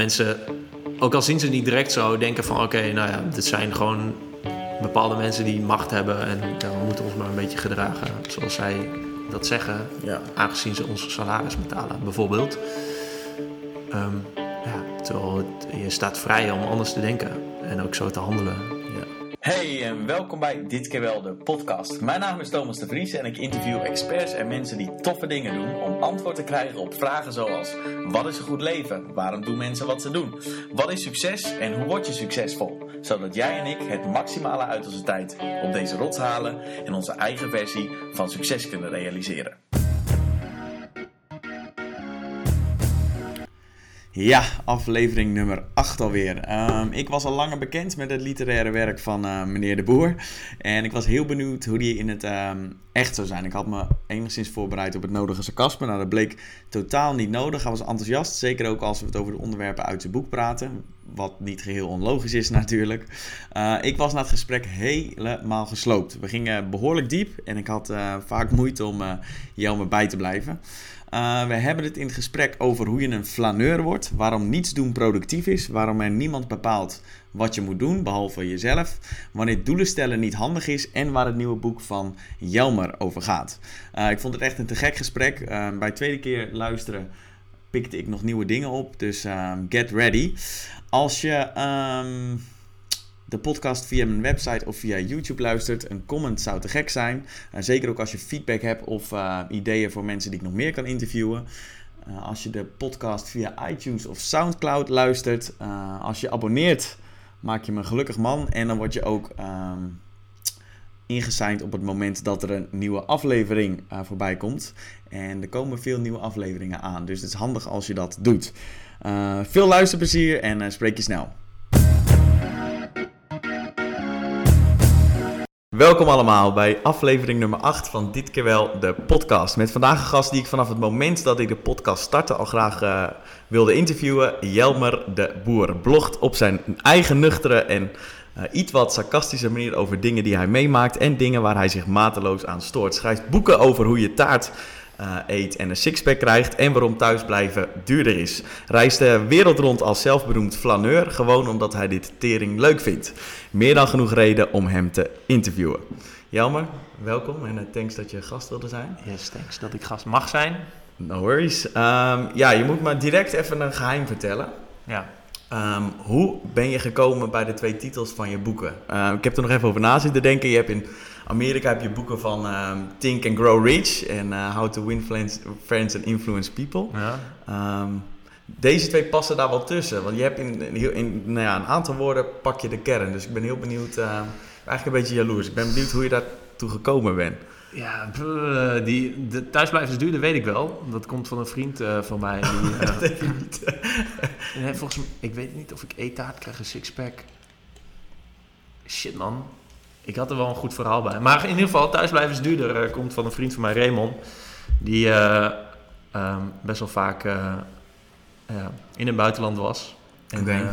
Mensen, ook al zien ze het niet direct zo, denken van oké, nou ja, dit zijn gewoon bepaalde mensen die macht hebben en ja, we moeten ons maar een beetje gedragen zoals zij dat zeggen, Ja. aangezien ze ons salaris betalen, bijvoorbeeld. Ehm, ja, terwijl het- je staat vrij om anders te denken en ook zo te handelen. Hey en welkom bij Dit keer wel de podcast. Mijn naam is Thomas de Vries en ik interview experts en mensen die toffe dingen doen om antwoord te krijgen op vragen zoals: wat is een goed leven? Waarom doen mensen wat ze doen? Wat is succes en hoe word je succesvol? Zodat jij en ik het maximale uit onze tijd op deze rots halen en onze eigen versie van succes kunnen realiseren. Ja, aflevering nummer 8 alweer. Ehm, ik was al langer bekend met het literaire werk van eh, meneer De Boer. En ik was heel benieuwd hoe die in het ehm, echt zou zijn. Ik had me enigszins voorbereid op het nodige sarcasme. Nou, dat bleek totaal niet nodig. Hij was enthousiast. Zeker ook als we het over de onderwerpen uit zijn boek praten. Wat niet geheel onlogisch is natuurlijk. Eh, ik was na het gesprek helemaal gesloopt. We gingen behoorlijk diep. En ik had eh, vaak moeite om eh Jelme bij te blijven. Uh, we hebben het in het gesprek over hoe je een flaneur wordt, waarom niets doen productief is, waarom er niemand bepaalt wat je moet doen, behalve jezelf, wanneer doelen stellen niet handig is en waar het nieuwe boek van Jelmer over gaat. Uh, ik vond het echt een te gek gesprek. Uh, bij het tweede keer luisteren pikte ik nog nieuwe dingen op, dus um, get ready. Als je... Um, de podcast via mijn website of via YouTube luistert. Een comment zou te gek zijn. Zeker ook als je feedback hebt of uh, ideeën voor mensen die ik nog meer kan interviewen. Uh, als je de podcast via iTunes of Soundcloud luistert. als je abonneert, maak je me een gelukkig man. En dan word je ook um, ingesigned op het moment dat er een nieuwe aflevering voorbij komt. En er komen veel nieuwe afleveringen aan. Dus het is handig als je dat doet. veel luisterplezier en spreek je snel. Welkom allemaal bij aflevering nummer 8 van Dit keer wel de podcast. Met vandaag een gast die ik vanaf het moment dat ik de podcast startte al graag uh, wilde interviewen. Jelmer de Boer blogt op zijn eigen nuchtere en uh, iets wat sarcastische manier over dingen die hij meemaakt en dingen waar hij zich mateloos aan stoort. Schrijft boeken over hoe je taart uh, eet en een sixpack krijgt en waarom thuisblijven duurder is. Reist de wereld rond als zelfberoemd flaneur, gewoon omdat hij dit tering leuk vindt. Meer dan genoeg reden om hem te interviewen. Jelmer, welkom en uh, thanks dat je gast wilde zijn. Yes, thanks dat ik gast mag zijn. No worries. Um, ja, je moet me direct even een geheim vertellen. Ja. Um, hoe ben je gekomen bij de twee titels van je boeken? Uh, ik heb er nog even over na zitten denken. Je hebt in Amerika heb je boeken van um, Think and Grow Rich en uh, How to Win Friends, and Influence People. Ja. Um, deze twee passen daar wel tussen. Want je hebt in, in, in nou ja, een aantal woorden pak je de kern. Dus ik ben heel benieuwd, uh, eigenlijk een beetje jaloers. Ik ben benieuwd hoe je daartoe gekomen bent. Ja, die, de thuisblijvers duurder weet ik wel. Dat komt van een vriend uh, van mij. Die, uh, dat weet je niet. nee, volgens mij, ik weet niet of ik eetaart krijg, een sixpack. Shit man, ik had er wel een goed verhaal bij. Maar in ieder geval, thuisblijvers duurder uh, komt van een vriend van mij, Raymond. Die um, best wel vaak in het buitenland was. En, okay.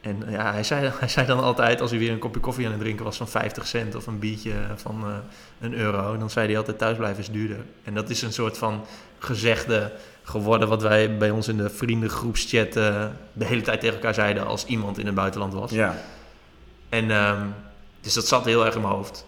En ja, hij zei, hij zei dan altijd, als hij weer een kopje koffie aan het drinken was van 50 cent of een biertje van een euro, dan zei hij altijd thuisblijven is duurder. En dat is een soort van gezegde geworden wat wij bij ons in de vriendengroepschat de hele tijd tegen elkaar zeiden als iemand in het buitenland was. Ja. En um, dus dat zat heel erg in mijn hoofd.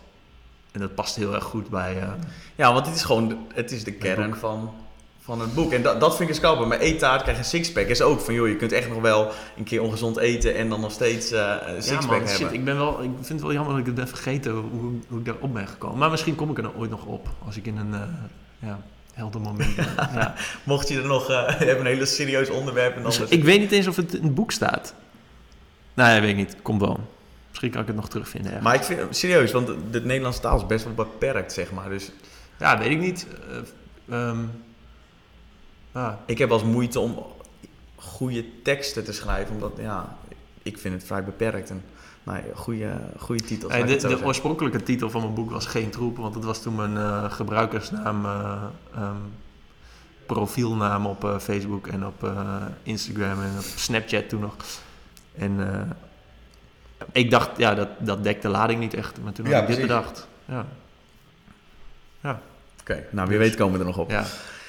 En dat past heel erg goed bij... Uh, ja, want het is gewoon de, het is de kern van, van het boek. En dat, dat vind ik scalpen. Maar eettaart krijg je een sixpack is ook van... joh, je kunt echt nog wel een keer ongezond eten... en dan nog steeds uh, een sixpack ja, man, hebben. Shit, ik, ben wel, ik vind het wel jammer dat ik het ben vergeten hoe, hoe ik daarop ben gekomen. Maar misschien kom ik er ooit nog op. Als ik in een uh, ja, helder moment ben. ja. Mocht je er nog... Uh, hebt een hele serieus onderwerp. En dus dan ik weet niet eens of het in het boek staat. Nee, weet ik niet. Komt wel. Misschien kan ik het nog terugvinden. Ergens. Maar ik vind serieus, want de Nederlandse taal is best wel beperkt, zeg maar. Dus ja, weet ik niet. Uh, um, ah. Ik heb als moeite om goede teksten te schrijven, omdat ja, ik vind het vrij beperkt. En nou, goede, goede titels. Hey, de, de oorspronkelijke titel van mijn boek was Geen Troep, want dat was toen mijn uh, gebruikersnaam, uh, um, profielnaam op Facebook en op Instagram en op Snapchat toen nog. En ik dacht, ja, dat, dat dekt de lading niet echt. Maar toen ja, heb ik precies. dit bedacht. Ja. Ja. Oké, okay, nou wie weet komen we er nog op. Ja.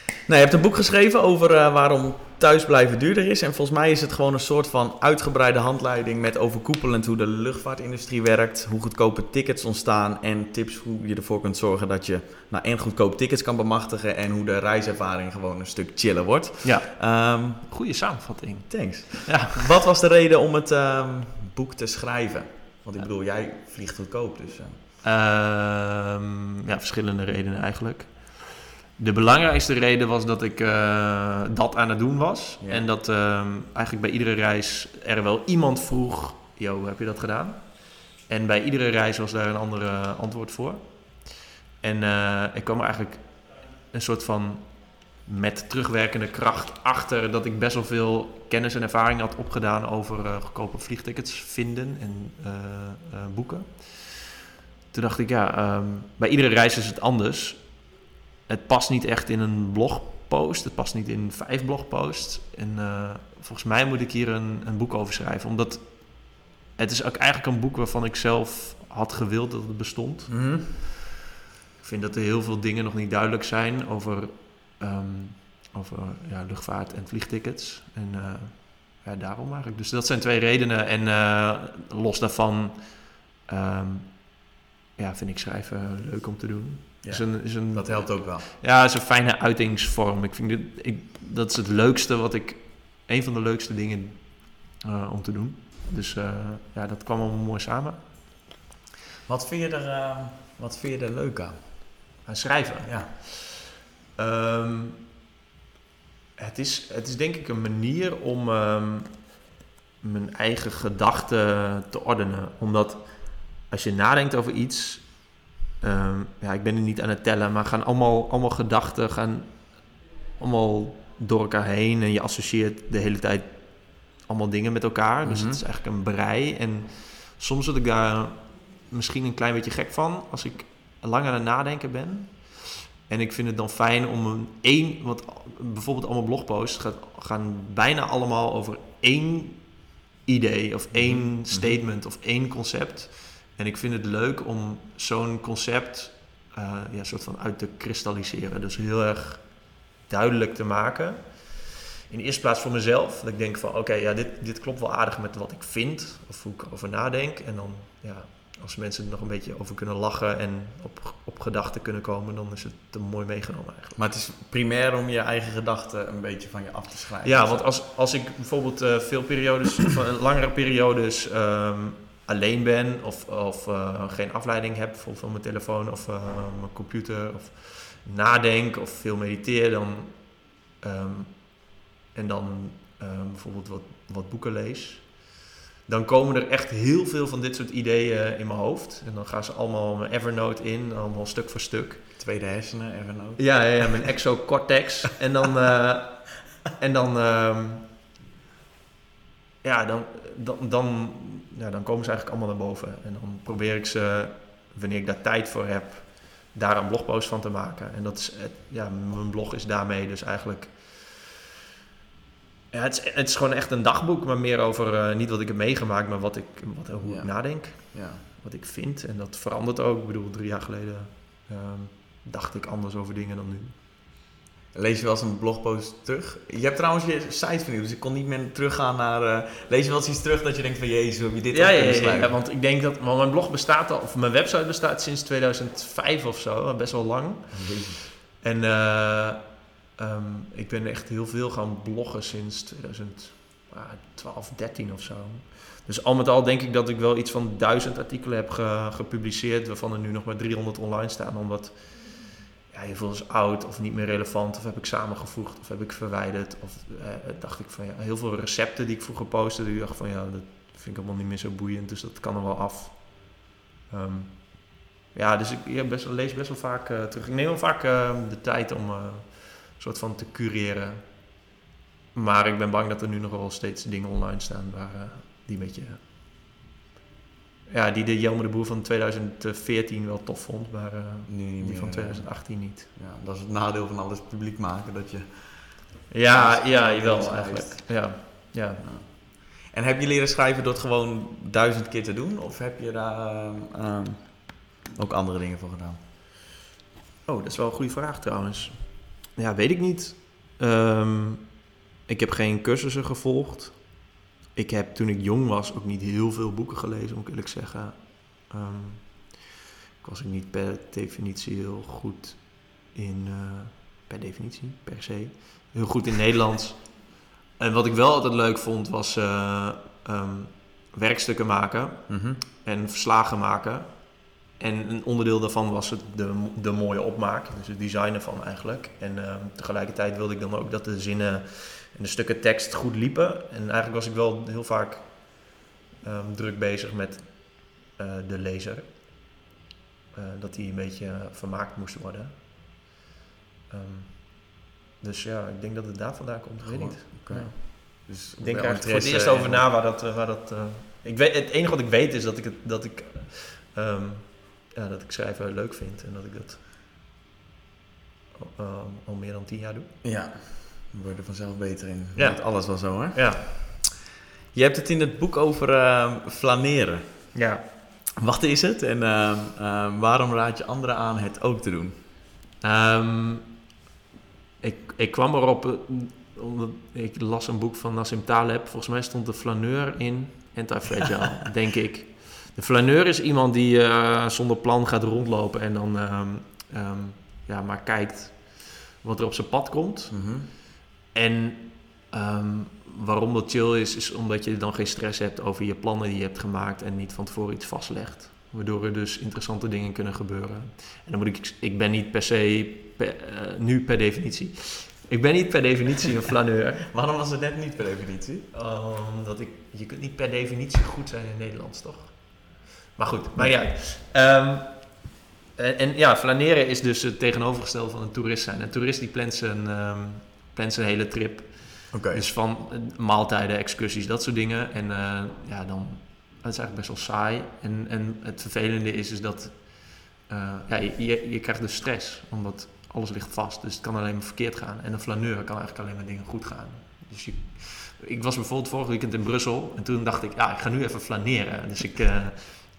Nou, je hebt een boek geschreven over uh, waarom thuisblijven duurder is. En volgens mij is het gewoon een soort van uitgebreide handleiding met overkoepelend hoe de luchtvaartindustrie werkt, hoe goedkope tickets ontstaan en tips hoe je ervoor kunt zorgen dat je nou, en goedkoop tickets kan bemachtigen en hoe de reiservaring gewoon een stuk chiller wordt. Ja, Ehm, goede samenvatting. thanks. Ja. Wat was de reden om het ehm, boek te schrijven? Want ik bedoel, jij vliegt goedkoop, dus... eh, Ehm, ja, verschillende redenen eigenlijk. De belangrijkste reden was dat ik eh, dat aan het doen was. Ja. En dat ehm, eigenlijk bij iedere reis er wel iemand vroeg: Yo, heb je dat gedaan? En bij iedere reis was daar een andere antwoord voor. En eh, ik kwam er eigenlijk een soort van met terugwerkende kracht achter dat ik best wel veel kennis en ervaring had opgedaan over eh, goedkope vliegtickets vinden en boeken. Toen dacht ik, ja, ehm, bij iedere reis is het anders. Het past niet echt in een blogpost. Het past niet in vijf blogposts. En eh, volgens mij moet ik hier een, een boek over schrijven. Omdat het is ook eigenlijk een boek waarvan ik zelf had gewild dat het bestond. Ik vind dat er heel veel dingen nog niet duidelijk zijn over, ehm, over ja, luchtvaart en vliegtickets. En eh, ja, daarom eigenlijk. Dus dat zijn twee redenen. En eh, los daarvan ehm, ja, vind ik schrijven leuk om te doen. Ja, Is een, is een, Dat helpt ook wel. ja, het is een fijne uitingsvorm. Ik vind dit, ik, dat is het leukste wat ik, een van de leukste dingen eh, om te doen. Dus eh, ja, dat kwam allemaal mooi samen. Wat vind je er, ehm, wat vind je er leuk aan? Aan schrijven. Ja. Ehm, het, is, het is denk ik een manier om ehm, mijn eigen gedachten te ordenen. Omdat als je nadenkt over iets, ehm, ja, ik ben er niet aan het tellen, maar gaan allemaal, allemaal gedachten gaan allemaal door elkaar heen en je associeert de hele tijd allemaal dingen met elkaar. Dus Mhm. het is eigenlijk een brei. En soms word ik daar misschien een klein beetje gek van als ik lang aan het nadenken ben. En ik vind het dan fijn om een één, want bijvoorbeeld allemaal blogposts gaat, gaan bijna allemaal over één idee of één Mhm. statement of één concept. En ik vind het leuk om zo'n concept eh, ja, soort van uit te kristalliseren. Dus heel erg duidelijk te maken. In de eerste plaats voor mezelf. Dat ik denk van oké, ja, dit, dit klopt wel aardig met wat ik vind. Of hoe ik erover nadenk. En dan ja, als mensen er nog een beetje over kunnen lachen en op, op gedachten kunnen komen, dan is het te mooi meegenomen eigenlijk. Maar het is primair om je eigen gedachten een beetje van je af te schrijven. Ja, want als, als ik bijvoorbeeld eh, veel periodes, van langere periodes ehm, alleen ben of, of eh, geen afleiding heb, bijvoorbeeld van mijn telefoon of eh, mijn computer, of nadenk of veel mediteer, dan, ehm, en dan ehm, bijvoorbeeld wat, wat boeken lees, dan komen er echt heel veel van dit soort ideeën in mijn hoofd. En dan gaan ze allemaal mijn Evernote in, allemaal stuk voor stuk. Tweede hersenen, Evernote. Ja, ja, ja mijn exocortex. en dan, eh, en dan, ehm, ja, dan, dan, dan, ja, dan komen ze eigenlijk allemaal naar boven. En dan probeer ik ze, wanneer ik daar tijd voor heb, daar een blogpost van te maken. En dat is, ja, mijn blog is daarmee dus eigenlijk... Ja, het, is, het is gewoon echt een dagboek, maar meer over eh, niet wat ik heb meegemaakt, maar wat ik, wat, hoe Ja. ik nadenk Ja. wat ik vind. En dat verandert ook. Ik bedoel, drie jaar geleden ehm, dacht ik anders over dingen dan nu. Lees je wel eens een blogpost terug? Je hebt trouwens je site vernieuwd, dus ik kon niet meer teruggaan naar... eh, lees je wel eens iets terug dat je denkt van... Jezus, hoe heb je dit Ja, ja, ja, want ik denk dat want mijn blog bestaat al, of mijn website bestaat sinds 2005 of zo, best wel lang. Jezus. En eh, ehm, ik ben echt heel veel gaan bloggen sinds 2012, 13 of zo. Dus al met al denk ik dat ik wel iets van duizend artikelen heb ge- gepubliceerd, waarvan er nu nog maar 300 online staan, omdat ja, veel is oud of niet meer relevant, of heb ik samengevoegd, of heb ik verwijderd. Of eh, dacht ik van ja, heel veel recepten die ik vroeger postte, die dacht van ja, dat vind ik allemaal niet meer zo boeiend, dus dat kan er wel af. Ehm, ja, dus ik best, lees best wel vaak eh, terug. Ik neem wel vaak eh, de tijd om eh, een soort van te cureren. Maar ik ben bang dat er nu nog wel steeds dingen online staan waar eh, die een beetje... ja, die de Jelmer de Boer van 2014 wel tof vond, maar eh, die meer, van eh, 2018 niet. Ja, dat is het nadeel van alles publiek maken, dat je... Ja, ja, een jawel eigenlijk. Ja, ja. En heb je leren schrijven door het gewoon duizend keer te doen? Of heb je daar ehm, ehm, ook andere dingen voor gedaan? Oh, dat is wel een goede vraag trouwens. Ja, weet ik niet. Ehm, ik heb geen cursussen gevolgd. Ik heb toen ik jong was ook niet heel veel boeken gelezen, moet ik eerlijk zeggen. Ehm, ik was ook niet per definitie heel goed in, eh, per definitie, per se, heel goed in Nederlands. En wat ik wel altijd leuk vond, was eh, ehm, werkstukken maken Mhm. en verslagen maken. En een onderdeel daarvan was het de, de mooie opmaak, dus het design ervan eigenlijk. En ehm, tegelijkertijd wilde ik dan ook dat de zinnen en de stukken tekst goed liepen. En eigenlijk was ik wel heel vaak ehm, druk bezig met eh, de lezer. Eh, dat die een beetje vermaakt moest worden. Ehm, dus ja, ik denk dat het daar vandaan komt. Ik weet niet. Ja. Dus Ik denk er eigenlijk voor het eerst over in- na waar dat... eh, Waar dat eh, ik weet, het enige wat ik weet is dat ik, het, dat, ik, ehm, ja, dat ik schrijven leuk vind. En dat ik dat al, al meer dan tien jaar doe. Ja, we worden vanzelf beter in. Ja. Met alles wel zo, hè? Ja. Je hebt het in het boek over ehm, flaneren. Ja. Wat is het en ehm, ehm, waarom raad je anderen aan het ook te doen? Ehm, ik, ik kwam erop eh, omdat ik las een boek van Nassim Taleb. Volgens mij stond de flaneur in Anti-Fragile, denk ik. De flaneur is iemand die eh, zonder plan gaat rondlopen en dan ehm, ehm, ja, maar kijkt wat er op zijn pad komt. Mhm. En ehm, waarom dat chill is, is omdat je dan geen stress hebt over je plannen die je hebt gemaakt en niet van tevoren iets vastlegt. Waardoor er dus interessante dingen kunnen gebeuren. En dan moet ik, ik ben niet per se, per- eh, nu per definitie, ik ben niet per definitie een flaneur. Waarom was het net niet per definitie? Omdat ik, je kunt niet per definitie goed zijn in Nederlands, toch? Maar goed, maar ja. En, en ja, flaneren is dus het tegenovergestelde van een toerist zijn. Een toerist die plant zijn, ehm, plant zijn hele trip. Dus van eh, maaltijden, excursies, dat soort dingen. En eh, ja, dan, dat is eigenlijk best wel saai. En, en het vervelende is, is dat eh, ja, je, je, je krijgt dus stress, omdat alles ligt vast. Dus het kan alleen maar verkeerd gaan. En een flaneur kan eigenlijk alleen maar dingen goed gaan. Dus je, ik was bijvoorbeeld vorig weekend in Brussel en toen dacht ik, ja, ik ga nu even flaneren. Dus ik,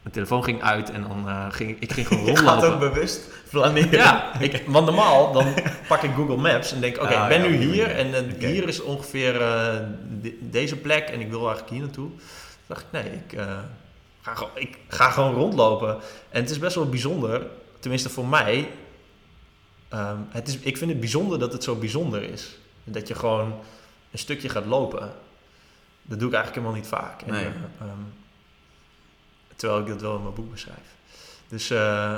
mijn telefoon ging uit en dan eh, ging ik- ik ging gewoon Je gaat ook rondlopen. bewust flaneren. Ja, ik, want normaal dan pak ik Google Maps en denk, oké, Ah, ik ben ja, nu hier en eh, hier is ongeveer eh, de- deze plek en ik wil eigenlijk hier naartoe. Toen dacht ik, nee, ik, ga, gewoon, ik ga gewoon rondlopen. En het is best wel bijzonder, tenminste voor mij. ehm, het is, ik vind het bijzonder dat het zo bijzonder is. Dat je gewoon een stukje gaat lopen. Dat doe ik eigenlijk helemaal niet vaak. En, Nee. eh, ehm, terwijl ik dat wel in mijn boek beschrijf. Dus eh,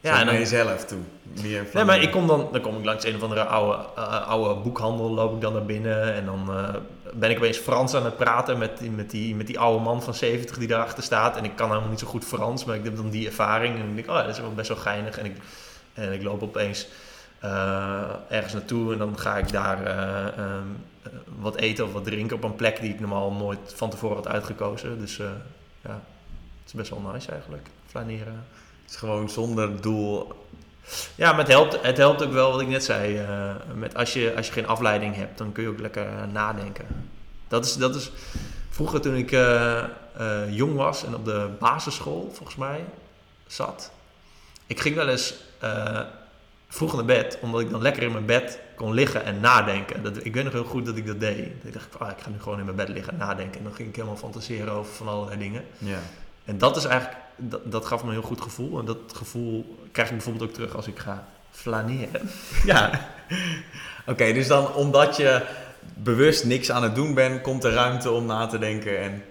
Ja, en naar jezelf toe. Meer Nee, maar ik kom dan, dan kom ik langs een of andere oude, eh, oude boekhandel, loop ik dan naar binnen en dan eh, ben ik opeens Frans aan het praten met, die- met, die, met die oude man van 70 die daarachter staat. En ik kan helemaal niet zo goed Frans, maar ik heb dan die ervaring en ik denk, oh, dat is wel best wel geinig. En ik, en ik loop opeens ergens naartoe en dan ga ik daar eh, ehm, eh, wat eten of wat drinken op een plek die ik normaal nooit van tevoren had uitgekozen. Dus eh, ja, is best wel nice eigenlijk, flaneren. Het is gewoon zonder doel. Ja, maar het helpt, het helpt ook wel wat ik net zei. eh, met als, je, als je geen afleiding hebt, dan kun je ook lekker nadenken. Dat is, dat is vroeger toen ik eh, eh, jong was en op de basisschool, volgens mij, zat. Ik ging wel eens vroeg naar bed, omdat ik dan lekker in mijn bed kon liggen en nadenken. Dat, ik weet nog heel goed dat ik dat deed. Ik dacht, ah, ik ga nu gewoon in mijn bed liggen en nadenken. En dan ging ik helemaal fantaseren over van allerlei dingen. Ja. En dat is eigenlijk, dat, dat gaf me een heel goed gevoel. En dat gevoel krijg ik bijvoorbeeld ook terug als ik ga flaneren. ja. Oké, dus dan omdat je bewust niks aan het doen bent, komt er ruimte om na te denken. En...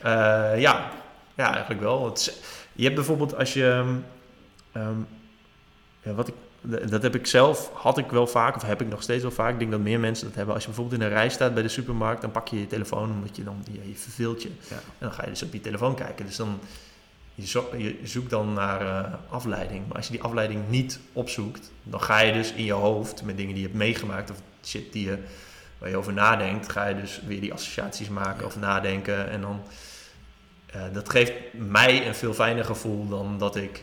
Eh, ja. ja, eigenlijk wel. Is- je hebt bijvoorbeeld als je, ehm, ehm, ja, wat ik, dat heb ik zelf, had ik wel vaak, of heb ik nog steeds wel vaak. Ik denk dat meer mensen dat hebben. Als je bijvoorbeeld in een rij staat bij de supermarkt, dan pak je je telefoon, omdat je dan, ja, je verveelt je. Ja. En dan ga je dus op je telefoon kijken. Dus dan, je, zo- je zoekt dan naar eh, afleiding. Maar als je die afleiding niet opzoekt, dan ga je dus in je hoofd met dingen die je hebt meegemaakt of shit die je, waar je over nadenkt, ga je dus weer die associaties maken Ja. of nadenken. En dan, eh, dat geeft mij een veel fijner gevoel dan dat ik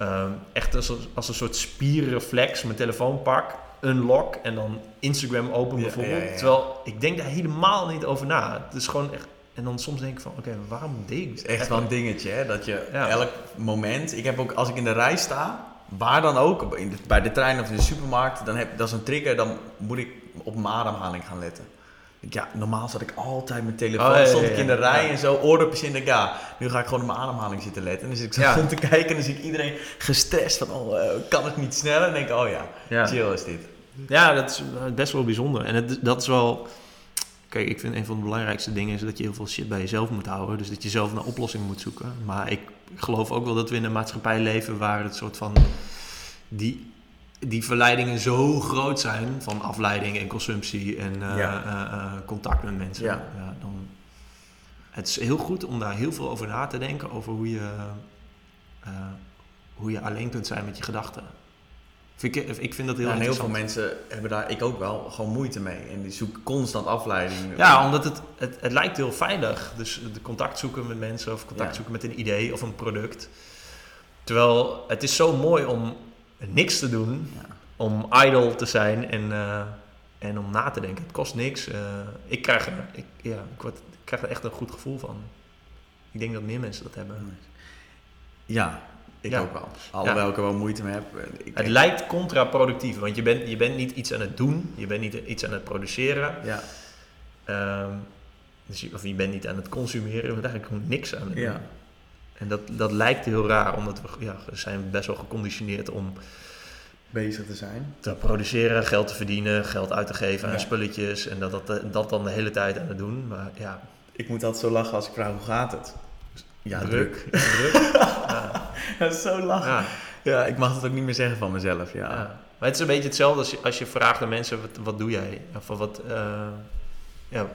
ehm, echt als, een- als een soort spierreflex mijn telefoon pak, unlock en dan Instagram open Ja, bijvoorbeeld. ja, ja. Terwijl ik denk daar helemaal niet over na. Het is gewoon echt. En dan soms denk ik van, oké, waarom deed ik dit? echt wel een dingetje, hè? Dat je elk moment... Ik heb ook, als ik in de rij sta, waar dan ook, in de- bij de trein of in de supermarkt, dan heb dat is een trigger, dan moet ik op mijn ademhaling gaan letten. Ik, Ja, normaal zat ik altijd met telefoon, Oh, ja, ja, stond ik in de rij en zo, oordopjes in. ik, ja, nu ga ik gewoon op mijn ademhaling zitten letten. En dus ik zat Ja. om te kijken en dan zie ik iedereen gestrest van, oh, eh, kan het niet sneller? En denk ik, oh ja, chill is dit. Ja, dat is eh, best wel bijzonder. En het, dat is wel... Kijk, ik vind een van de belangrijkste dingen is dat je heel veel shit bij jezelf moet houden. Dus dat je zelf naar oplossingen moet zoeken. Maar ik geloof ook wel dat we in een maatschappij leven waar het soort van... Die, die verleidingen zo groot zijn van afleiding en consumptie en eh, Ja. eh, eh, contact met mensen. Ja. dan, het is heel goed om daar heel veel over na te denken. Over hoe je, hoe je alleen kunt zijn met je gedachten. Vind ik, ik vind dat heel Ja, en heel veel mensen hebben daar, ik ook wel, gewoon moeite mee. En die zoeken constant afleiding. Ja, omdat het, het, het lijkt heel veilig. Dus de contact zoeken met mensen of contact zoeken met een idee of een product. Terwijl het is zo mooi om niks te doen, Ja. om idle te zijn en, eh, en om na te denken. Het kost niks. Eh, ik, krijg er, ik, ja, ik, word, ik krijg er echt een goed gevoel van. Ik denk dat meer mensen dat hebben. Ja, ik Ja. ook wel. Alhoewel ik er wel moeite mee heb. Ik Het lijkt contraproductief, want je bent, je bent niet iets aan het doen, je bent niet iets aan het produceren. Ja, Ehm, dus je, of je bent niet aan het consumeren, je bent eigenlijk gewoon niks aan het doen. ja. En dat, dat lijkt heel raar, omdat we ja, we zijn best wel geconditioneerd om bezig te zijn. te produceren, geld te verdienen, geld uit te geven aan Ja. spulletjes en dat, dat, dat dan de hele tijd aan het doen. Maar ja, Ik moet altijd zo lachen als ik vraag hoe gaat het? Ja, druk. druk. ja. Dat is zo lachen. Ja. Ja, ik mag het ook niet meer zeggen van mezelf. Ja. ja. Maar het is een beetje hetzelfde als je, als je vraagt aan mensen, wat, wat doe jij? Of wat, eh, ja,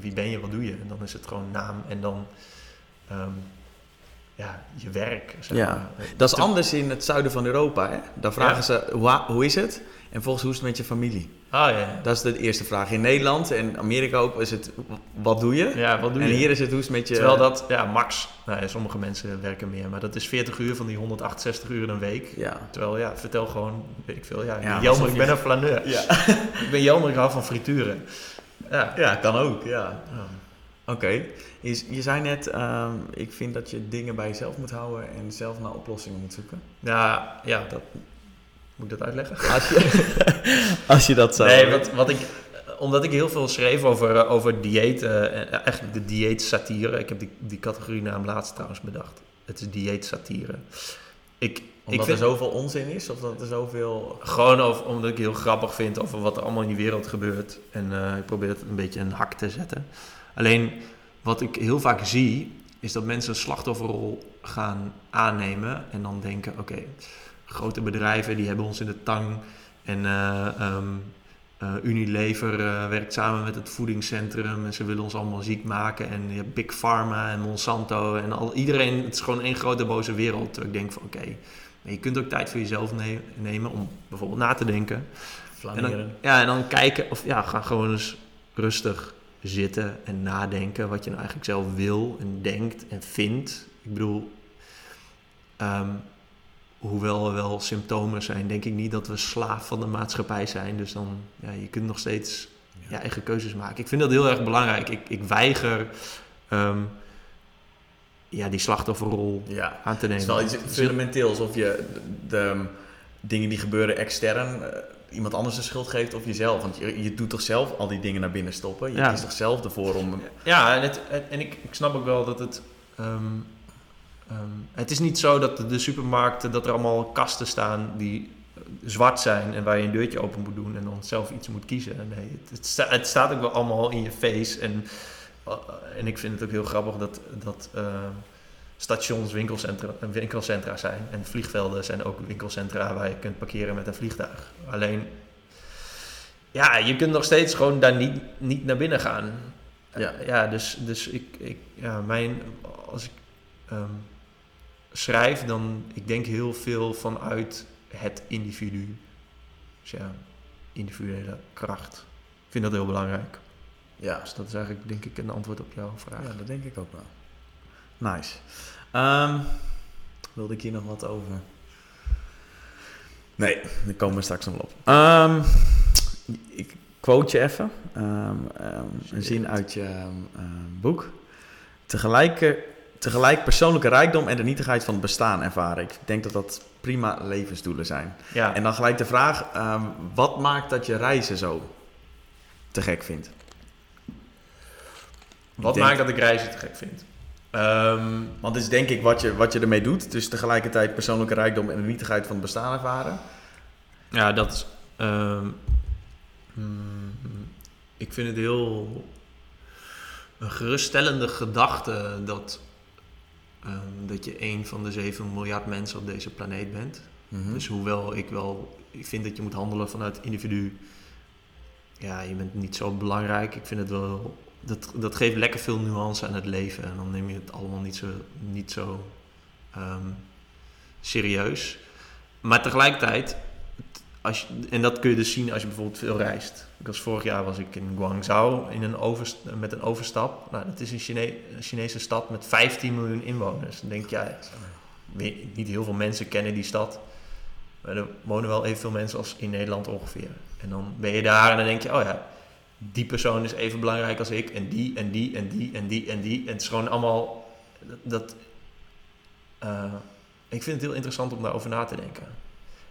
wie ben je, wat doe je? En dan is het gewoon naam en dan ehm, ja, je werk. Zeg Ja. maar. Dat is anders in het zuiden van Europa. Hè? Daar vragen Ja. ze, hoe, hoe is het? En volgens hoe is het met je familie? Ah ja, Dat is de eerste vraag. In Nederland en Amerika ook is het, wat doe je? ja, wat doe en je? hier is het, hoe is het met je... Terwijl dat, ja, max, nou ja, sommige mensen werken meer, maar dat is 40 uur van die 168 uur in een week. Ja. Terwijl, ja, vertel gewoon, weet ik veel, ja, ik ben ik ben een flaneur. Ja. ik ben Jelmer, ik hou van frituren. Ja. ja, kan ook. Ja. Oké. Je, je zei net, ehm, ik vind dat je dingen bij jezelf moet houden en zelf naar oplossingen moet zoeken. Ja, ja, dat, moet ik dat uitleggen? Als je, als je dat zou... Nee, wat, wat ik, omdat ik heel veel schreef over, eh, over dieet, eh, en eigenlijk de dieetsatire. Ik heb die, die categorienaam laatst trouwens bedacht. Het is dieetsatire. Ik, ik Omdat vind, er zoveel onzin is? Of dat er zoveel... Gewoon over, omdat ik heel grappig vind over wat er allemaal in die wereld gebeurt. En eh, ik probeer het een beetje een hak te zetten. Alleen wat ik heel vaak zie, is dat mensen een slachtofferrol gaan aannemen. En dan denken, oké, grote bedrijven die hebben ons in de tang. En ehm, eh, Unilever eh, werkt samen met het voedingscentrum. En ze willen ons allemaal ziek maken. En je hebt Big Pharma en Monsanto. En al, iedereen, het is gewoon één grote boze wereld. Terwijl ik denk van, oké, je kunt ook tijd voor jezelf ne- nemen om bijvoorbeeld na te denken. En dan, Flaneren. ja, en dan kijken, of ja, ga gewoon eens rustig zitten en nadenken wat je nou eigenlijk zelf wil en denkt en vindt. Ik bedoel, ehm, hoewel er wel symptomen zijn, denk ik niet dat we slaaf van de maatschappij zijn. Dus dan, ja, je kunt nog steeds je eigen keuzes maken. Ik vind dat heel erg belangrijk. Ik, ik weiger ehm, ja, die slachtofferrol Ja. aan te Het nemen. is wel iets Het fundamenteels. Of je de, de dingen die gebeuren extern eh, iemand anders de schuld geeft of jezelf. Want je, je doet toch zelf al die dingen naar binnen stoppen? Je Ja. kiest toch zelf ervoor om... Ja, en, het, en- ik, ik snap ook wel dat het. ehm, ehm, het is niet zo dat de, de supermarkten, dat er allemaal kasten staan die zwart zijn en waar je een deurtje open moet doen en dan zelf iets moet kiezen. Nee, het, het, sta- het staat ook wel allemaal in je face. En, eh, en ik vind het ook heel grappig dat, dat eh, stations winkelcentra, winkelcentra zijn. En vliegvelden zijn ook winkelcentra waar je kunt parkeren met een vliegtuig. Alleen, ja, je kunt nog steeds gewoon daar niet, niet naar binnen gaan. Ja. Eh, ja, dus, dus ik, ik, ja, mijn, als ik ehm, schrijf, dan ik denk heel veel vanuit het individu. Dus ja, individuele kracht. Ik vind dat heel belangrijk. Ja. Dus dat is eigenlijk, denk ik, een antwoord op jouw vraag. ja, dat denk ik ook wel. Nice. Ehm, wilde ik hier nog wat over? Nee, daar komen we straks nog op. Ehm, ik quote je even. Ehm, ehm, een zin uit je boek. Tegelijk, tegelijk persoonlijke rijkdom en de nietigheid van het bestaan ervaren. Ik denk dat dat prima levensdoelen zijn. Ja, En dan gelijk de vraag, wat maakt dat je reizen zo te gek vindt? Wat denk- maakt dat ik reizen te gek vind? Ehm, Want het is denk ik wat je, wat je ermee doet. Dus tegelijkertijd persoonlijke rijkdom en de nietigheid van het bestaan ervaren. Ja, dat is. ehm, mm, ik vind het heel. een geruststellende gedachte dat. ehm, dat je een van de 7 miljard mensen op deze planeet bent. Mhm. Dus hoewel ik wel. Ik vind dat je moet handelen vanuit individu. Ja, je bent niet zo belangrijk. Ik vind het wel. Dat, dat geeft lekker veel nuance aan het leven. En dan neem je het allemaal niet zo, niet zo ehm, serieus. Maar tegelijkertijd, als en dat kun je dus zien als je bijvoorbeeld veel reist. Was vorig jaar was ik in Guangzhou in een overst- met een overstap. Nou, dat is een, Chine- een Chinese stad met 15 miljoen inwoners. Dan denk weet- niet heel veel mensen kennen die stad. Maar er wonen wel evenveel mensen als in Nederland ongeveer. En dan ben je daar en dan denk je, oh ja, die persoon is even belangrijk als ik. En die, en die, en die, en die, en die. En het is gewoon allemaal, dat... dat, eh, ik vind het heel interessant om daarover na te denken.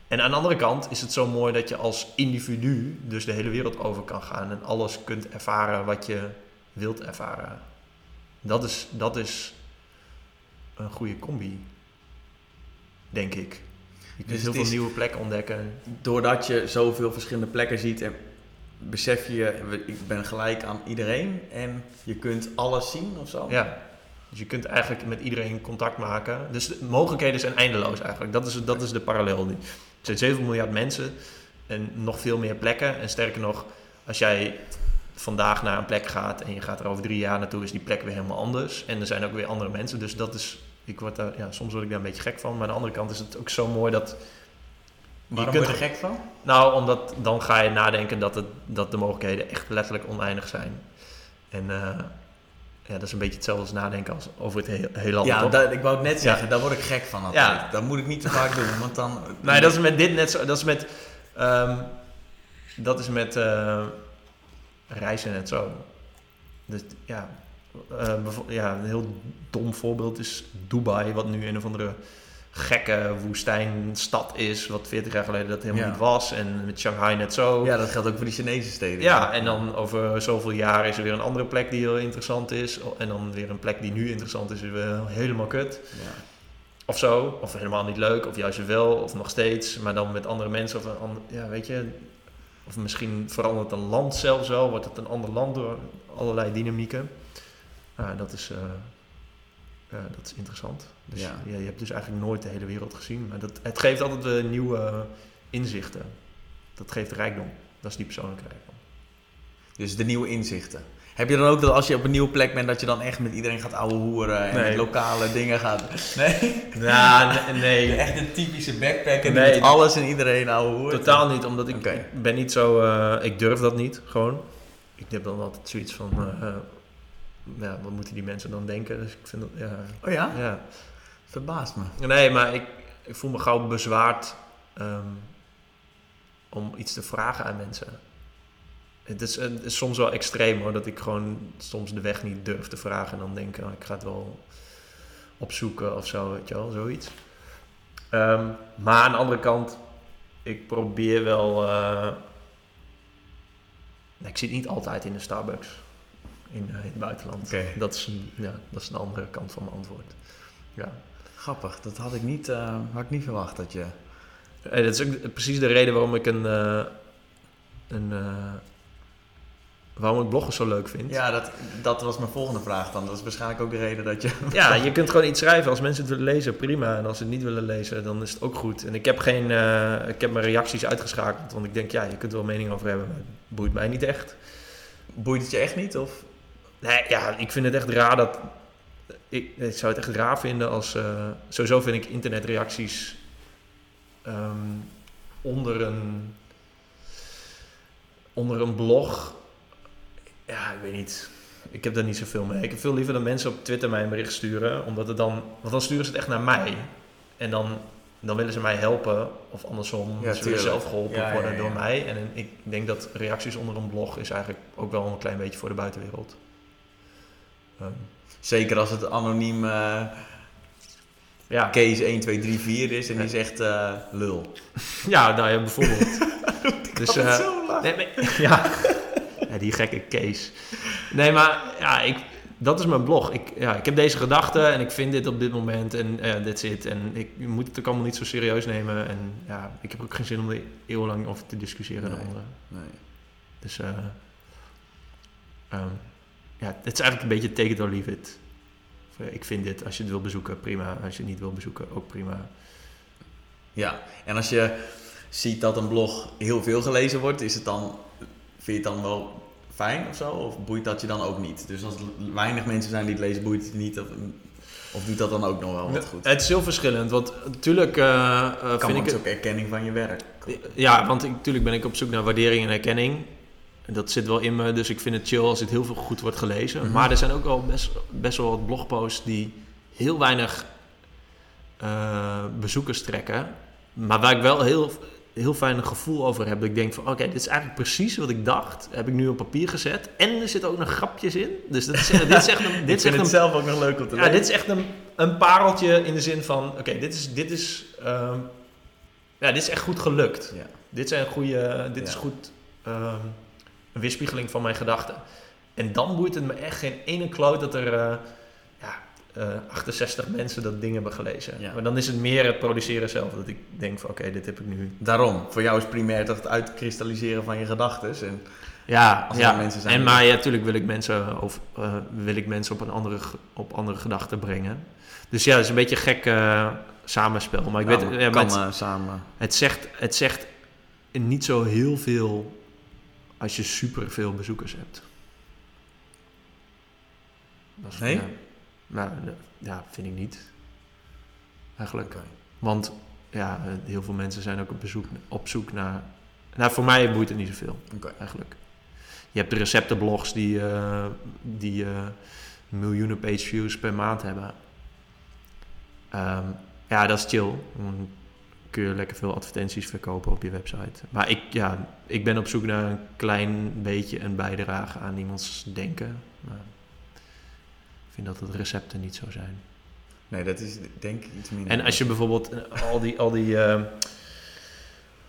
En aan de andere kant is het zo mooi dat je als individu dus de hele wereld over kan gaan en alles kunt ervaren wat je wilt ervaren. Dat is, dat is een goede combi, denk ik. Je kunt Dus heel veel nieuwe plekken ontdekken. Doordat je zoveel verschillende plekken ziet en besef je, ik ben gelijk aan iedereen en je kunt alles zien of zo. Ja. Dus je kunt eigenlijk met iedereen contact maken. Dus de mogelijkheden zijn eindeloos eigenlijk. Dat is, dat is de parallel. Er zijn 7 miljard mensen en nog veel meer plekken. En sterker nog, als jij vandaag naar een plek gaat en je gaat er over drie jaar naartoe, is die plek weer helemaal anders. En er zijn ook weer andere mensen. Dus dat is, ik word daar, ja, soms word ik daar een beetje gek van. Maar aan de andere kant is het ook zo mooi dat Waarom kunt- word je er gek van? nou, omdat dan ga je nadenken dat, het, dat de mogelijkheden echt letterlijk oneindig zijn. En eh, ja, dat is een beetje hetzelfde als nadenken als over het he- heelal. Ja, dat, ik wou het net zeggen, daar word ik gek van altijd. Ja. Dat moet ik niet te vaak doen, want dan... Nee, dat is met dit net zo. Dat is met, ehm, dat is met eh, reizen net zo. Dus ja, bevo- ja, een heel dom voorbeeld is Dubai, wat nu een of andere gekke woestijnstad is, wat 40 jaar geleden dat helemaal Ja. niet was. En met Shanghai net zo. Ja, dat geldt ook voor die Chinese steden. Ja, en dan over zoveel jaar is er weer een andere plek die heel interessant is. En dan weer een plek die nu interessant is, is weer helemaal kut. Ja. Of zo. Of helemaal niet leuk. Of juist wel. Of nog steeds. Maar dan met andere mensen. Of een ander, ja, weet je. Of misschien verandert een land zelfs wel. Wordt het een ander land door allerlei dynamieken. Ja, dat is, eh, ja, dat is interessant. Dus Ja. je hebt dus eigenlijk nooit de hele wereld gezien. Maar dat, het geeft altijd weer nieuwe inzichten. Dat geeft rijkdom. Dat is die persoonlijke rijkdom. Dus de nieuwe inzichten. Heb je dan ook dat als je op een nieuwe plek bent, dat je dan echt met iedereen gaat ouwe hoeren en Nee. met lokale dingen gaat... Nee? Ja, nee. Echt een typische backpacker die Nee. met alles en iedereen ouwe hoert. Totaal niet, omdat ik ben niet zo... eh, ik durf dat niet, gewoon. Ik heb dan altijd zoiets van... eh, eh, ja, wat moeten die mensen dan denken? Dus ik vind dat, ja... Oh ja? ja. Verbaast me. Nee, maar ik, ik voel me gauw bezwaard ehm, om iets te vragen aan mensen. Het is, het is soms wel extreem hoor, dat ik gewoon soms de weg niet durf te vragen en dan denk ik, oh, ik ga het wel opzoeken of zo, weet je wel, zoiets. Ehm, maar aan de andere kant, ik probeer wel. eh, ik zit niet altijd in de Starbucks in, eh, in het buitenland. Oké. Dat, is, een- ja, dat is de andere kant van mijn antwoord. Ja. Grappig, dat had ik niet, eh, had ik niet verwacht dat je... Eh, dat is ook precies de reden waarom ik een, een waarom ik bloggen zo leuk vind. Ja, dat, dat was mijn volgende vraag dan. Dat is waarschijnlijk ook de reden dat je... Ja, je kunt gewoon iets schrijven. Als mensen het willen lezen, prima. En als ze het niet willen lezen, dan is het ook goed. En ik heb, geen, ik heb mijn reacties uitgeschakeld. Want ik denk, ja, je kunt er wel mening over hebben. Maar het boeit mij niet echt. Boeit het je echt niet? Of? Nee, ja, ik vind het echt raar dat... Ik, ik zou het echt raar vinden als... eh, sowieso vind ik internetreacties... ehm, onder een... Onder een blog... Ja, ik weet niet. Ik heb daar niet zoveel mee. Ik heb veel liever dat mensen op Twitter mij een bericht sturen. Omdat het dan... Want dan sturen ze het echt naar mij. En dan, dan willen ze mij helpen. Of andersom. Ja, ze willen zelf geholpen ja, worden ja. door mij. En ik denk dat reacties onder een blog... is eigenlijk ook wel een klein beetje voor de buitenwereld. Ehm, Zeker als het anoniem eh ja. Kees 1, 2, 3, 4 is en die zegt eh, lul. ja, nou ja, bijvoorbeeld. dus, eh, zo nee, maar- ja. ja, die gekke Kees. Nee, maar ja, ik, dat is mijn blog. Ik, ja, ik heb deze gedachten en ik vind dit op dit moment en uh, that's it. En ik moet het ook allemaal niet zo serieus nemen. En ja, ik heb ook geen zin om er eeuwenlang over te discussiëren. Nee, nee. Dus uh, um, ja, het is eigenlijk een beetje take it or leave it. Ik vind dit, als je het wil bezoeken, prima. Als je het niet wil bezoeken, ook prima. Ja, en als je ziet dat een blog heel veel gelezen wordt, is het dan, vind je het dan wel fijn of zo? Of boeit dat je dan ook niet? Dus als er weinig mensen zijn die het lezen, boeit het niet? Of, of doet dat dan ook nog wel wat goed? Het is heel verschillend, want natuurlijk uh, uh, kan vind ik... ook erkenning van je werk. Ja, want natuurlijk ben ik op zoek naar waardering en erkenning. En dat zit wel in me, dus ik vind het chill als het heel veel goed wordt gelezen. Mm -hmm. Maar er zijn ook wel best, best wel wat blogposts die heel weinig uh, bezoekers trekken. Maar waar ik wel heel, heel fijn een gevoel over heb. Dat ik denk van, oké, okay, dit is eigenlijk precies wat ik dacht. Heb ik nu op papier gezet. En er zitten ook nog grapjes in. Dus dat is, dit is echt een... Dit ik vind het een, zelf ook nog leuk om te Ja, dit is echt een, een pareltje in de zin van... Oké, okay, dit is... Dit is um, ja, dit is echt goed gelukt. Ja. Dit, zijn goede, dit Ja. is goed... Um, een weerspiegeling van mijn gedachten. En dan boeit het me echt geen ene kloot dat er... Uh, ja, uh, 68 mensen dat ding hebben gelezen. Ja. Maar dan is het meer het produceren zelf. Dat ik denk van, oké, dit heb ik nu Daarom, voor jou is primair toch het uitkristalliseren van je gedachten. En Ja, Als ja. mensen zijn en maar ja, natuurlijk wil ik mensen, over, eh, wil ik mensen op, een andere, op andere gedachten brengen. Dus ja, het is een beetje een gek eh, samenspel. Maar ik Nou, weet, ja, maar kan het, eh, samen. het, zegt, het zegt niet zo heel veel als je super veel bezoekers hebt. Dat is- Nee? Ja, nou, ja, vind ik niet. Eigenlijk. Want ja, heel veel mensen zijn ook op, bezoek, op zoek naar... Nou, voor mij boeit het niet zoveel Oké. eigenlijk. Je hebt de receptenblogs die, eh, die eh, miljoenen page views per maand hebben. Ehm, ja, dat is chill. Kun je lekker veel advertenties verkopen op je website. Maar ik, ja, ik ben op zoek naar een klein beetje een bijdrage aan iemands denken. Maar ik vind dat het recepten niet zo zijn. Nee, dat is denk ik iets minder. En als je bijvoorbeeld eh, al die, al die, eh,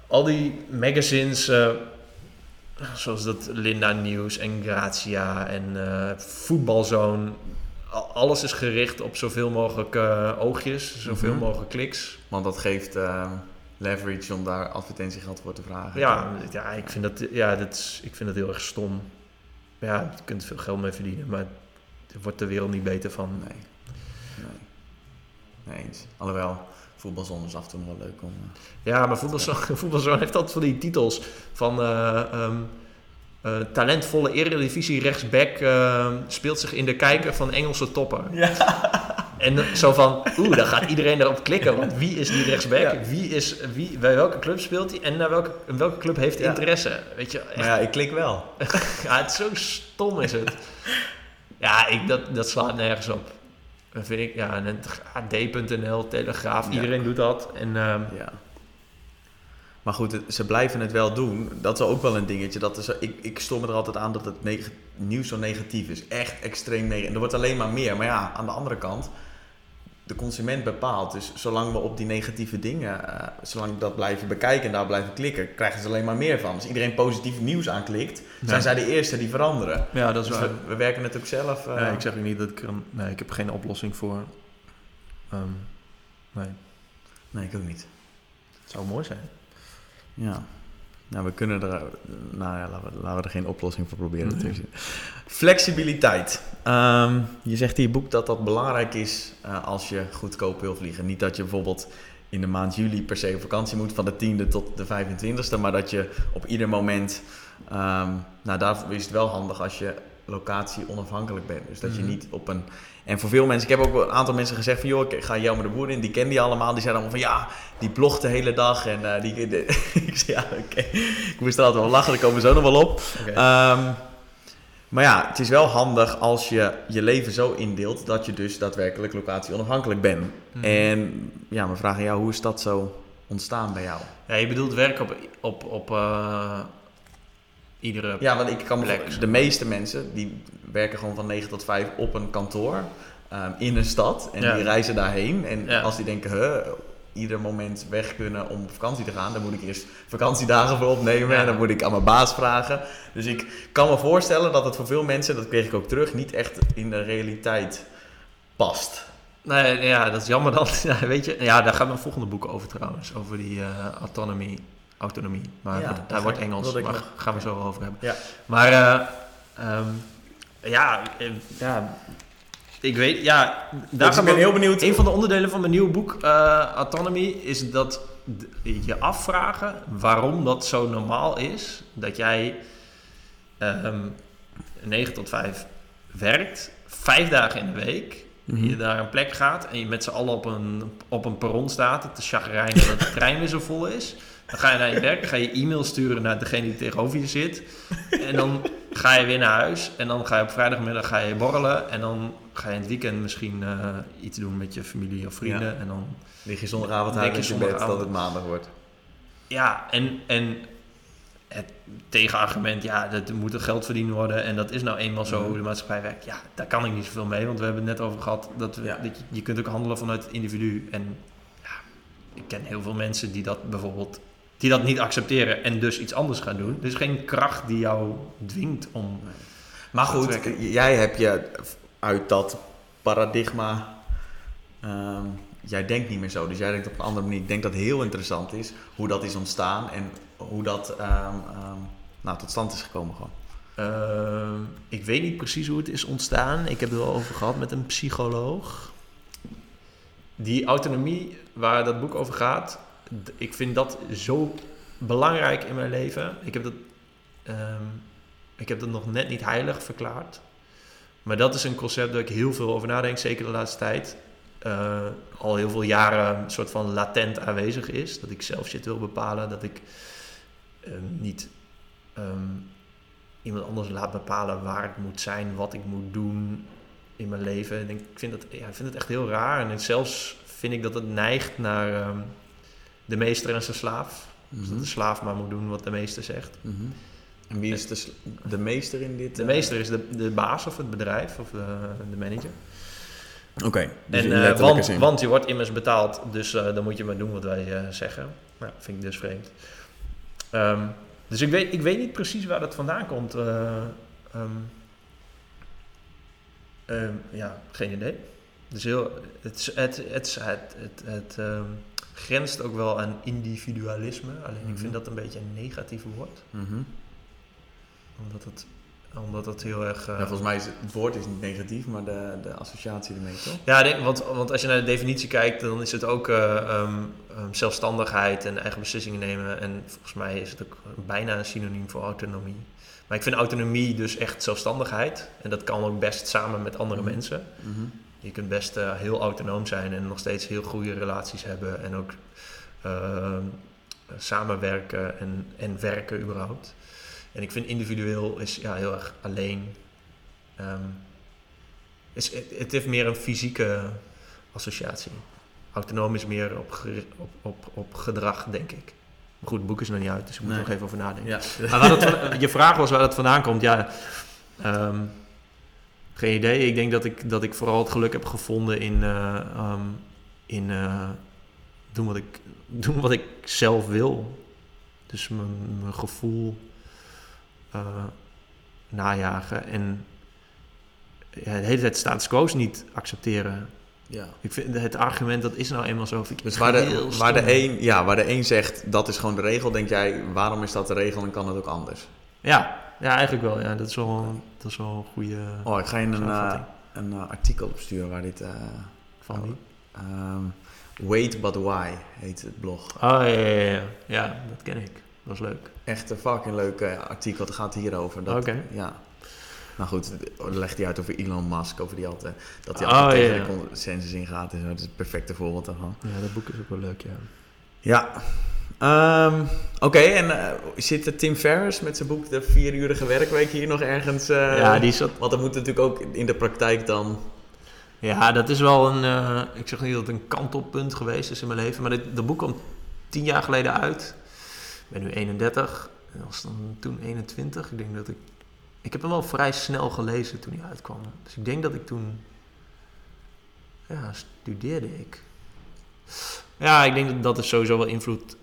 al die magazines, eh, zoals dat Linda Nieuws en Grazia en eh Voetbalzone, al- alles is gericht op zoveel mogelijk eh, oogjes, zoveel Mhm. mogelijk kliks. Want dat geeft eh, leverage om daar advertentiegeld voor te vragen. Ja, ja, ik vind dat, ja dat is, ik vind dat heel erg stom. Ja, je kunt veel geld mee verdienen, maar er wordt de wereld niet beter van. Nee. Nee. Nee eens. Alhoewel, voetbalzone is af en toe wel leuk om... eh, Ja, maar voetbalzone, voetbalzone heeft altijd van die titels van eh, eh, talentvolle eredivisie rechtsback eh, speelt zich in de kijker van Engelse toppen. En dan zo van, oeh, dan gaat iedereen erop klikken, want wie is die rechtsback? Ja. Wie is, wie, bij welke club speelt hij en naar welke, welke club heeft hij Ja. interesse? Weet je, echt, Maar ja, ik klik wel. ja, het is zo stom is het. Ja, ik, dat, dat slaat nergens op. Dat vind ik, ja, en het AD.nl, Telegraaf, Ja. iedereen doet dat. En ehm, Ja. Maar goed, ze blijven het wel doen. Dat is ook wel een dingetje. Dat is, ik, ik stoor me er altijd aan dat het neg- nieuws zo negatief is. Echt extreem negatief. En er wordt alleen maar meer. Maar ja, aan de andere kant, de consument bepaalt. Dus zolang we op die negatieve dingen, eh, zolang we dat blijven bekijken en daar blijven klikken, krijgen ze alleen maar meer van. Als iedereen positief nieuws aanklikt, zijn zij de eerste die veranderen. ja, dat is Dus waar. we, we werken het ook zelf. eh, ik zeg ook niet dat ik er. Nee, ik heb geen oplossing voor. Ehm, nee, Nee, ik ook niet. het zou mooi zijn. Ja. Nou, we kunnen er... Nou ja, laten we, laten we er geen oplossing voor proberen. Nee. te. Flexibiliteit. Ehm, je zegt in je boek dat dat belangrijk is eh, als je goedkoop wil vliegen. Niet dat je bijvoorbeeld in de maand juli per se op vakantie moet van de 10e tot de 25e. Maar dat je op ieder moment... ehm, nou, daarvoor is het wel handig als je locatie onafhankelijk bent. Dus dat je Mhm. niet op een... En voor veel mensen... Ik heb ook een aantal mensen gezegd van... joh, ik ga Jelmer de Boer in. Die ken die allemaal. Die zeiden allemaal van... ja, die blogt de hele dag. En eh, die... ik zei ja, oké. Ik moest er altijd wel lachen. Daar komen we zo nog wel op. Ehm, maar ja, het is wel handig als je je leven zo indeelt... dat je dus daadwerkelijk locatie onafhankelijk bent. Mhm. En ja, mijn vraag aan jou. Hoe is dat zo ontstaan bij jou? Ja, je bedoelt werk op, op, op eh, iedere... Ja, want ik kan Plek, de meeste mensen die werken gewoon van 9 tot 5 op een kantoor ehm, in een stad en Ja. die reizen daarheen. En Ja. als die denken, huh, ieder moment weg kunnen om op vakantie te gaan. Dan moet ik eerst vakantiedagen voor opnemen en dan moet ik aan mijn baas vragen. Dus ik kan me voorstellen dat het voor veel mensen, dat kreeg ik ook terug, niet echt in de realiteit past. Nee, ja, dat is jammer dan. Ja, weet je, ja, daar gaat mijn volgende boek over trouwens. Over die uh, autonomie. Autonomie. Maar Ja, daar wordt Engels. Maar nog- gaan we zo over hebben. Ja. Maar eh, ehm, ja, eh, ja, ik weet, ja, daar Dus ik ben heel benieuwd. Een van de onderdelen van mijn nieuwe boek, eh, Autonomy, is dat je afvragen waarom dat zo normaal is dat jij ehm 9 tot 5 werkt, vijf dagen in de week, Mhm. je naar een plek gaat en je met z'n allen op een, op een perron staat, te chagrijnen dat de trein weer zo vol is. Dan ga je naar je werk, ga je e-mail sturen naar degene die tegenover je zit. En dan ga je weer naar huis. En dan ga je op vrijdagmiddag ga je borrelen. En dan ga je in het weekend misschien eh, iets doen met je familie of vrienden. Ja. En dan, Lig je zondagavond uit in je bed dat het maandag wordt. ja, en, en het tegenargument, ja, dat moet er geld verdiend worden. En dat is nou eenmaal zo Mhm. hoe de maatschappij werkt. Ja, daar kan ik niet zoveel mee. Want we hebben het net over gehad dat, we, Ja. dat je, je kunt ook handelen vanuit het individu. En ja, ik ken heel veel mensen die dat bijvoorbeeld die dat niet accepteren en dus iets anders gaan doen. Er is geen kracht die jou dwingt om Maar Zo goed, jij hebt je uit dat paradigma. ehm, jij denkt niet meer zo, dus jij denkt op een andere manier. Ik denk dat het heel interessant is hoe dat is ontstaan en hoe dat ehm, ehm, nou, tot stand is gekomen. Gewoon. Ik weet niet precies hoe het is ontstaan. Ik heb het wel over gehad met een psycholoog. Die autonomie waar dat boek over gaat, ik vind dat zo belangrijk in mijn leven. Ik heb dat, ehm, ik heb dat nog net niet heilig verklaard. Maar dat is een concept waar ik heel veel over nadenk, zeker de laatste tijd. Eh, al heel veel jaren een soort van latent aanwezig is. Dat ik zelf shit wil bepalen. Dat ik ehm, niet ehm, iemand anders laat bepalen waar ik moet zijn, wat ik moet doen in mijn leven. Ik, ik, vind, dat, ja, ik vind het echt heel raar. En zelfs vind ik dat het neigt naar de meester en zijn slaaf. Dus dat de slaaf maar moet doen wat de meester zegt. Mhm. En wie is de, meester in dit? De eh? meester is de, de baas of het bedrijf of de, de manager. Oké, dus en, in eh, want, zin. want je wordt immers betaald, dus eh, dan moet je maar doen wat wij eh, zeggen. Nou, vind ik dus vreemd. Ehm, dus ik weet, ik weet niet precies waar dat vandaan komt. eh, ehm, ehm, ja, geen idee. Dus heel, het, is- het, het, het, het, het grenst ook wel aan individualisme. Alleen ik Mhm. vind dat een beetje een negatief woord. Mhm. Omdat het, omdat het heel erg... eh, Ja, volgens mij is het, het woord is niet negatief, maar de, de associatie ermee toch? Ja, denk, want, want als je naar de definitie kijkt, dan is het ook eh, ehm, ehm, zelfstandigheid en eigen beslissingen nemen. En volgens mij is het ook bijna een synoniem voor autonomie. Maar ik vind autonomie dus echt zelfstandigheid. En dat kan ook best samen met andere Mhm. mensen. Mhm. Je kunt best eh, heel autonoom zijn en nog steeds heel goede relaties hebben. En ook ehm, samenwerken en, en werken überhaupt. En ik vind individueel is ja, heel erg alleen. Ehm, is, het, het heeft meer een fysieke associatie. Autonoom is meer op, op, op, op gedrag, denk ik. Maar goed, het boek is nog niet uit, dus ik moet er Nee. nog even over nadenken. Ja. Maar je vraag was waar dat vandaan komt, ja. ehm, geen idee. Ik denk dat ik, dat ik vooral het geluk heb gevonden in, eh, ehm, in eh, doen, wat ik, doen wat ik zelf wil. Dus mijn, mijn gevoel eh, najagen en ja, de hele tijd status quo's niet accepteren. ja. Ik vind het argument dat is nou eenmaal zo. vind ik Dus waar de, waar, de een, ja, waar de een zegt dat is gewoon de regel, denk jij waarom is dat de regel en kan het ook anders? Ja, ja, eigenlijk wel. Ja, dat is wel, dat is wel een goede Oh, ik ga je een, eh, een eh, artikel opsturen waar dit. eh, van die. ehm, Wait but why heet het blog. Oh ja, ja, ja, ja. Dat ken ik. Dat was leuk. Echt een fucking leuk artikel. Het gaat hierover. Dat, Oké. Ja. Nou goed, legt hij uit over Elon Musk, over die altijd, dat hij Oh, altijd tegen ja. de consensus ingaat. En zo. Dat is het perfecte voorbeeld daarvan. Ja, dat boek is ook wel leuk, ja. Ja. Ehm, Oké, en eh, zit Tim Ferriss met zijn boek De Vierurige Werkweek hier nog ergens? eh, ja, die zat... Want dat moet natuurlijk ook in de praktijk dan... Ja, dat is wel een... eh, ik zeg niet dat het een kantelpunt geweest is in mijn leven, maar dit, dat boek kwam tien jaar geleden uit. Ik ben nu 31. En was dan toen 21. Ik denk dat ik... Ik heb hem wel vrij snel gelezen toen hij uitkwam. Dus ik denk dat ik toen... Ja, studeerde ik. Ja, ik denk dat dat is sowieso wel invloed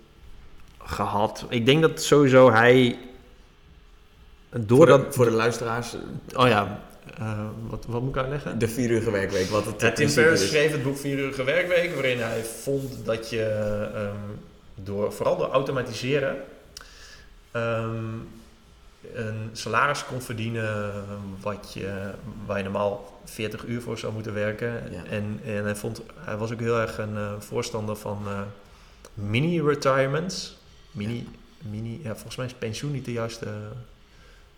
gehad. Ik denk dat sowieso hij... Voor Doordat... de, voor de luisteraars, Oh ja, eh, wat, wat moet ik uitleggen? de vierurige werkweek. Wat het Ja, Tim Ferriss is. schreef het boek Vierurige Werkweek, waarin hij vond dat je ehm, door, vooral door automatiseren ehm, een salaris kon verdienen wat je, waar je normaal 40 uur voor zou moeten werken. Ja. En, en hij, vond, hij was ook heel erg een eh, voorstander van eh, mini-retirements. Mini, mini, ja, volgens mij is pensioen niet de juiste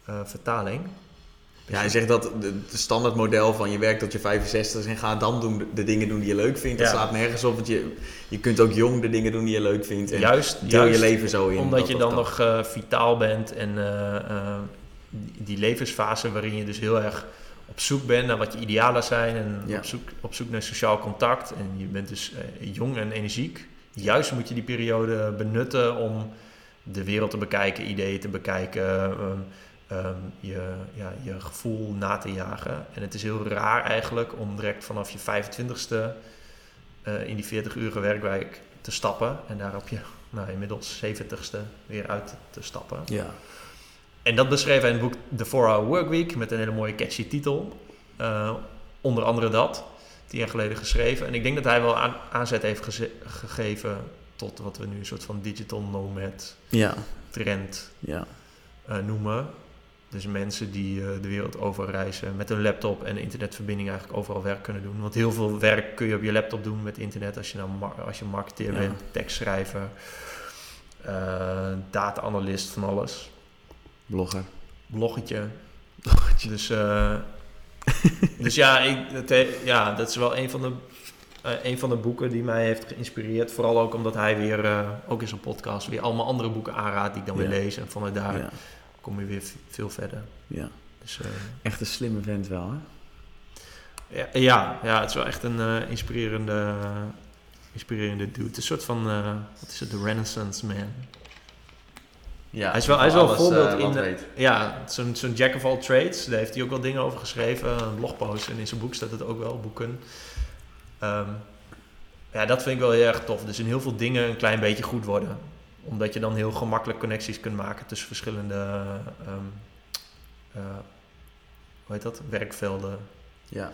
eh, vertaling. Ja, hij zegt dat de, de standaard model van je werkt tot je 65 en ga dan doen de, dingen doen die je leuk vindt. Dat Ja. slaat nergens op, want je, je kunt ook jong de dingen doen die je leuk vindt. En Juist, deel juist je leven zo in. Omdat dat je dan nog eh, vitaal bent en eh, eh, die- levensfase waarin je dus heel erg op zoek bent naar wat je idealen zijn en Ja. op, zoek, op zoek naar sociaal contact. En je bent dus eh, jong en energiek. Juist moet je die periode benutten om de wereld te bekijken, ideeën te bekijken, ehm, ehm, je, ja, je gevoel na te jagen. En het is heel raar eigenlijk om direct vanaf je 25ste eh, in die 40-urige werkweek te stappen en daar op je nou, inmiddels 70ste weer uit te stappen. Ja. En dat beschreef hij in het boek The 4-Hour Workweek met een hele mooie catchy titel. Eh, onder andere dat, tien jaar geleden geschreven. En ik denk dat hij wel aan, aanzet heeft geze- gegeven tot wat we nu een soort van digital nomad Ja. trend Ja. eh, noemen. Dus mensen die eh, de wereld over reizen met een laptop en internetverbinding eigenlijk overal werk kunnen doen. Want heel veel werk kun je op je laptop doen met internet als je, nou als je marketeer Ja. bent, tekstschrijver, eh data-analyst, van alles. Blogger. Bloggetje. Dus, eh, dus ja, ik, dat, ja, dat is wel een van, de, eh, een van de boeken die mij heeft geïnspireerd. Vooral ook omdat hij weer, eh, ook in zijn podcast, weer allemaal andere boeken aanraadt die ik dan Ja. weer lees. En vanuit daar Ja. kom je weer veel verder. ja. Dus, eh, Echt een slimme vent wel, hè? ja, ja, ja, het is wel echt een inspirerende, inspirerende dude. Een soort van, wat is het, de Renaissance man. Ja. Hij is wel, hij is wel een voorbeeld eh, in de, ja, zo'n zo'n jack of all trades. Daar heeft hij ook wel dingen over geschreven, een blogpost. En in zijn boek staat het ook wel, boeken. Ehm, ja, dat vind ik wel heel erg tof. Dus in heel veel dingen een klein beetje goed worden. Omdat je dan heel gemakkelijk connecties kunt maken tussen verschillende ehm, eh, hoe heet dat? werkvelden Ja.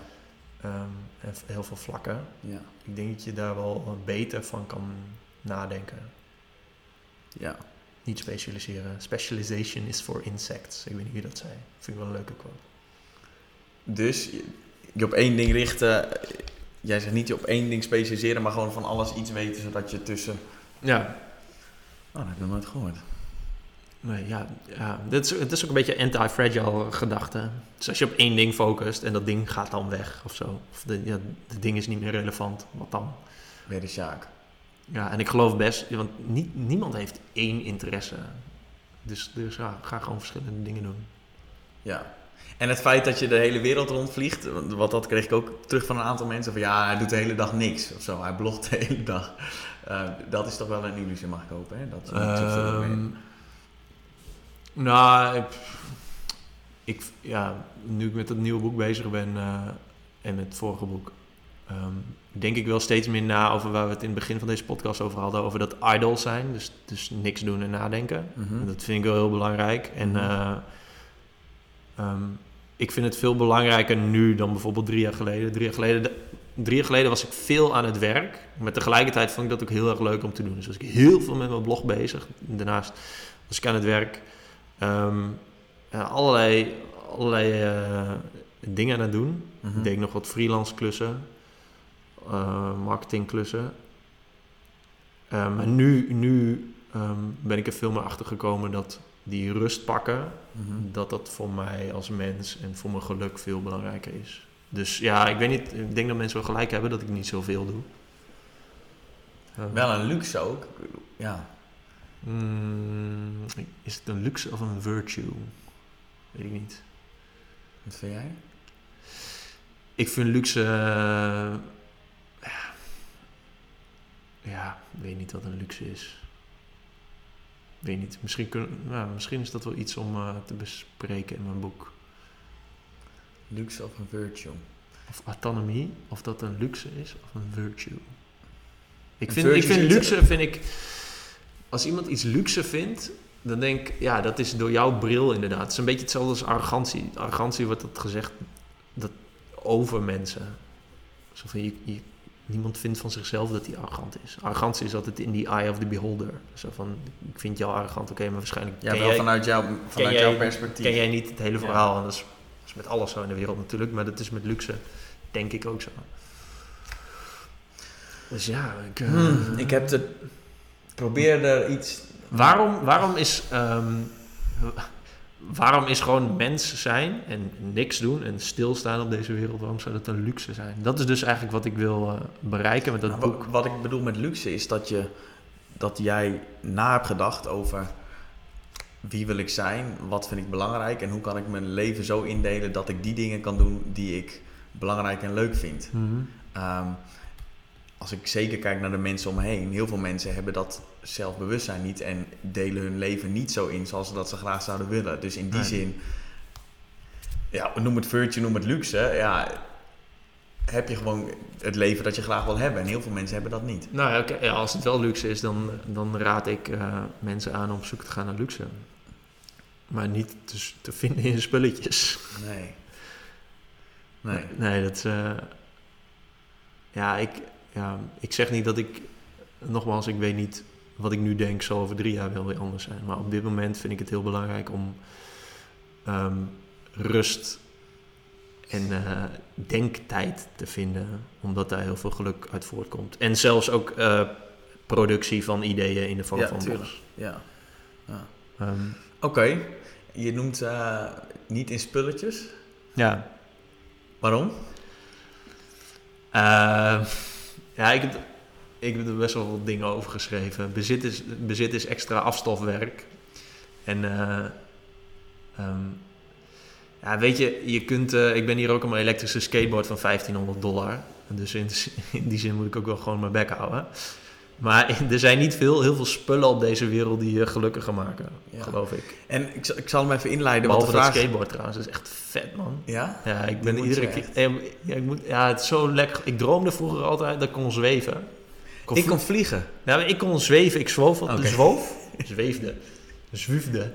ehm, en heel veel vlakken. Ja. Ik denk dat je daar wel beter van kan nadenken. Ja. Niet specialiseren. Specialization is for insects. Ik weet niet wie dat zei. Vind ik wel een leuke quote. Dus je, op één ding richten. Jij zegt niet je op één ding specialiseren, maar gewoon van alles iets weten, zodat je tussen... Ja, Oh, dat heb ik nog nooit gehoord. nee, ja, ja. Dit is, het is ook een beetje anti-fragile gedachte. Dus als je op één ding focust en dat ding gaat dan weg of zo. Of de, ja, het ding is niet meer relevant, wat dan? Weer de Sjaak. Ja, en ik geloof best, want niet, niemand heeft één interesse. Dus, dus ja, ga gewoon verschillende dingen doen. Ja. En het feit dat je de hele wereld rondvliegt, want wat dat kreeg ik ook terug van een aantal mensen. Van ja, hij doet de hele dag niks of zo. Hij blogt de hele dag. Eh, dat is toch wel een illusie, mag ik hopen, hè? Dat mee- nou, ik, ik, ja, nu ik met het nieuwe boek bezig ben eh, en met het vorige boek, ehm, denk ik wel steeds meer na over waar we het in het begin van deze podcast over hadden, over dat idle zijn, dus, dus niks doen en nadenken. Mhm. En Dat vind ik wel heel belangrijk. En Mhm. eh, ehm, ik vind het veel belangrijker nu dan bijvoorbeeld drie jaar geleden. Drie jaar geleden, drie jaar geleden was ik veel aan het werk. Maar tegelijkertijd vond ik dat ook heel erg leuk om te doen. Dus was ik heel veel met mijn blog bezig. Daarnaast was ik aan het werk. Ehm, allerlei allerlei eh, dingen aan het doen. Mhm. Ik deed nog wat freelance klussen. Eh, marketingklussen. Maar nu, nu ehm, ben ik er veel meer achter gekomen dat die rust pakken, Mhm. dat dat voor mij als mens en voor mijn geluk veel belangrijker is. Dus ja, ik weet niet, ik denk dat mensen wel gelijk hebben dat ik niet zoveel doe. Eh, Wel een luxe ook. Ja. mm, is het een luxe of een virtue? Weet ik niet. Wat vind jij? Ik vind luxe. Ja, ik weet niet wat een luxe is. Weet niet. Misschien, kun, nou, misschien is dat wel iets om eh, te bespreken in mijn boek. Luxe of een virtue? Of autonomie, of dat een luxe is of een virtue. Ik Een vind, ik vind luxe, vind ik... Als iemand iets luxe vindt, dan denk ik... Ja, dat is door jouw bril inderdaad. Het is een beetje hetzelfde als arrogantie. Arrogantie wordt dat gezegd dat over mensen. Zo van, je, je- niemand vindt van zichzelf dat hij arrogant is. Arrogantie is altijd in the eye of the beholder. Zo van, ik vind jou arrogant, oké, maar waarschijnlijk... Ja, wel jij- vanuit, jou, vanuit jij- jouw perspectief. ken jij niet het hele Ja. verhaal. En dat is, dat is met alles zo in de wereld natuurlijk, maar dat is met luxe denk ik ook zo. Dus ja, ik, eh, Hmm, ik heb de... Probeer er iets... waarom, waarom, is, ehm, waarom is gewoon mens zijn en niks doen en stilstaan op deze wereld, waarom zou dat een luxe zijn? Dat is dus eigenlijk wat ik wil eh, bereiken met dat Nou, boek. wa- Wat ik bedoel met luxe is dat, je, dat jij na hebt gedacht over wie wil ik zijn, wat vind ik belangrijk en hoe kan ik mijn leven zo indelen dat ik die dingen kan doen die ik belangrijk en leuk vind. Mhm. Ehm, als ik zeker kijk naar de mensen om me heen, heel veel mensen hebben dat zelfbewustzijn niet en delen hun leven niet zo in zoals ze dat ze graag zouden willen. Dus in die zin, ja, noem het virtue, noem het luxe, ja, heb je gewoon het leven dat je graag wil hebben. En heel veel mensen hebben dat niet. Nou ja, als het wel luxe is, dan, dan raad ik eh, mensen aan om op zoek te gaan naar luxe. Maar niet te, te vinden in spulletjes. Nee. Nee. Nee, dat eh, ja, ik, ja, ik zeg niet dat ik... Nogmaals, ik weet niet wat ik nu denk zal over drie jaar wel weer anders zijn. Maar op dit moment vind ik het heel belangrijk om ehm, rust en eh, denktijd te vinden. Omdat daar heel veel geluk uit voortkomt. En zelfs ook eh, productie van ideeën in de vorm Ja, van tuurlijk. blogs. Ja. Ehm, Oké, je noemt eh, niet in spulletjes. ja, Waarom? Eh, ja, ik heb, ik heb er best wel wat dingen over geschreven. Bezit is, bezit is extra afstofwerk. En ehm, ja, weet je, je kunt, eh, ik ben hier ook op een elektrische skateboard van 1500 dollar. Dus in, in die zin moet ik ook wel gewoon mijn bek houden. Maar er zijn niet veel, heel veel spullen op deze wereld die je gelukkiger maken, Ja. geloof ik. En ik, zal- ik zal hem even inleiden. Want Behalve de dat vraag... skateboard trouwens, dat is echt vet man. Ja? Ja, ik Die ben iedere keer. ja, ik moet, ja, het is zo lekker. Ik droomde vroeger altijd dat ik kon zweven. Ik kon vliegen. Ja, ik kon zweven. Ik zwoof. Okay. Zwoof? Zweefde. Zwiefde.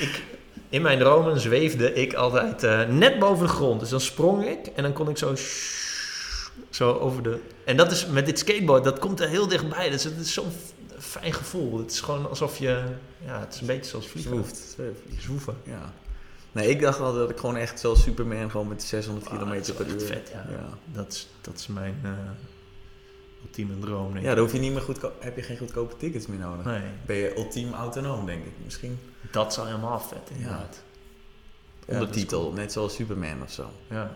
ik, in mijn dromen zweefde ik altijd eh, net boven de grond. Dus dan sprong ik en dan kon ik zo... Zo over de... En dat is met dit skateboard, dat komt er heel dichtbij. Dus het is zo'n fijn gevoel. Het is gewoon alsof je... Ja, het is een beetje zoals vliegen. Zwoeft. Zwoeven. Ja. Nee, ik dacht altijd dat ik gewoon echt zoals Superman gewoon met 600 Ah, dat kilometer is per wel uur. echt vet, ja. ja. Dat, is, dat is mijn eh, ultieme droom, denk Ja, dan hoef je niet meer goedko- heb je geen goedkope tickets meer nodig. Nee, Ben je ultiem autonoom, denk ik. Misschien dat zou helemaal vet, inderdaad. Ja, net zoals Superman of zo. Ja.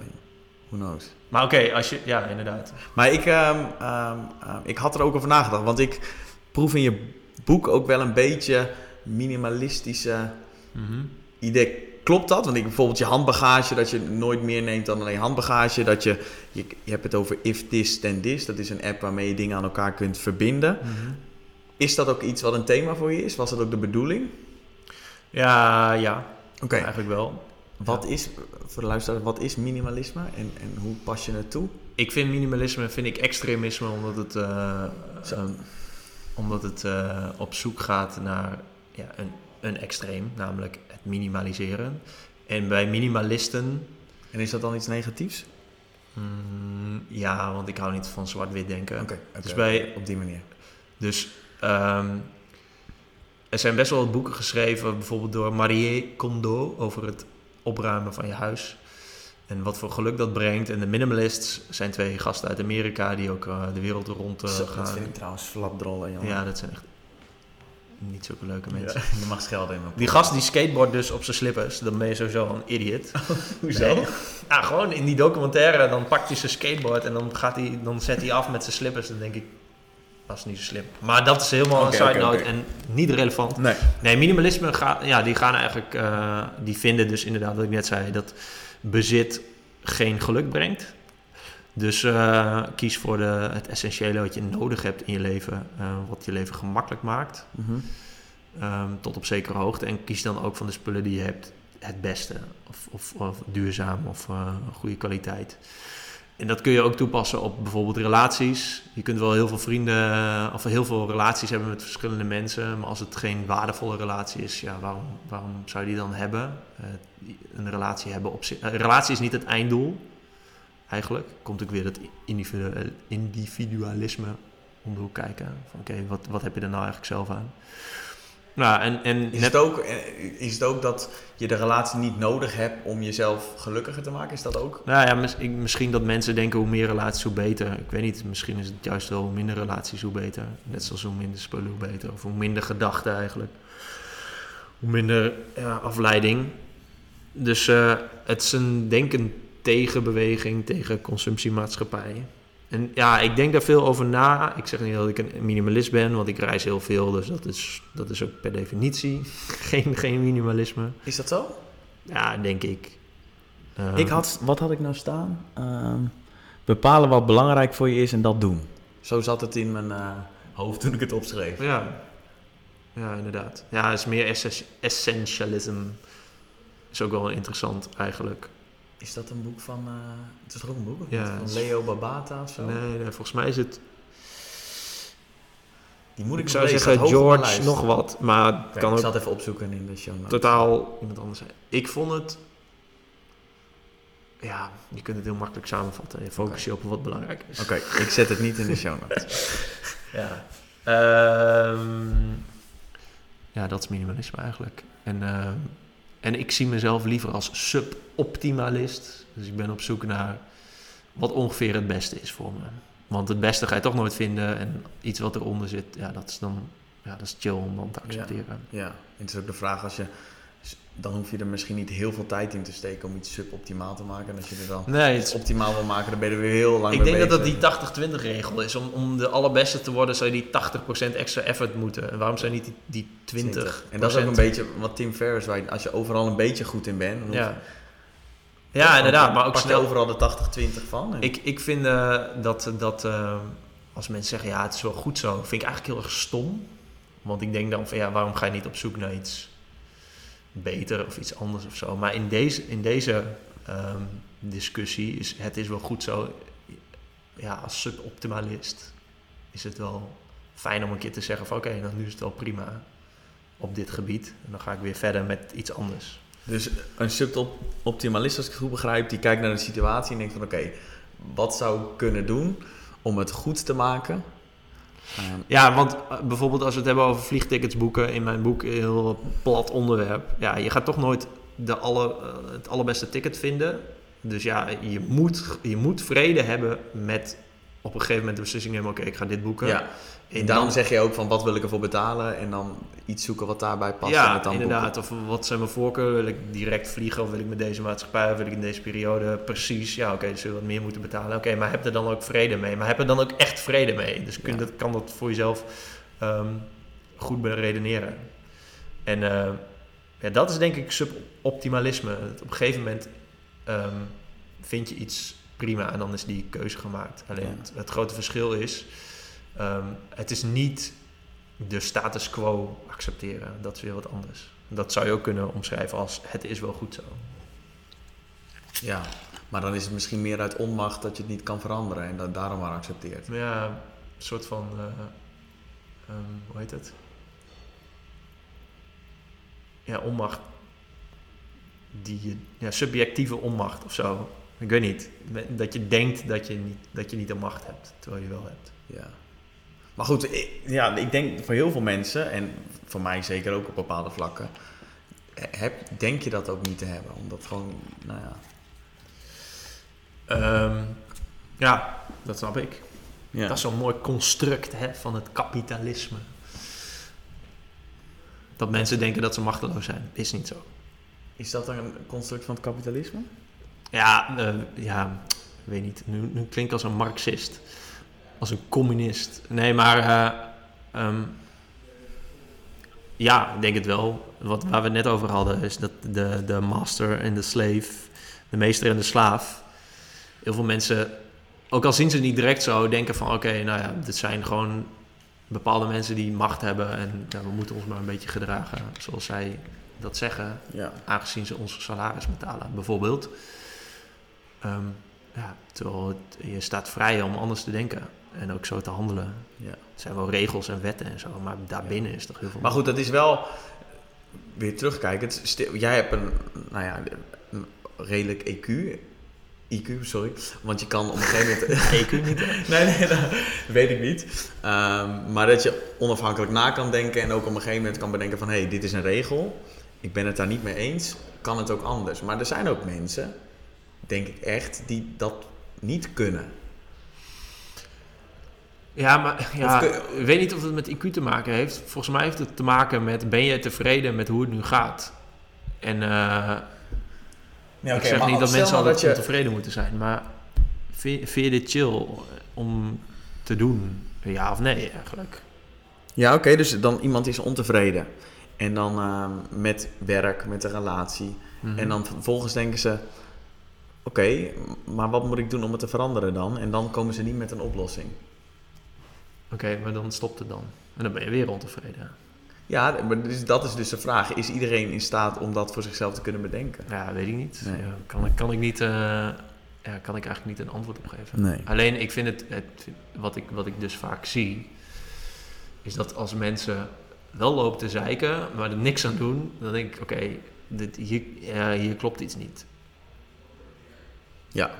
Who knows. Maar oké, als je... Ja, inderdaad. Maar ik, ehm, ehm, ehm, ik had er ook over nagedacht, want ik proef in je boek ook wel een beetje minimalistische Mhm. idee. Klopt dat? Want ik bijvoorbeeld je handbagage, dat je nooit meer neemt dan alleen handbagage. Dat je, je, je hebt het over if this then this. Dat is een app waarmee je dingen aan elkaar kunt verbinden. Mhm. Is dat ook iets wat een thema voor je is? Was dat ook de bedoeling? Ja, ja. Oké. Eigenlijk wel. Wat is, voor de luisteraar, wat is minimalisme en, en hoe pas je het toe? Ik vind minimalisme vind ik extremisme omdat het, eh, ehm, omdat het eh, op zoek gaat naar ja, een, een extreem, namelijk minimaliseren. En bij minimalisten, En is dat dan iets negatiefs? mm, ja, want ik hou niet van zwart-wit denken. Oké, Dus bij- op die manier. Dus ehm, er zijn best wel wat boeken geschreven, bijvoorbeeld door Marie Kondo, over het opruimen van je huis. En wat voor geluk dat brengt. En de minimalists zijn twee gasten uit Amerika die ook eh, de wereld rond eh, Zo, gaan. dat vind ik trouwens flapdrollen, jongen. Ja, dat zijn echt niet zulke leuke mensen. je mag schelden in mijn Die gast die skateboard dus op zijn slippers, dan ben je sowieso een idiot. Hoezo? Nee. Ja, gewoon in die documentaire, dan pakt hij zijn skateboard en dan, gaat hij, dan zet hij af met zijn slippers. Dan denk ik, dat is niet zo slim. Maar dat is helemaal een side note en niet relevant. Nee. Nee, minimalisme gaat, ja, die gaan eigenlijk, eh, die vinden dus inderdaad, wat ik net zei, dat bezit geen geluk brengt. Dus eh, kies voor de, het essentiële wat je nodig hebt in je leven, eh, wat je leven gemakkelijk maakt, Mhm. ehm, tot op zekere hoogte. En kies dan ook van de spullen die je hebt het beste, of, of, of duurzaam, of eh, goede kwaliteit. en dat kun je ook toepassen op bijvoorbeeld relaties. Je kunt wel heel veel vrienden of heel veel relaties hebben met verschillende mensen. Maar als het geen waardevolle relatie is, ja, waarom, waarom zou je die dan hebben? Een relatie hebben op zich. Een relatie is niet het einddoel. Eigenlijk komt ook weer het individualisme om de hoek kijken. Van oké, wat, wat heb je er nou eigenlijk zelf aan? Nou, en, en is, het ook, eh, is het ook dat je de relatie niet nodig hebt om jezelf gelukkiger te maken? Is dat ook? Nou ja, misschien dat mensen denken hoe meer relaties, hoe beter. Ik weet niet, misschien is het juist wel hoe minder relaties, hoe beter. Net zoals hoe minder spullen, hoe beter. Of hoe minder gedachten eigenlijk. Hoe minder ja, afleiding. Dus uh, het is een, denk een tegenbeweging tegen consumptiemaatschappij. En ja, ik denk daar veel over na. Ik zeg niet dat ik een minimalist ben, want ik reis heel veel. Dus dat is, dat is ook per definitie geen, geen minimalisme. Is dat zo? Ja, denk ik. ik had, wat had ik nou staan? Ehm, bepalen wat belangrijk voor je is en dat doen. Zo zat het in mijn uh, hoofd toen ik het opschreef. Ja, ja inderdaad. Ja, het is meer essentialism. Is ook wel interessant eigenlijk. Is dat een boek van... Uh, het is toch ook een boek? Ja, van Leo Babata of zo? Nee, nee, volgens mij is het... Die moet ik, ik zou zeggen George nog wat, maar het kan ik ook... Ik zal het even opzoeken in de show notes. Totaal iemand anders zijn. Ik vond het... Ja, je kunt het heel makkelijk samenvatten. Je focus je op wat belangrijk is. Oké, ik zet het niet in de show notes. ja. Um, ja, dat is minimalisme eigenlijk. En... Uh, en ik zie mezelf liever als suboptimalist. Dus ik ben op zoek naar wat ongeveer het beste is voor me. Want het beste ga je toch nooit vinden. En iets wat eronder zit, ja, dat is dan ja, dat is chill om dan te accepteren. Ja, ja. en het is ook de vraag als je dan hoef je er misschien niet heel veel tijd in te steken om iets suboptimaal te maken. En als je er dan nee, iets optimaal wil maken, dan ben je er weer heel lang Ik denk dat dat die 80-20 regel is. Om, om de allerbeste te worden, zou je die 80% extra effort moeten. En waarom zijn niet die, die 20? En dat is ook een beetje wat Tim Ferriss, waar als je overal een beetje goed in bent. Ja. Ja, inderdaad. Maar ook snel overal de 80-20 van. Ik, ik vind uh, dat, dat uh, als mensen zeggen, ja, het is wel goed zo, vind ik eigenlijk heel erg stom. Want ik denk dan van, ja, waarom ga je niet op zoek naar iets beter of iets anders of zo. Maar in deze, in deze um, discussie is het is wel goed zo. Ja, als suboptimalist is het wel fijn om een keer te zeggen van oké, okay, nou, nu is het wel prima op dit gebied. En dan ga ik weer verder met iets anders. Dus een suboptimalist, als ik het goed begrijp, die kijkt naar de situatie en denkt van oké, wat zou ik kunnen doen om het goed te maken Ehm, ja, want eh, bijvoorbeeld als we het hebben over vliegtickets boeken, in mijn boek een heel plat onderwerp. Ja, je gaat toch nooit de alle, uh, het allerbeste ticket vinden. Dus ja, je moet, je moet vrede hebben met op een gegeven moment de beslissing nemen: oké, ik ga dit boeken. Ja. En dan zeg je ook van wat wil ik ervoor betalen en dan iets zoeken wat daarbij past. Ja, en dan inderdaad. Of wat zijn mijn voorkeuren? Wil ik direct vliegen of wil ik met deze maatschappij of wil ik in deze periode precies? Ja, oké, dus zul je wat meer moeten betalen. Oké, maar heb er dan ook vrede mee? Maar heb er dan ook echt vrede mee? Dus kun, dat, kan dat voor jezelf um, goed beredeneren. En uh, ja, dat is denk ik suboptimalisme. Op een gegeven moment um, vind je iets prima en dan is die keuze gemaakt. Alleen het, het grote verschil is Um, het is niet de status quo accepteren. Dat is weer wat anders. Dat zou je ook kunnen omschrijven als het is wel goed zo. Ja, maar dan is het misschien meer uit onmacht dat je het niet kan veranderen en dat daarom maar accepteert. Ja, een soort van, uh, um, hoe heet het? Ja, onmacht. Die, ja, subjectieve onmacht of zo. Ik weet niet. Dat je denkt dat je niet, dat je niet de macht hebt, terwijl je wel hebt. Ja. Maar goed, ik, ja, ik denk voor heel veel mensen, en voor mij zeker ook op bepaalde vlakken, heb, denk je dat ook niet te hebben. Omdat gewoon, nou ja. Um, ja, dat snap ik. Ja. Dat is zo'n mooi construct hè, van het kapitalisme. Dat mensen denken dat ze machteloos zijn. Is niet zo. Is dat een construct van het kapitalisme? Ja, uh, ja, weet niet. Nu, nu klinkt als een marxist als een communist. Nee, maar uh, um, ja, ik denk het wel. Wat, waar we het net over hadden, is dat de, de master en de slave, de meester en de slaaf, heel veel mensen, ook al zien ze het niet direct zo, denken van oké, nou ja, dit zijn gewoon bepaalde mensen die macht hebben en ja, we moeten ons maar een beetje gedragen zoals zij dat zeggen, ja. aangezien ze ons salaris betalen, bijvoorbeeld. Um, ja, terwijl het- je staat vrij om anders te denken en ook zo te handelen. Ja. Het zijn wel regels en wetten en zo, maar daarbinnen is toch heel veel. Maar goed, dat is wel weer terugkijkend. Stil- Jij hebt een, nou ja, een redelijk EQ. IQ, sorry. Want je kan op een gegeven moment. EQ niet. nee, nee, dat weet ik niet. Ehm, maar dat je onafhankelijk na kan denken en ook op een gegeven moment kan bedenken van hé, hey, dit is een regel. Ik ben het daar niet mee eens. Kan het ook anders? Maar er zijn ook mensen, denk ik echt, die dat niet kunnen. Ja, maar ja, ik weet niet of het met IQ te maken heeft. Volgens mij heeft het te maken met ben je tevreden met hoe het nu gaat? En eh, ik zeg niet dat mensen altijd ontevreden moeten zijn, maar vind, vind je dit chill om te doen? Ja of nee eigenlijk? Ja, oké, dus dan iemand is ontevreden. En dan ehm, met werk, met de relatie. Mhm. En dan vervolgens denken ze: Oké, maar wat moet ik doen om het te veranderen dan? En dan komen ze niet met een oplossing. Oké, maar dan stopt het dan. En dan ben je weer ontevreden. Ja, maar dus, dat is dus de vraag: is iedereen in staat om dat voor zichzelf te kunnen bedenken? Ja, weet ik niet. Nee. Ja, kan, ik- kan ik niet... eh, ja, kan ik eigenlijk niet een antwoord op geven. Nee. Alleen, ik vind het, het wat, ik, wat ik dus vaak zie, is dat als mensen wel lopen te zeiken, maar er niks aan doen, dan denk ik, oké, dit hier, hier klopt iets niet. Ja,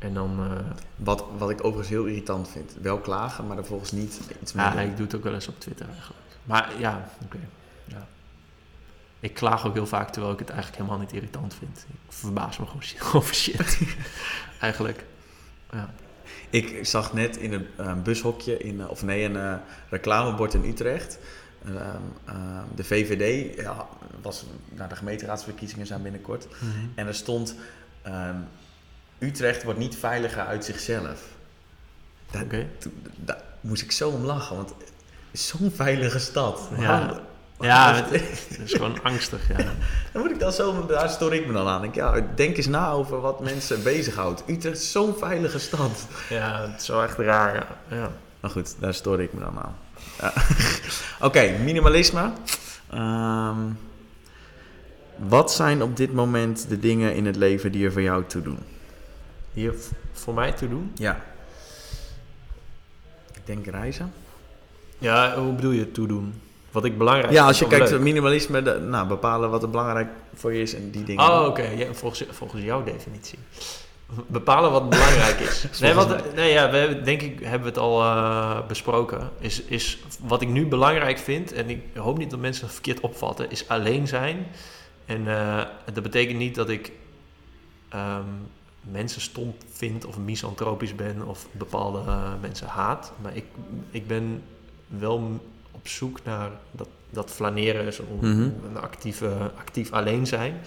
En dan, eh, wat, wat ik overigens heel irritant vind: wel klagen, maar er volgens niet iets mee ja, doen. ik doe het ook wel eens op Twitter eigenlijk. Maar ja, oké. ja. Ik klaag ook heel vaak, terwijl ik het eigenlijk helemaal niet irritant vind. Ik verbaas me gewoon over shit. eigenlijk. Ja. Ik zag net in een eh, bushokje, in, eh, of nee, een reclamebord in Utrecht. Ehm, ehm, de VVD, ja, was, nou, de gemeenteraadsverkiezingen zijn binnenkort. En er stond, ehm, Utrecht wordt niet veiliger uit zichzelf. Daar, moest ik zo om lachen, want zo'n veilige stad. Ja. Waarom- Ja, het, het is gewoon angstig, ja. dan moet ik dan zo, daar stoor ik me dan aan. Ik, ja, denk eens na over wat mensen bezighoudt. Utrecht is zo'n veilige stad. Ja, het is wel echt raar, ja. ja. Maar goed, daar stoor ik me dan aan. Ja. Oké, minimalisme. Ehm, wat zijn op dit moment de dingen in het leven die er voor jou toe doen? Hier voor mij te doen? Ja. Ik denk reizen. Ja, hoe bedoel je toedoen? Wat ik belangrijk Ja, als je kijkt naar minimalisme, de- nou, bepalen wat er belangrijk voor je is en die dingen. Oh, oké. Ja, volgens, volgens jouw definitie. Bepalen wat belangrijk is. nee, wat, nee, ja, we hebben, denk ik hebben we het al eh, besproken. Is, is wat ik nu belangrijk vind, en ik hoop niet dat mensen het verkeerd opvatten, is alleen zijn. En eh, dat betekent niet dat ik ehm, mensen stom vind of misantropisch ben of bepaalde eh, mensen haat. Maar ik, ik ben wel op zoek naar dat, dat flaneren, zo Mhm. een actieve, actief alleen zijn.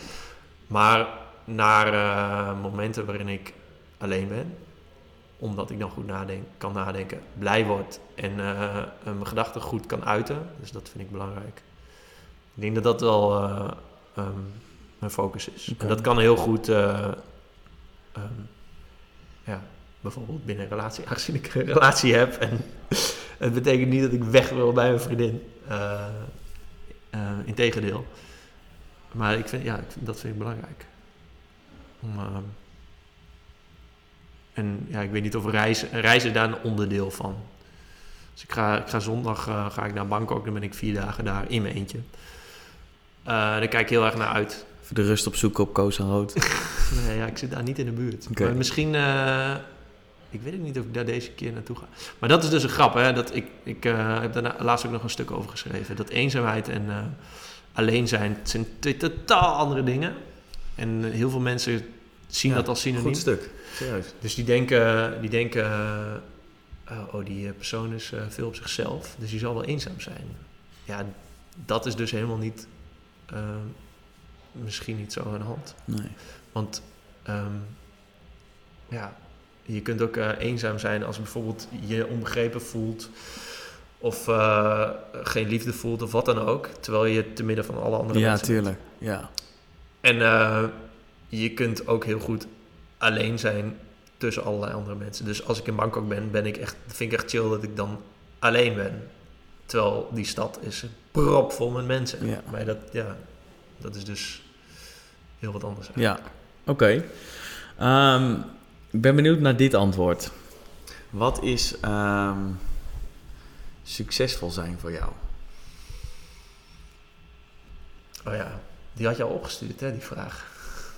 Maar naar eh, momenten waarin ik alleen ben, omdat ik dan goed nadenk, kan nadenken, blij word en eh, mijn gedachten goed kan uiten. Dus dat vind ik belangrijk. Ik denk dat dat wel eh, ehm, mijn focus is. En dat kan heel goed, eh, ehm, ja, bijvoorbeeld binnen een relatie, aangezien ik een relatie heb. En het betekent niet dat ik weg wil bij mijn vriendin. Uh, integendeel. Maar ik vind, ja, dat vind ik belangrijk. Om, ehm, en ja, ik weet niet of reizen, reizen daar een onderdeel van. Dus ik ga, ik ga zondag eh, ga ik naar Bangkok, dan ben ik vier dagen daar in mijn eentje. Daar kijk ik heel erg naar uit. De rust opzoeken op Koos en Rood. Nee, ja, ik zit daar niet in de buurt. Maar misschien, eh, ik weet ook niet of ik daar deze keer naartoe ga. Maar dat is dus een grap, hè. Dat ik, ik eh, heb daar laatst ook nog een stuk over geschreven. Dat eenzaamheid en eh, alleen zijn, het zijn twee totaal andere dingen. En heel veel mensen zien Ja, dat als synoniem. Goed stuk, serieus. Dus die denken, die denken oh, die persoon is veel op zichzelf, dus die zal wel eenzaam zijn. Ja, dat is dus helemaal niet, misschien niet zo aan de hand. Nee. Want ehm, ja, je kunt ook eh, eenzaam zijn als bijvoorbeeld je onbegrepen voelt of eh, geen liefde voelt of wat dan ook, terwijl je te midden van alle andere Ja, mensen bent. tuurlijk. Ja. En eh, je kunt ook heel goed alleen zijn tussen allerlei andere mensen. Dus als ik in Bangkok ben, ben ik echt, vind ik echt chill dat ik dan alleen ben. Terwijl die stad is propvol met mensen. Ja. Maar dat, ja, dat is dus heel wat anders. Ja, oké. Ehm, Ik ben benieuwd naar dit antwoord. Wat is ehm, succesvol zijn voor jou? Oh ja, die had je al opgestuurd, hè, die vraag.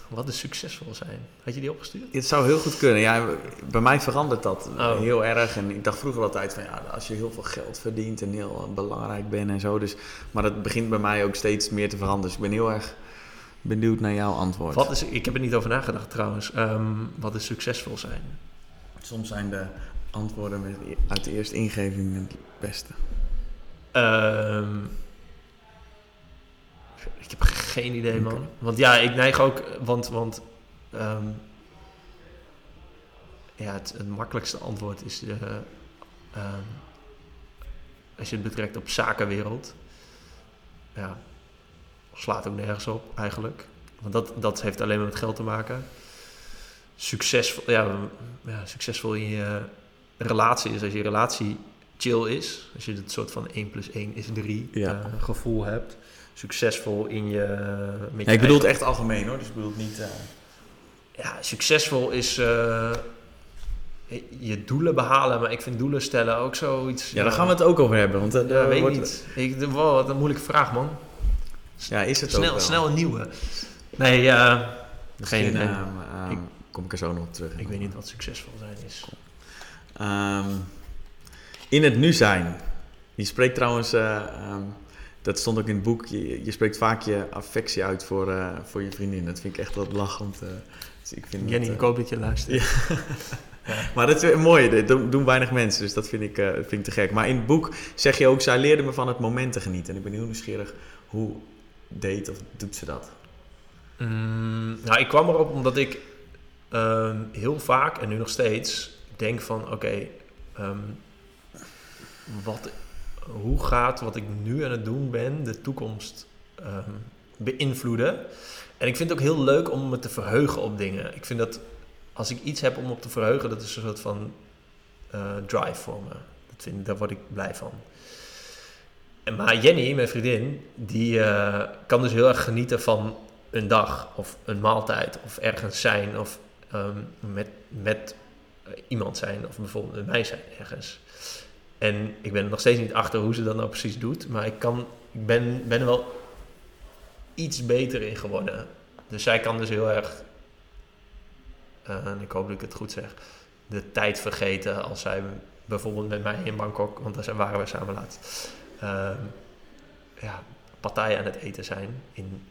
Wat is succesvol zijn? Had je die opgestuurd? Het zou heel goed kunnen. Ja, bij mij verandert dat Oh. heel erg. En ik dacht vroeger altijd van ja, als je heel veel geld verdient en heel belangrijk bent en zo. Dus, maar dat begint bij mij ook steeds meer te veranderen. Dus ik ben heel erg benieuwd naar jouw antwoord. Wat is, ik heb er niet over nagedacht trouwens. Ehm, wat is succesvol zijn? Soms zijn de antwoorden met, uit de eerste ingeving het beste. Ehm, ik heb geen idee, man. Want ja, ik neig ook... Want, want ehm, ja, het, het makkelijkste antwoord is... eh, ehm, als je het betrekt op zakenwereld... Ja, slaat ook nergens op, eigenlijk. Want dat, dat heeft alleen maar met geld te maken. Succesvol, ja, ja, succesvol in je relatie is als je relatie chill is. Als je het soort van 1 plus 1 is 3 Ja. eh, gevoel hebt. Succesvol in je... Met Ja, ik bedoel het echt algemeen hoor. Dus ik bedoel het niet... eh, Ja, succesvol is eh, je doelen behalen. Maar ik vind doelen stellen ook zoiets... Ja, daar gaan we het ook over hebben. Want, eh, Ja, weet ik wordt- niet. Ik, wow, wat een moeilijke vraag, man. Ja, is het ook Snel, wel. snel een nieuwe. Nee, ja... Misschien, Geen idee. Ik- kom ik er zo nog op terug. ik weet niet wat succesvol zijn is. Ehm, in het nu zijn. Je spreekt trouwens, eh, ehm, dat stond ook in het boek, je, je spreekt vaak je affectie uit voor, eh, voor je vriendin. Dat vind ik echt wat lachend. eh. dus ik vind Jenny, dat, ik eh, hoop dat je luistert. maar dat is mooi, dat doen, weinig mensen, dus dat vind ik, vind ik te gek. Maar in het boek zeg je ook, zij leerde me van het moment te genieten. En ik ben heel nieuwsgierig, hoe deed of doet ze dat? Mm, nou, ik kwam erop omdat ik ehm, heel vaak en nu nog steeds denk van oké, ehm, wat, hoe gaat wat ik nu aan het doen ben de toekomst ehm, beïnvloeden? En ik vind het ook heel leuk om me te verheugen op dingen. Ik vind dat als ik iets heb om op te verheugen, dat is een soort van eh, drive voor me. Dat vind, daar word ik blij van. En maar Jenny, mijn vriendin, die eh, kan dus heel erg genieten van een dag of een maaltijd of ergens zijn of ehm, met, met eh, iemand zijn of bijvoorbeeld met mij zijn ergens. En ik ben er nog steeds niet achter hoe ze dat nou precies doet, maar ik, kan, ben, ben er wel iets beter in geworden. Dus zij kan dus heel erg, eh, en ik hoop dat ik het goed zeg, de tijd vergeten als zij bijvoorbeeld met mij in Bangkok, want daar waren we samen laatst, ehm, ja, partijen aan het eten zijn in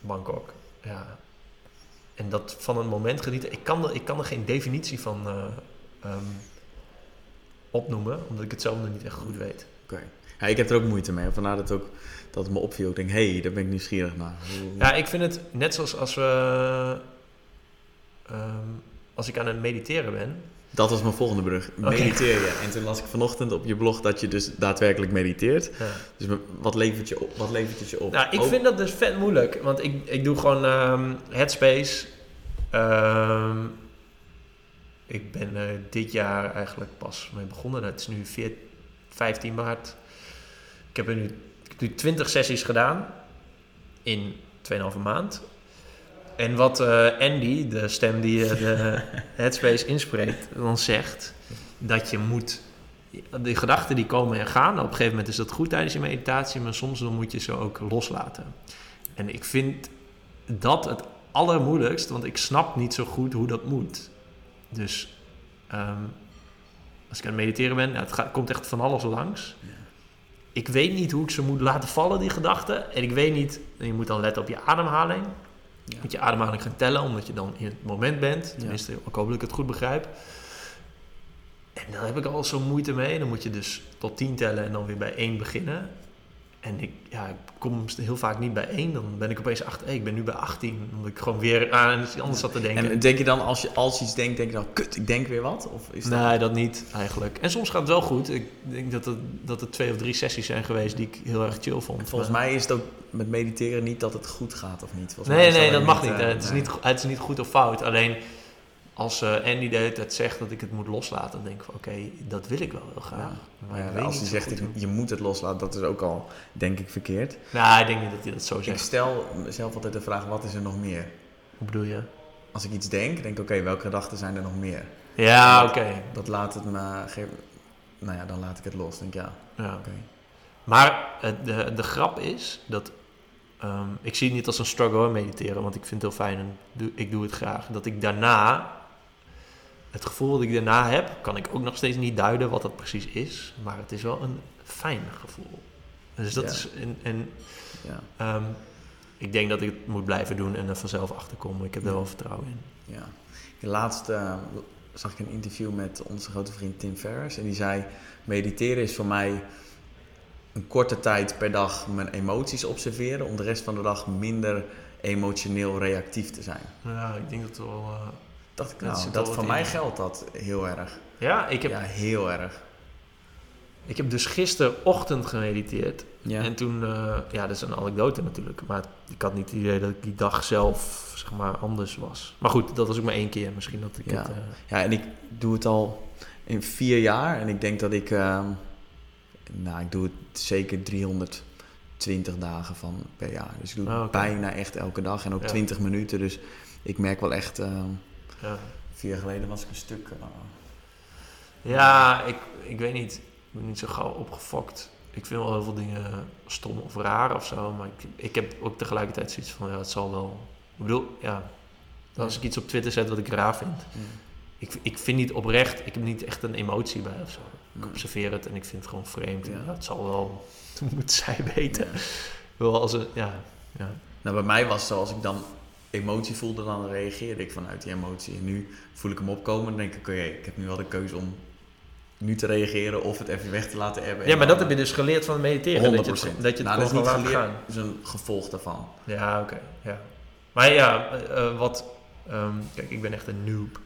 Bangkok. Ja. En dat van een moment genieten. Ik kan er, ik kan er geen definitie van eh, ehm, opnoemen, omdat ik het zelf nog niet echt goed weet. Oké. Ja, ik heb er ook moeite mee. Vandaar dat, ook, dat het me opviel. Ik denk, hé, hey, daar ben ik nieuwsgierig naar. Ja, ik vind het net zoals als we. ehm, als ik aan het mediteren ben. Dat was mijn volgende brug. Mediteer je. En toen las ik vanochtend op je blog dat je dus daadwerkelijk mediteert. Ja. Dus wat levert, je op, wat levert het je op? Nou, ik vind dat dus vet moeilijk. Want ik, ik doe gewoon ehm, Headspace. Ehm, ik ben er dit jaar eigenlijk pas mee begonnen. Het is nu 4 15 maart. Ik heb er nu, ik heb nu 20 sessies gedaan. In 2,5 maand. En wat eh, Andy, de stem die eh, de Headspace inspreekt, dan zegt... Dat je moet de gedachten die komen en gaan, op een gegeven moment is dat goed tijdens je meditatie, maar soms dan moet je ze ook loslaten. En ik vind dat het allermoeilijkst, want ik snap niet zo goed hoe dat moet. Dus ehm, als ik aan het mediteren ben, ja, het gaat, komt echt van alles langs. Ja. Ik weet niet hoe ik ze moet laten vallen, die gedachten. En ik weet niet, je moet dan letten op je ademhaling. Ja. moet je ademhaling gaan tellen, omdat je dan in het moment bent. Tenminste, ik hoop dat ik het goed begrijp. En daar heb ik al zo moeite mee. Dan moet je dus tot 10 tellen en dan weer bij 1 beginnen. En ik, ja, ik kom heel vaak niet bij 1. Dan ben ik opeens achter. Hey, ik ben nu bij 18. Omdat ik gewoon weer aan iets anders zat te denken. En denk je dan, als je als je iets denkt, denk je dan, kut, ik denk weer wat? Of is dat... Nee, dat niet eigenlijk. En soms gaat het wel goed. Ik denk dat het, dat er twee of drie sessies zijn geweest die ik heel erg chill vond. Volgens Maar- mij is het ook met mediteren niet dat het goed gaat of niet. Volgens mij Nee, is nee, alleen dat mag niet. eh, het, is niet het is niet goed of fout. Alleen als eh Andy de hele tijd zegt dat ik het moet loslaten, dan denk ik van oké, dat wil ik wel heel graag. Ja. Maar ik ja, als hij zegt, ik- je moet het loslaten, dat is ook al, denk ik, verkeerd. Nou, ik denk niet dat hij dat zo Ik zegt. stel mezelf altijd de vraag, wat is er nog meer? Hoe bedoel je? als ik iets denk, denk ik, oké, welke gedachten zijn er nog meer? Ja, oké. Dat laat het me... Geef, nou ja, dan laat ik het los. Denk ik, ja, Ja. oké. Maar eh, de, de grap is dat... ehm, ik zie het niet als een struggle mediteren, want ik vind het heel fijn en doe, ik doe het graag. Dat ik daarna... Het gevoel dat ik daarna heb, kan ik ook nog steeds niet duiden wat dat precies is. Maar het is wel een fijn gevoel. Dus dat Ja. is... En, en Ja, ehm, ik denk dat ik het moet blijven doen en er vanzelf achter kom. Ik heb er wel vertrouwen in. ja. Laatst eh, zag ik een interview met onze grote vriend Tim Ferriss. En die zei, mediteren is voor mij een korte tijd per dag mijn emoties observeren... om de rest van de dag minder emotioneel reactief te zijn. Ja, ik denk dat het wel... eh, Dacht ik, Dat nou, dat wel voor mij in. geldt dat heel erg. Ja, ik heb, Ja, heel erg. ik heb dus gisterochtend gemediteerd. Ja. En toen, eh, ja, dat is een anekdote natuurlijk. Maar ik had niet het idee dat ik die dag zelf, zeg maar, anders was. Maar goed, dat was ook maar één keer. Misschien dat ik Ja. het... eh, Ja, en ik doe het al in vier jaar. En ik denk dat ik... ehm, nou, ik doe het zeker 320 dagen van per jaar. Dus ik doe het Ah, bijna echt elke dag. En ook Ja. 20 minuten. Dus ik merk wel echt... ja. vier jaar geleden was ik een stuk... eh, Ja, ik, ik weet niet. Ik ben niet zo gauw opgefokt. Ik vind wel heel veel dingen stom of raar of zo. Maar ik, ik heb ook tegelijkertijd zoiets van, ja, het zal wel... Ik bedoel, ja, als ik iets op Twitter zet wat ik raar vind. mm, Ik, ik vind niet oprecht, ik heb niet echt een emotie bij of zo. Ik mm. observeer het en ik vind het gewoon vreemd. Ja. Ja. het zal wel, dat moet zij weten. Wel als een, ja, ja. Nou, bij mij was het zo, als ik dan emotie voelde, dan reageerde ik vanuit die emotie. En nu voel ik hem opkomen en denk ik, oké, ik heb nu wel de keuze om nu te reageren of het even weg te laten hebben. ja, maar dat heb je dus geleerd van het mediteren. 100%. Dat je het, dat je het nou, dat is niet geleerd, is een gevolg daarvan. Ja, oké. ja. Maar ja, eh, wat... ehm, kijk, ik ben echt een noob.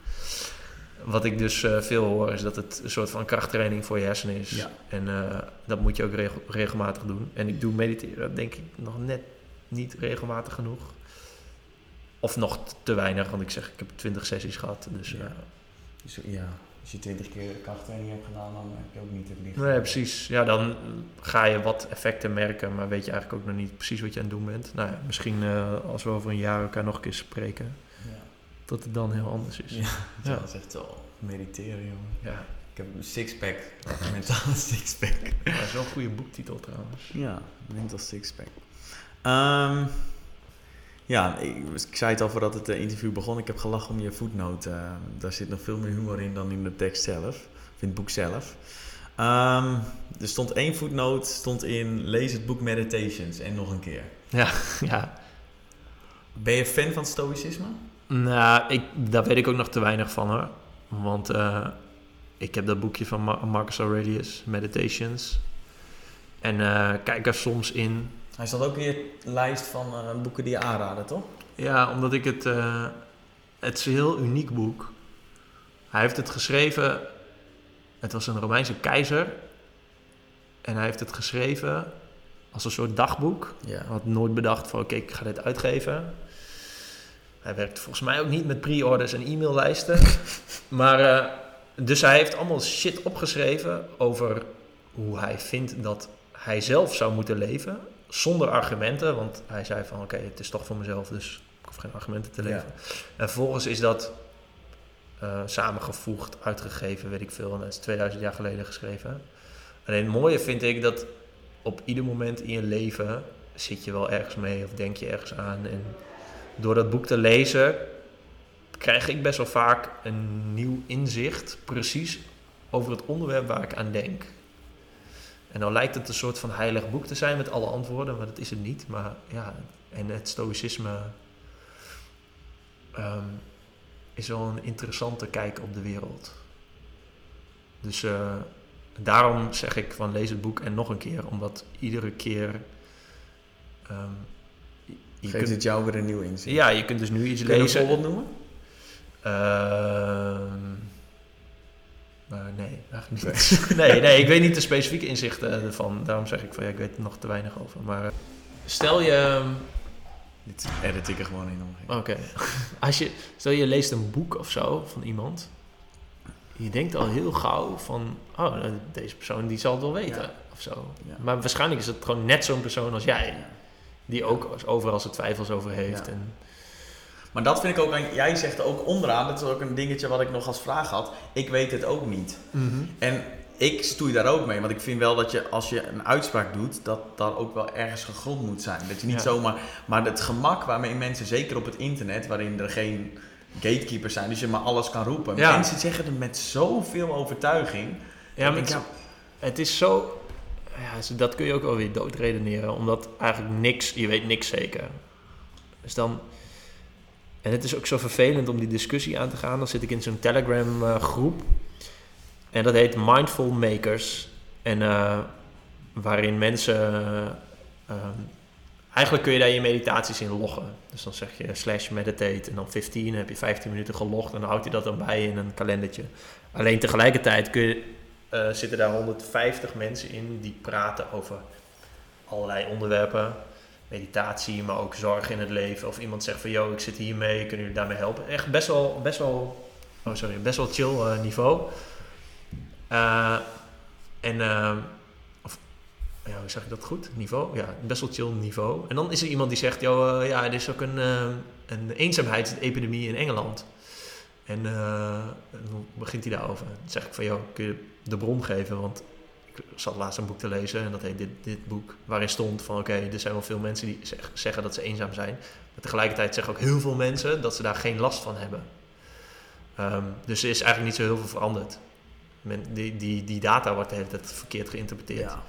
Wat ik dus eh, veel hoor is dat het een soort van krachttraining voor je hersenen is. Ja. En eh, dat moet je ook regel- regelmatig doen. En ik doe mediteren denk ik nog net niet regelmatig genoeg. Of nog te weinig, want ik zeg, ik heb 20 sessies gehad. Dus Ja. ja. Dus ja, als je twintig keer krachttraining hebt gedaan, dan heb je ook niet het licht. Nee, precies. Ja, dan ga je wat effecten merken, maar weet je eigenlijk ook nog niet precies wat je aan het doen bent. Nou ja, misschien eh, als we over een jaar elkaar nog een keer spreken, Ja, dat het dan heel anders is. ja. Ja. dat is echt wel mediteren, jongen. Ja, Ik heb een sixpack, een mentaal sixpack. dat is wel een goede boektitel trouwens. Ja, mental sixpack. Ehm ja, ik, ik zei het al voordat het eh, interview begon. Ik heb gelachen om je voetnoot. eh, daar zit nog veel meer humor in dan in de tekst zelf. Of in het boek zelf. Ehm, er stond één voetnoot stond in... Lees het boek Meditations. En nog een keer. Ja, ja. Ben je fan van stoïcisme? Nou, ik, daar weet ik ook nog te weinig van hoor. Want eh, ik heb dat boekje van Ma- Marcus Aurelius, Meditations. En kijk er soms in. Hij staat ook in je lijst van eh, boeken die je aanraden, toch? Ja, omdat ik het... eh, het is een heel uniek boek. Hij heeft het geschreven... Het was een Romeinse keizer. En hij heeft het geschreven als een soort dagboek. Ja. Hij had nooit bedacht van oké, ik ga dit uitgeven. Hij werkt volgens mij ook niet met pre-orders en e-maillijsten. maar eh, dus hij heeft allemaal shit opgeschreven over hoe hij vindt dat hij zelf zou moeten leven. Zonder argumenten, want hij zei van oké, het is toch voor mezelf, dus ik hoef geen argumenten te Ja. leven. En vervolgens is dat eh, samengevoegd, uitgegeven, weet ik veel. En dat is 2000 jaar geleden geschreven. Alleen het mooie vind ik dat op ieder moment in je leven zit je wel ergens mee of denk je ergens aan. En door dat boek te lezen krijg ik best wel vaak een nieuw inzicht, precies over het onderwerp waar ik aan denk. En dan lijkt het een soort van heilig boek te zijn met alle antwoorden, maar dat is het niet. Maar ja, en het stoïcisme ehm, is wel een interessante kijk op de wereld. Dus eh, daarom zeg ik van lees het boek en nog een keer, omdat iedere keer. ehm, je Geeft kunt, het jou weer een nieuw inzicht? ja, je kunt dus nu iets Kun je een lezen. voorbeeld noemen? Ehm, maar nee, eigenlijk niet. nee, nee, ik weet niet de specifieke inzichten ervan. Daarom zeg ik van ja, ik weet er nog te weinig over. Maar eh, stel je. Dit edit ik er gewoon in. Oké. Als je, stel je leest een boek of zo van iemand. Je denkt al heel gauw van, oh, deze persoon die zal het wel weten. Ja. Of zo. Ja. Maar waarschijnlijk is het gewoon net zo'n persoon als jij. Die ook overal zijn twijfels over heeft. Ja. En, Maar dat vind ik ook, jij zegt ook onderaan, dat is ook een dingetje wat ik nog als vraag had. Ik weet het ook niet. En ik stoei daar ook mee, want ik vind wel dat je als je een uitspraak doet, dat dat ook wel ergens gegrond moet zijn. Dat je niet Ja. zomaar, maar het gemak waarmee mensen, zeker op het internet, waarin er geen gatekeepers zijn, dus je maar alles kan roepen. Ja. Mensen zeggen het met zoveel overtuiging. Ja, maar ik het, is zo... Ja, zo- dat kun je ook wel weer doodredeneren. Omdat eigenlijk niks... Je weet niks zeker. Dus dan... En het is ook zo vervelend om die discussie aan te gaan. Dan zit ik in zo'n Telegram eh, groep. En dat heet Mindful Makers. En eh, waarin mensen... eh, ehm, eigenlijk kun je daar je meditaties in loggen. Dus dan zeg je slash meditate en dan 15. Dan heb je 15 minuten gelogd en dan houdt hij dat dan bij in een kalendertje. Alleen tegelijkertijd kun je, zitten daar 150 mensen in die praten over allerlei onderwerpen. Meditatie, maar ook zorg in het leven. Of iemand zegt van, yo, ik zit hiermee, kunnen jullie daarmee helpen? Echt best wel, best wel, oh sorry, best wel chill eh, niveau. Eh, en, eh, of, ja, hoe zeg ik dat goed? Niveau? Ja, best wel chill niveau. En dan is er iemand die zegt, yo, ja, er is ook een, een eenzaamheidsepidemie in Engeland. En dan begint hij daarover. Dan zeg ik van, joh, kun je de bron geven? Want ik zat laatst een boek te lezen en dat heet dit, dit boek. Waarin stond van, oké, er zijn wel veel mensen die zeg- zeggen dat ze eenzaam zijn. Maar tegelijkertijd zeggen ook heel veel mensen dat ze daar geen last van hebben. Ehm, dus er is eigenlijk niet zo heel veel veranderd. Men, die, die, die data wordt de hele tijd verkeerd geïnterpreteerd. Ja.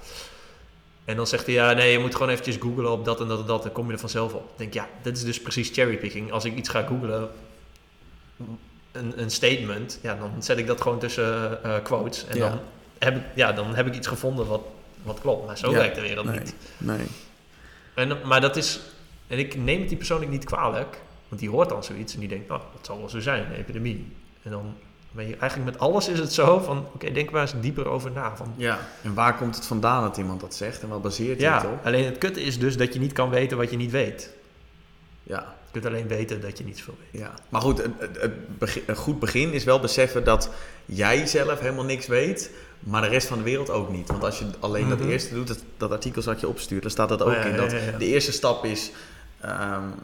En dan zegt hij, ja, nee, je moet gewoon eventjes googlen op dat en dat en dat. Dan kom je er vanzelf op. Ik denk, ja, dit is dus precies cherrypicking. Als ik iets ga googlen, een, een statement, ja, dan zet ik dat gewoon tussen eh, quotes. En Ja. dan, heb ik, ja, dan heb ik iets gevonden wat, wat klopt. Maar zo Ja. werkt de wereld Nee. niet. Nee. En, maar dat is, en ik neem het die persoonlijk niet kwalijk, want die hoort dan zoiets en die denkt, nou, dat zal wel zo zijn, een epidemie. En dan ben je eigenlijk met alles is het zo van, oké, denk maar eens dieper over na. Van, Ja. En waar komt het vandaan dat iemand dat zegt en wat baseert hij het ja, op? alleen het kutte is dus dat je niet kan weten wat je niet weet. Ja. Je kunt alleen weten dat je niet zoveel weet. Ja, maar goed, een goed begin is wel beseffen dat jij zelf helemaal niks weet, maar de rest van de wereld ook niet. Want als je alleen dat Mhm. eerste doet, dat, dat artikel zat je opsturen, dan staat dat ook Oh ja, in. Dat. De eerste stap is, is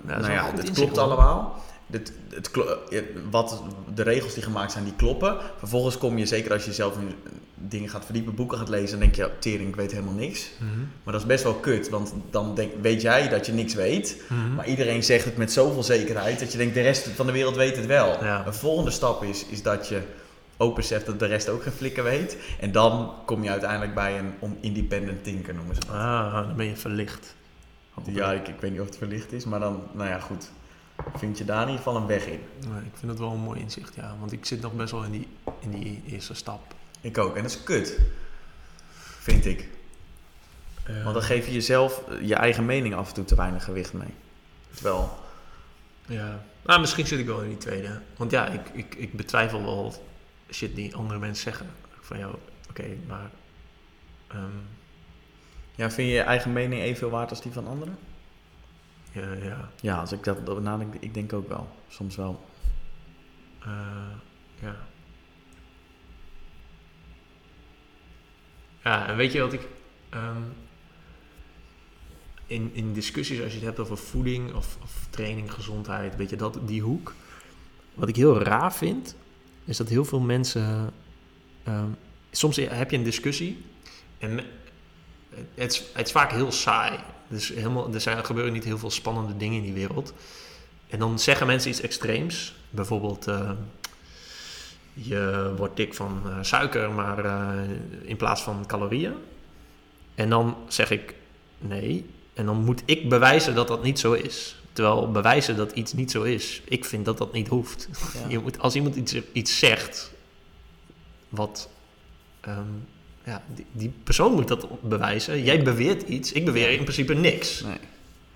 nou ja, het klopt allemaal. Het, het, eh, wat de regels die gemaakt zijn, die kloppen. Vervolgens kom je, zeker als je zelf in dingen gaat verdiepen, boeken gaat lezen, dan denk je, tering, ik weet helemaal niks. Maar dat is best wel kut, want dan denk, weet jij dat je niks weet. Mhm. Maar iedereen zegt het met zoveel zekerheid dat je denkt, de rest van de wereld weet het wel. Ja. Een volgende stap is, is dat je ook beseft dat de rest ook geen flikker weet. En dan kom je uiteindelijk bij een om independent thinker, noemen ze dat. Ah, dan ben je verlicht. Ja, ik, ik weet niet of het verlicht is, maar dan, nou ja, goed. Vind je daar in ieder geval een weg in. Nee, ik vind het wel een mooi inzicht, ja. Want ik zit nog best wel in die, in die eerste stap. Ik ook. En dat is kut. Vind ik. Eh, Want dan geef je jezelf eh, je eigen mening af en toe te weinig gewicht mee. Terwijl, Ja. Nou, misschien zit ik wel in die tweede. Want ja, ik, ik, ik betwijfel wel shit die andere mensen zeggen. Van jou, oké, maar... ehm, ja, vind je je eigen mening evenveel waard als die van anderen? ja, ja, Ja, als ik dat nadenk, ik denk ook wel. Soms wel. eh, ja. Ja, en weet je wat ik... ehm, in, in discussies, als je het hebt over voeding of, of training, gezondheid, weet je, dat, die hoek. Wat ik heel raar vind, is dat heel veel mensen... ehm, soms heb je een discussie en het is, het is vaak heel saai. Dus helemaal, er, zijn, gebeuren niet heel veel spannende dingen in die wereld. En dan zeggen mensen iets extreems. Bijvoorbeeld, eh, je wordt dik van eh, suiker, maar eh, in plaats van calorieën. En dan zeg ik nee. En dan moet ik bewijzen dat dat niet zo is. Terwijl bewijzen dat iets niet zo is, ik vind dat dat niet hoeft. Ja. Je moet, als iemand iets, iets zegt, wat. ehm, ja, die, die persoon moet dat bewijzen. Jij beweert iets, ik beweer in principe niks. Nee.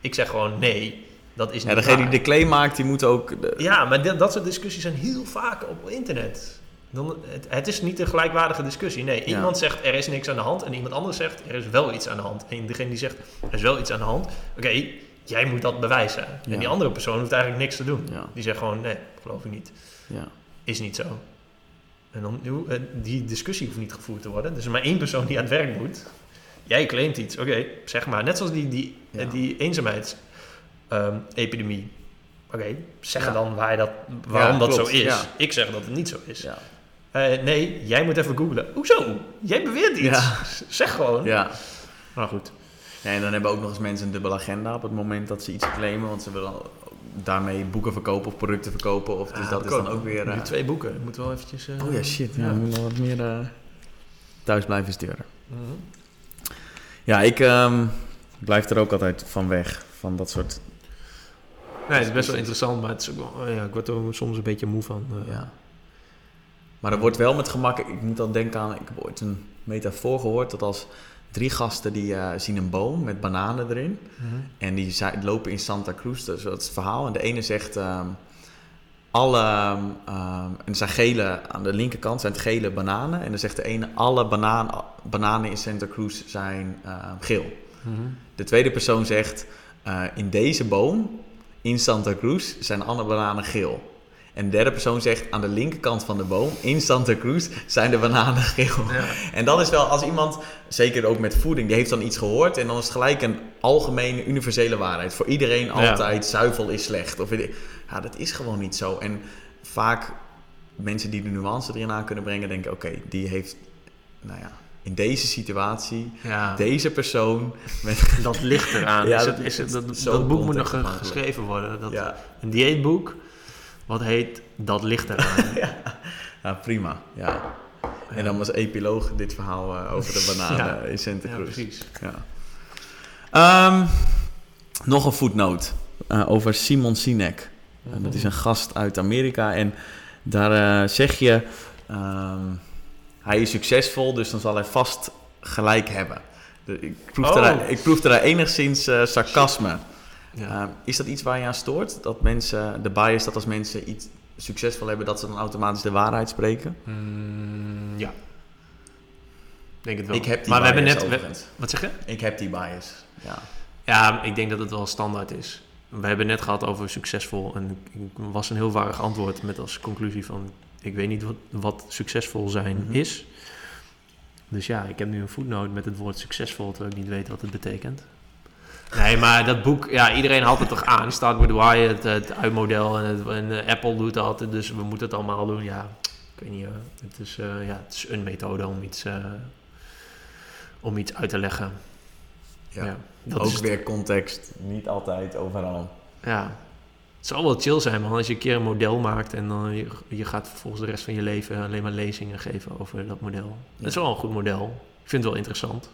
Ik zeg gewoon nee, dat is Ja, niet degene waar. die de claim maakt, die moet ook... de- Ja, maar dat soort discussies zijn heel vaak op internet. Dan, het, het is niet een gelijkwaardige discussie. Nee, Ja. iemand zegt er is niks aan de hand en iemand anders zegt er is wel iets aan de hand. En degene die zegt er is wel iets aan de hand, oké, jij moet dat bewijzen. Ja. En die andere persoon hoeft eigenlijk niks te doen. Ja. Die zegt gewoon nee, geloof ik niet. Ja. Is niet zo. En dan, eh, die discussie hoeft niet gevoerd te worden. Er is maar één persoon die aan het werk moet. Jij claimt iets, oké, zeg maar. Net zoals die, die, eh, die eenzaamheidsepidemie. Oké, zeg dan waar dat, waarom dat zo is. Ik zeg dat het niet zo is. Ja. Eh, nee, jij moet even googlen. Hoezo? Jij beweert iets. Zeg gewoon. ja. Maar goed. Ja, en dan hebben ook nog eens mensen een dubbele agenda op het moment dat ze iets claimen. Want ze willen daarmee boeken verkopen of producten verkopen. Of, dus dat is dan ook weer... Nu eh, twee boeken. Ik moet wel eventjes... eh, Oh ja, shit. Ja, Ja. we moeten nog wat meer eh, thuis blijven sturen. Mhm. Ja, ik ehm, blijf er ook altijd van weg. Van dat soort... Nee, het is best wel interessant, maar het is ook wel, ja, ik word er soms een beetje moe van. Ja. Maar er wordt wel met gemak... Ik moet dan denken aan... Ik heb ooit een metafoor gehoord dat als drie gasten die eh, zien een boom met bananen erin. Mhm. En die lopen in Santa Cruz, dat is het verhaal. En de ene zegt, ehm, alle, ehm, ehm, en er zijn gele, aan de linkerkant zijn het gele bananen. En dan zegt de ene, alle banaan, bananen in Santa Cruz zijn geel. Mhm. De tweede persoon zegt, eh, in deze boom, in Santa Cruz, zijn alle bananen geel. En de derde persoon zegt, aan de linkerkant van de boom, in Santa Cruz, zijn de bananen geel. Ja. En dat is wel, als iemand, zeker ook met voeding, die heeft dan iets gehoord en dan is het gelijk een algemene, universele waarheid. Voor iedereen Ja. altijd, zuivel is slecht. Of ja, dat is gewoon niet zo. En vaak mensen die de nuance erin aan kunnen brengen, denken, oké, die heeft, nou ja, in deze situatie, Ja, deze persoon met... dat ligt eraan. Ja, is dat- het, is het, dat, boek moet nog contextafhankelijk. geschreven worden. Dat, Ja, Een dieetboek, wat heet Dat ligt eraan. ja, prima. Ja. En dan was epiloog dit verhaal eh, over de bananen Ja. in Santa ja, Cruz. precies. Ja. Ehm, nog een voetnoot eh, over Simon Sinek. Dat is een gast uit Amerika. En daar eh, zeg je, ehm, hij is succesvol, dus dan zal hij vast gelijk hebben. Ik proefde, Oh. daar, ik proefde daar enigszins eh, sarcasme. Ja. Ehm, is dat iets waar je aan stoort? Dat mensen, de bias dat als mensen iets succesvol hebben, dat ze dan automatisch de waarheid spreken? Mm, ja. Denk het wel. Ik heb die maar we bias hebben net... we- wat zeg je? Ik heb die bias, ja. Ja, ik denk dat het wel standaard is. We hebben net gehad over succesvol. En ik was een heel vaag antwoord met als conclusie van... Ik weet niet wat, wat succesvol zijn Mhm. is. Dus ja, ik heb nu een voetnoot met het woord succesvol... terwijl ik niet weet wat het betekent. Nee, maar dat boek... Ja, iedereen had het toch aan. Start with why, het, het uitmodel. En, het, en eh, Apple doet dat. Dus we moeten het allemaal doen. Ja, ik weet niet. het, is, eh, ja, het is een methode om iets, eh, om iets uit te leggen. ja. dat Ook is weer context, niet altijd overal. Ja. Het zou wel chill zijn, man, als je een keer een model maakt en dan je, je gaat vervolgens de rest van je leven alleen maar lezingen geven over dat model. Dat is wel een goed model. Ik vind het wel interessant.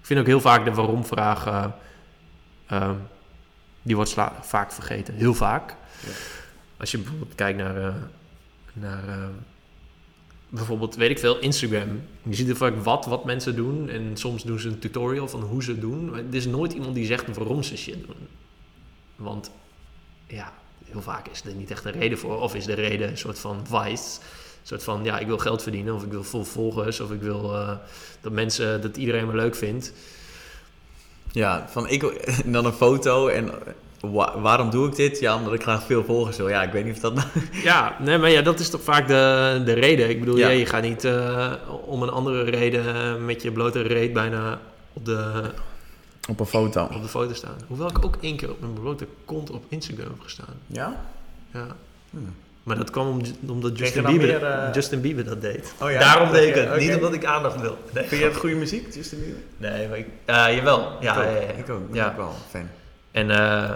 Ik vind ook heel vaak de waarom-vraag, eh, ehm, die wordt vaak vergeten. Heel vaak. Ja. Als je bijvoorbeeld kijkt naar, eh, naar eh, bijvoorbeeld, weet ik veel, Instagram. Je ziet er vaak wat, wat mensen doen en soms doen ze een tutorial van hoe ze het doen. Maar er is nooit iemand die zegt waarom ze shit doen. Want ja, heel vaak is er niet echt een reden voor. Of is de reden een soort van vice. Een soort van, ja, ik wil geld verdienen. Of ik wil volgers. Of ik wil eh, dat mensen, dat iedereen me leuk vindt. Ja, van ik en dan een foto en wa- waarom doe ik dit? Ja, omdat ik graag veel volgers wil. Ja, ik weet niet of dat nou... Ja, nee, maar ja, dat is toch vaak de, de reden. Ik bedoel, Ja. ja. je gaat niet eh, om een andere reden eh, met je blote reet bijna op de, Op een foto. op de foto staan. Hoewel ik ook één keer op mijn blote kont op Instagram heb gestaan. Ja? Ja. Hmm. Maar dat kwam om, omdat Justin Bieber, meer, eh, Justin Bieber dat deed. Oh ja? Daarom deed ik het. Niet omdat ik aandacht wil. Nee, Vind je het goede muziek, Justin Bieber? nee maar ik, eh, jawel. Ja, ik ja, ook. Ik ook. Ja. ook wel fan. En eh,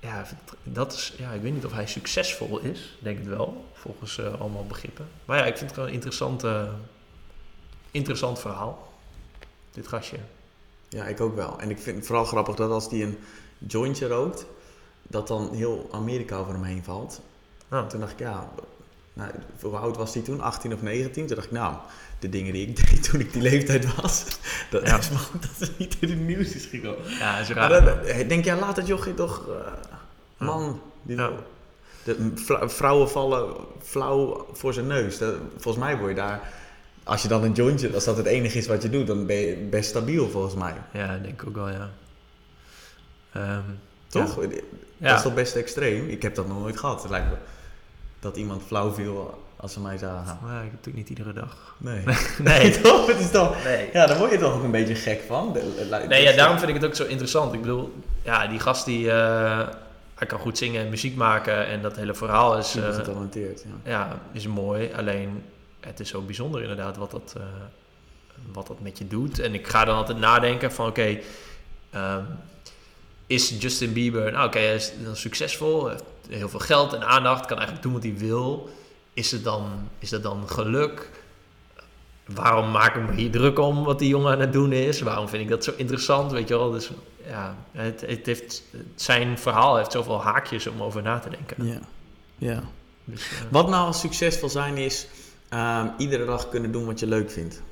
ja, dat is, ja, ik weet niet of hij succesvol is. Denk het wel, volgens allemaal begrippen. Maar ja, ik vind het gewoon een interessant, interessant verhaal. Dit gastje. Ja, ik ook wel. En ik vind het vooral grappig dat als die een jointje rookt, dat dan heel Amerika over hem heen valt. Oh. Toen dacht ik, ja, nou, hoe oud was hij toen? 18 of 19? Toen dacht ik, nou, de dingen die ik deed toen ik die leeftijd was, dat Ja. is maar goed dat het niet in het nieuws is gekomen. Ja, is Maar raar. dan eh, denk jij, laat het jochie toch, eh, man, die, Ja. de vrou- vrouwen vallen flauw voor zijn neus. Dat- volgens mij word je daar, als je dan een jointje, als dat het enige is wat je doet, dan ben je best stabiel volgens mij. Ja, denk ik ook wel, ja. Ehm, Toch? Ja. Dat Ja. is toch best extreem? Ik heb dat nog nooit gehad. Het lijkt me dat iemand flauw viel als ze mij zagen. Maar ik niet iedere dag. Nee. Nee. toch? Het is toch... Nee. Ja, daar word je toch ook een beetje gek van. De- Nee, ja, daarom vind ik het ook zo interessant. Ik bedoel, ja, die gast die, eh, hij kan goed zingen en muziek maken en dat hele verhaal is, eh, getalenteerd, ja. ja, is mooi. Alleen het is zo bijzonder inderdaad wat dat, eh, wat dat met je doet. En ik ga dan altijd nadenken van oké, ehm, is Justin Bieber, nou oké, hij is dan succesvol, heeft heel veel geld en aandacht, kan eigenlijk doen wat hij wil. Is het dan, is dat dan geluk? Waarom maak ik me hier druk om wat die jongen aan het doen is? Waarom vind ik dat zo interessant? Weet je wel, dus ja, het, het heeft, zijn verhaal heeft zoveel haakjes om over na te denken. Ja. ja. Dus, eh, Wat nou als succesvol zijn is, ehm, iedere dag kunnen doen wat je leuk vindt.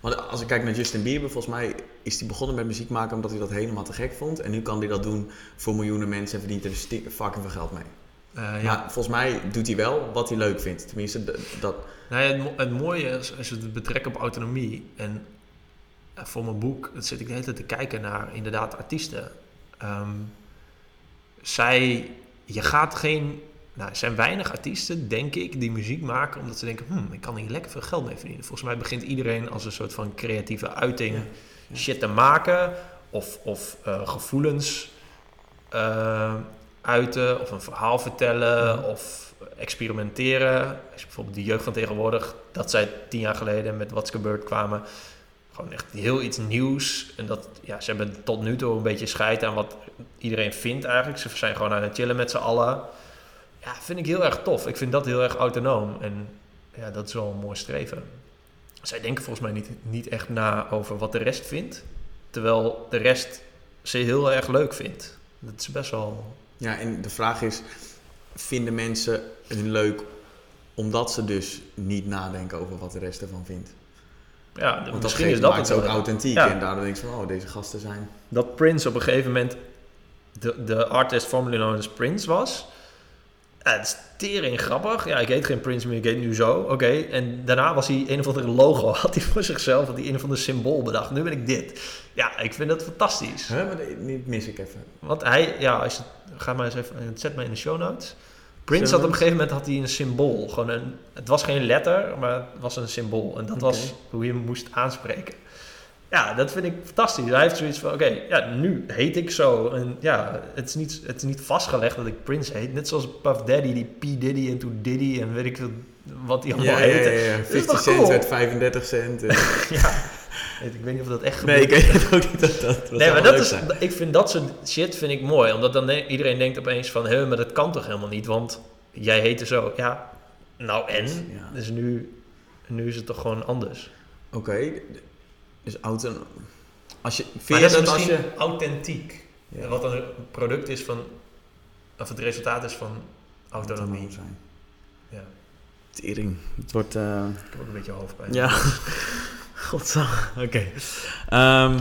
Want als ik kijk naar Justin Bieber, volgens mij is hij begonnen met muziek maken omdat hij dat helemaal te gek vond. En nu kan hij dat doen voor miljoenen mensen en verdient er fucking veel geld mee. eh, ja. Maar volgens mij doet hij wel wat hij leuk vindt. Tenminste, dat... Nou ja, het, mo- het mooie is, als je het betrekt op autonomie. En eh, voor mijn boek dat zit ik de hele tijd te kijken naar inderdaad artiesten. Ehm, zij, je gaat geen. Nou, er zijn weinig artiesten, denk ik, die muziek maken omdat ze denken: hmm, ik kan hier lekker veel geld mee verdienen. Volgens mij begint iedereen als een soort van creatieve uiting Ja, ja. shit te maken of, of eh, gevoelens eh, uiten of een verhaal vertellen of experimenteren. Als je bijvoorbeeld de jeugd van tegenwoordig, dat zij tien jaar geleden met What's Gebeurd kwamen, gewoon echt heel iets nieuws. En dat, ja, ze hebben tot nu toe een beetje scheid aan wat iedereen vindt eigenlijk. Ze zijn gewoon aan het chillen met z'n allen. Ja, vind ik heel erg tof. Ik vind dat heel erg autonoom. En ja, dat is wel een mooi streven. Zij denken volgens mij niet, niet echt na over wat de rest vindt. Terwijl de rest ze heel erg leuk vindt. Dat is best wel... Ja, en de vraag is, vinden mensen het leuk omdat ze dus niet nadenken over wat de rest ervan vindt? Ja, Want misschien is dat maakt het ook wel. authentiek. Ja. En daardoor denk je van, oh, deze gasten zijn... dat Prince op een gegeven moment de, de artist formerly known as Prince was. Ja, het is tering grappig. Ja, ik heet geen Prince meer, ik heet nu zo. Oké, en daarna was hij een of andere logo, had hij voor zichzelf, had hij een of ander symbool bedacht. Nu ben ik dit. Ja, ik vind dat fantastisch. Hè, maar die mis ik even. Want hij, ja, als je, ga maar eens even, zet mij in de show notes. Prince had op een gegeven moment had hij een symbool. Gewoon een, het was geen letter, maar het was een symbool. En dat was hoe je hem moest aanspreken. Ja, dat vind ik fantastisch. Hij heeft zoiets van, oké, ja, nu heet ik zo. En ja, het is, niet, het is niet vastgelegd dat ik Prince heet. Net zoals Puff Daddy, die P. Diddy en toen Diddy en weet ik veel wat die allemaal Ja, ja, ja, ja. is 50 toch cent cool? werd 35 cent. en- Ja, ik weet niet of dat echt nee, ik gebeurt. weet ook niet. Dat, dat, Nee, maar dat is, zijn. ik vind dat soort shit vind ik mooi. Omdat dan de- iedereen denkt opeens van... Hé, maar dat kan toch helemaal niet? Want jij heette zo. Ja, nou en? Ja. Dus nu, nu is het toch gewoon anders. Oké, dus auto... Als je, vind Maar je dat is dat als misschien je... authentiek. Ja. Wat een product is van... Of het resultaat is van autonomie. Autonoom zijn. Ja, Tering. Het wordt... eh, ik heb ook een beetje hoofdpijn. Ja. Godzang. Oké. Ehm,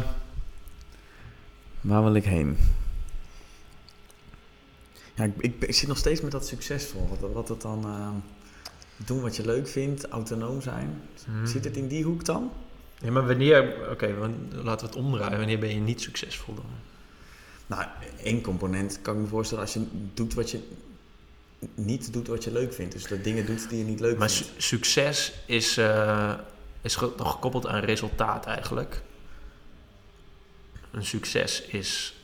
waar wil ik heen? Ja, ik, ik, ik zit nog steeds met dat succesvol. Wat, wat het dan... ehm, doen wat je leuk vindt, autonoom zijn. Hmm. Zit het in die hoek dan? Ja, maar wanneer... Oké, laten we het omdraaien. Wanneer ben je niet succesvol dan? Nou, één component kan ik me voorstellen als je doet wat je niet doet wat je leuk vindt. Dus dat dingen doet die je niet leuk Maar vindt. su- succes is, eh, is nog gekoppeld aan resultaat eigenlijk. Een succes is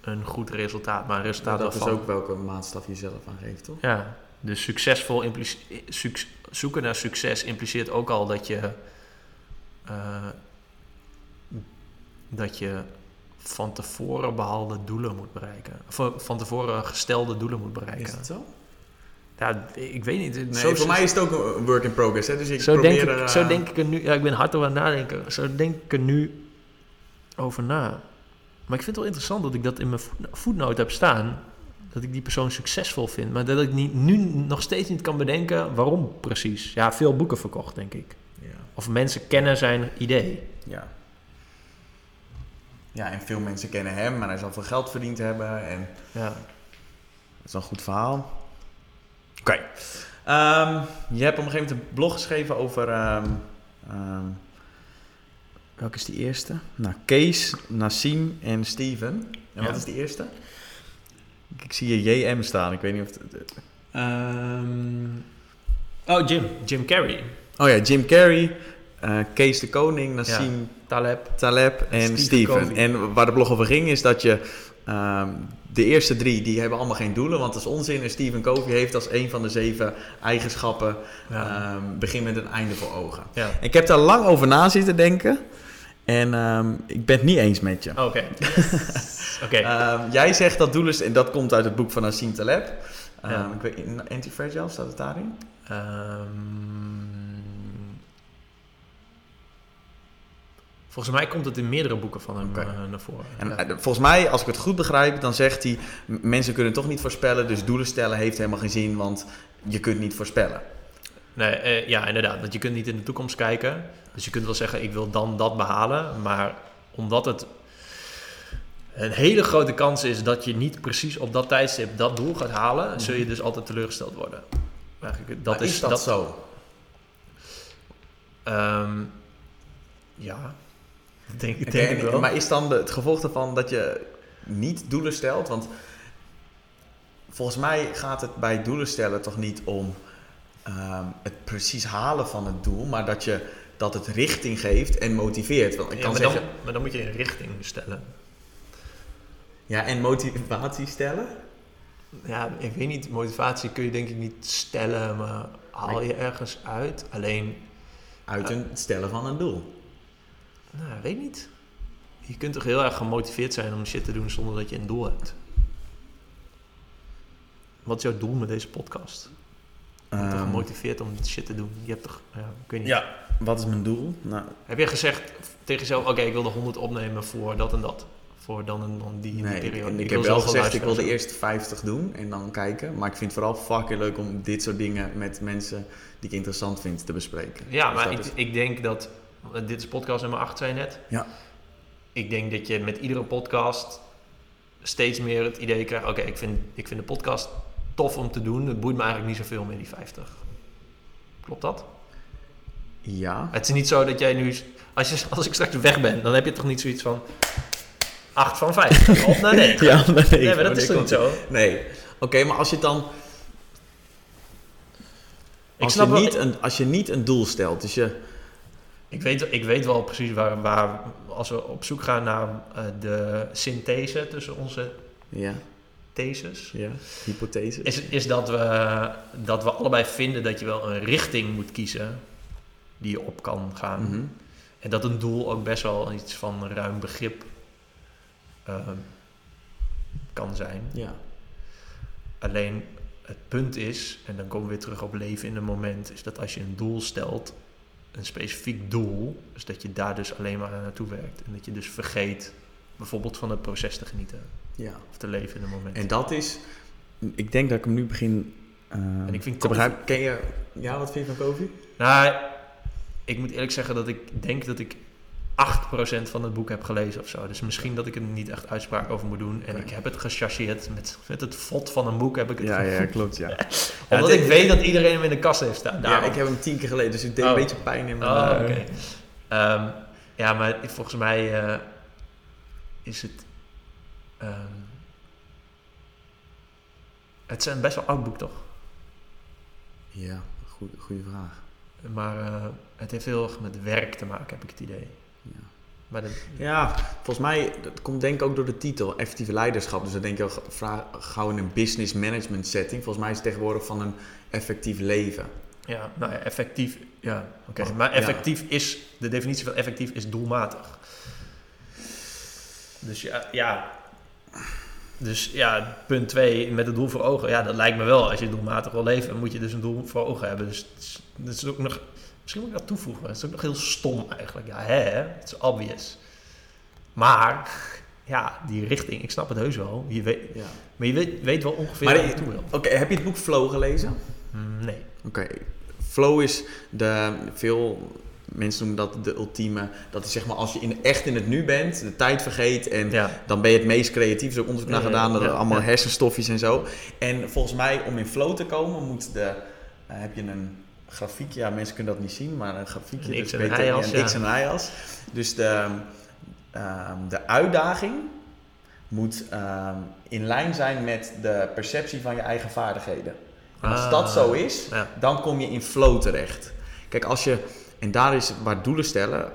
een goed resultaat, maar een resultaat dat is ook welke maatstaf je zelf aangeeft, toch? Ja, dus succesvol implice- zoeken naar succes impliceert ook al dat je eh, dat je van tevoren behaalde doelen moet bereiken. Of eh, van tevoren gestelde doelen moet bereiken. Is het zo? Ja, ik weet niet. Nee, Zo- voor mij is het ook een work in progress. Hè? Dus ik zo, probeer denk er, ik, eh, zo denk ik er nu... Ja, ik ben hard over aan het nadenken. Zo denk ik er nu over na. Maar ik vind het wel interessant dat ik dat in mijn voet- voetnoot heb staan. Dat ik die persoon succesvol vind. Maar dat ik niet, nu nog steeds niet kan bedenken waarom precies. Ja, veel boeken verkocht, denk ik. Of mensen kennen zijn idee. Ja. Ja, en veel mensen kennen hem, maar hij zal veel geld verdiend hebben. En Ja. dat is een goed verhaal. Oké. Ehm, je hebt op een gegeven moment een blog geschreven over... ehm, ehm, welke is die eerste? Nou, Kees, Nassim en Steven. En Ja. wat is die eerste? Ik, ik zie hier JM staan. Ik weet niet of... Het, Ehm, oh, Jim. Jim Carrey. Oh ja, Jim Carrey, eh, Kees de Koning, Nassim Taleb. Taleb en Steve Steven. En waar de blog over ging is dat je Ehm, de eerste drie die hebben allemaal geen doelen, want dat is onzin. En Stephen Covey heeft als een van de zeven eigenschappen Ja. ehm, begin met een einde voor ogen. Ja. Ik heb daar lang over na zitten denken en ehm, ik ben het niet eens met je. Oké. Oké. Ehm, jij zegt dat doelen, en dat komt uit het boek van Nassim Taleb. Ja. ik weet, Anti-Fragile staat het daarin? Volgens mij komt het in meerdere boeken van hem eh, naar voren. En Ja. eh, volgens mij, als ik het goed begrijp, dan zegt hij: mensen kunnen toch niet voorspellen, dus doelen stellen heeft helemaal geen zin, want je kunt niet voorspellen. Nee, eh, ja, inderdaad. Want je kunt niet in de toekomst kijken. Dus je kunt wel zeggen, ik wil dan dat behalen. Maar omdat het een hele grote kans is dat je niet precies op dat tijdstip dat doel gaat halen, zul je dus altijd teleurgesteld worden. Eigenlijk, dat Maar is, is dat, zo? Ehm, ja, dat denk, denk ik wel. Maar is dan de- het gevolg daarvan dat je niet doelen stelt? Want volgens mij gaat het bij doelen stellen toch niet om ehm, het precies halen van het doel, maar dat, je, dat het richting geeft en motiveert. Want ik Ja, kan maar, zeggen, dan, maar dan moet je een richting stellen. ja, en motivatie stellen? Ja, ik weet niet, motivatie kun je denk ik niet stellen, maar haal je ergens uit. Alleen, Uit een stellen van een doel. Nou, ik weet niet. Je kunt toch heel erg gemotiveerd zijn om shit te doen zonder dat je een doel hebt. Wat is jouw doel met deze podcast? Je bent toch Ehm, gemotiveerd om shit te doen? Je hebt toch, ja, ik weet niet. ja, wat is mijn doel? Nou, Heb je gezegd tegen jezelf, oké, ik wil de 100 opnemen voor dat en dat? Voor dan en dan die, in die Nee, periode. en ik, wil heb wel gezegd, ik wil de eerste 50 doen en dan kijken. Maar ik vind het vooral fucking leuk om dit soort dingen met mensen die ik interessant vind te bespreken. Ja, Dus maar ik, is- ik denk dat, dit is podcast nummer 8, zei je net. Ja. Ik denk dat je met iedere podcast steeds meer het idee krijgt, oké, ik, vind, ik vind de podcast tof om te doen. Het boeit me eigenlijk niet zoveel meer, die 50. Klopt dat? Ja. Het is niet zo dat jij nu, als, je, als ik straks weg ben, dan heb je toch niet zoiets van 8 van 50 of naar 9. Ja, nee, Nee, maar dat is toch niet zo? Nee. Oké, maar als je dan... Ik Als, snap je niet een, als je niet een doel stelt, dus je... Ik weet, ik weet wel precies waar, waar, als we op zoek gaan naar eh, de synthese tussen onze Ja, theses, ja. Hypothese. is, is dat, we, dat we allebei vinden dat je wel een richting moet kiezen die je op kan gaan. Mhm. En dat een doel ook best wel iets van ruim begrip eh, kan zijn. Ja. Alleen het punt is, en dan komen we weer terug op leven in een moment, is dat als je een doel stelt, een specifiek doel, is dat je daar dus alleen maar naartoe werkt. En dat je dus vergeet bijvoorbeeld van het proces te genieten ja. of te leven in een moment. En dat is... Ik denk dat ik hem nu begin eh, ik vind te begrijpen. Ken je... Ja, wat vind je van koffie? Nou, ik moet eerlijk zeggen dat ik denk dat ik 8% van het boek heb gelezen of zo. Dus misschien dat ik er niet echt uitspraak over moet doen. En ik heb het gechargeerd met, met het fot van een boek heb ik het Ja, ja, klopt, ja. Omdat ik weet dat iedereen hem in de kast heeft staan. Ja, ik heb hem tien keer gelezen, dus ik deed Oh. een beetje pijn in mijn... Oh, eh. Ehm, ja, maar volgens mij eh, is het... ehm, het is een best wel oud boek, toch? Ja, goede, goede vraag. Maar eh, het heeft heel erg met werk te maken, heb ik het idee. Ja. Maar Ja, volgens mij, dat komt denk ik ook door de titel, effectieve leiderschap. Dus dan denk je gauw in een business management setting. Volgens mij is het tegenwoordig van een effectief leven. ja, nou ja, effectief... Ja, oké. Maar ja. effectief is... De definitie van effectief is doelmatig. Dus ja... ja dus ja, punt 2, met het doel voor ogen. Ja, dat lijkt me wel. Als je doelmatig wil leven, moet je dus een doel voor ogen hebben. Dus dat is ook nog... Misschien moet ik dat toevoegen. Het is ook nog heel stom eigenlijk. Ja, hè? Het is obvious. Maar... Ja, die richting, ik snap het heus wel. Je weet, Ja. maar je weet, weet wel ongeveer Maar waar je ik- naartoe wil. Oké, heb je het boek Flow gelezen? Mm, Nee. Oké, flow is de, veel mensen noemen dat de ultieme, dat is zeg maar als je in, echt in het nu bent, de tijd vergeet en Ja. dan ben je het meest creatief. Er is ook onderzoek naar gedaan, dat ja, er allemaal hersenstofjes en zo. En volgens mij, om in flow te komen, moet de, eh, heb je een grafiekje, ja mensen kunnen dat niet zien, maar een grafiekje. Een dus X en een Y-as, ja. X en Y-as. Dus de, ehm, de uitdaging moet ehm, in lijn zijn met de perceptie van je eigen vaardigheden. En als Ah, dat zo is, ja. dan kom je in flow terecht. Kijk, als je, en daar is waar doelen stellen,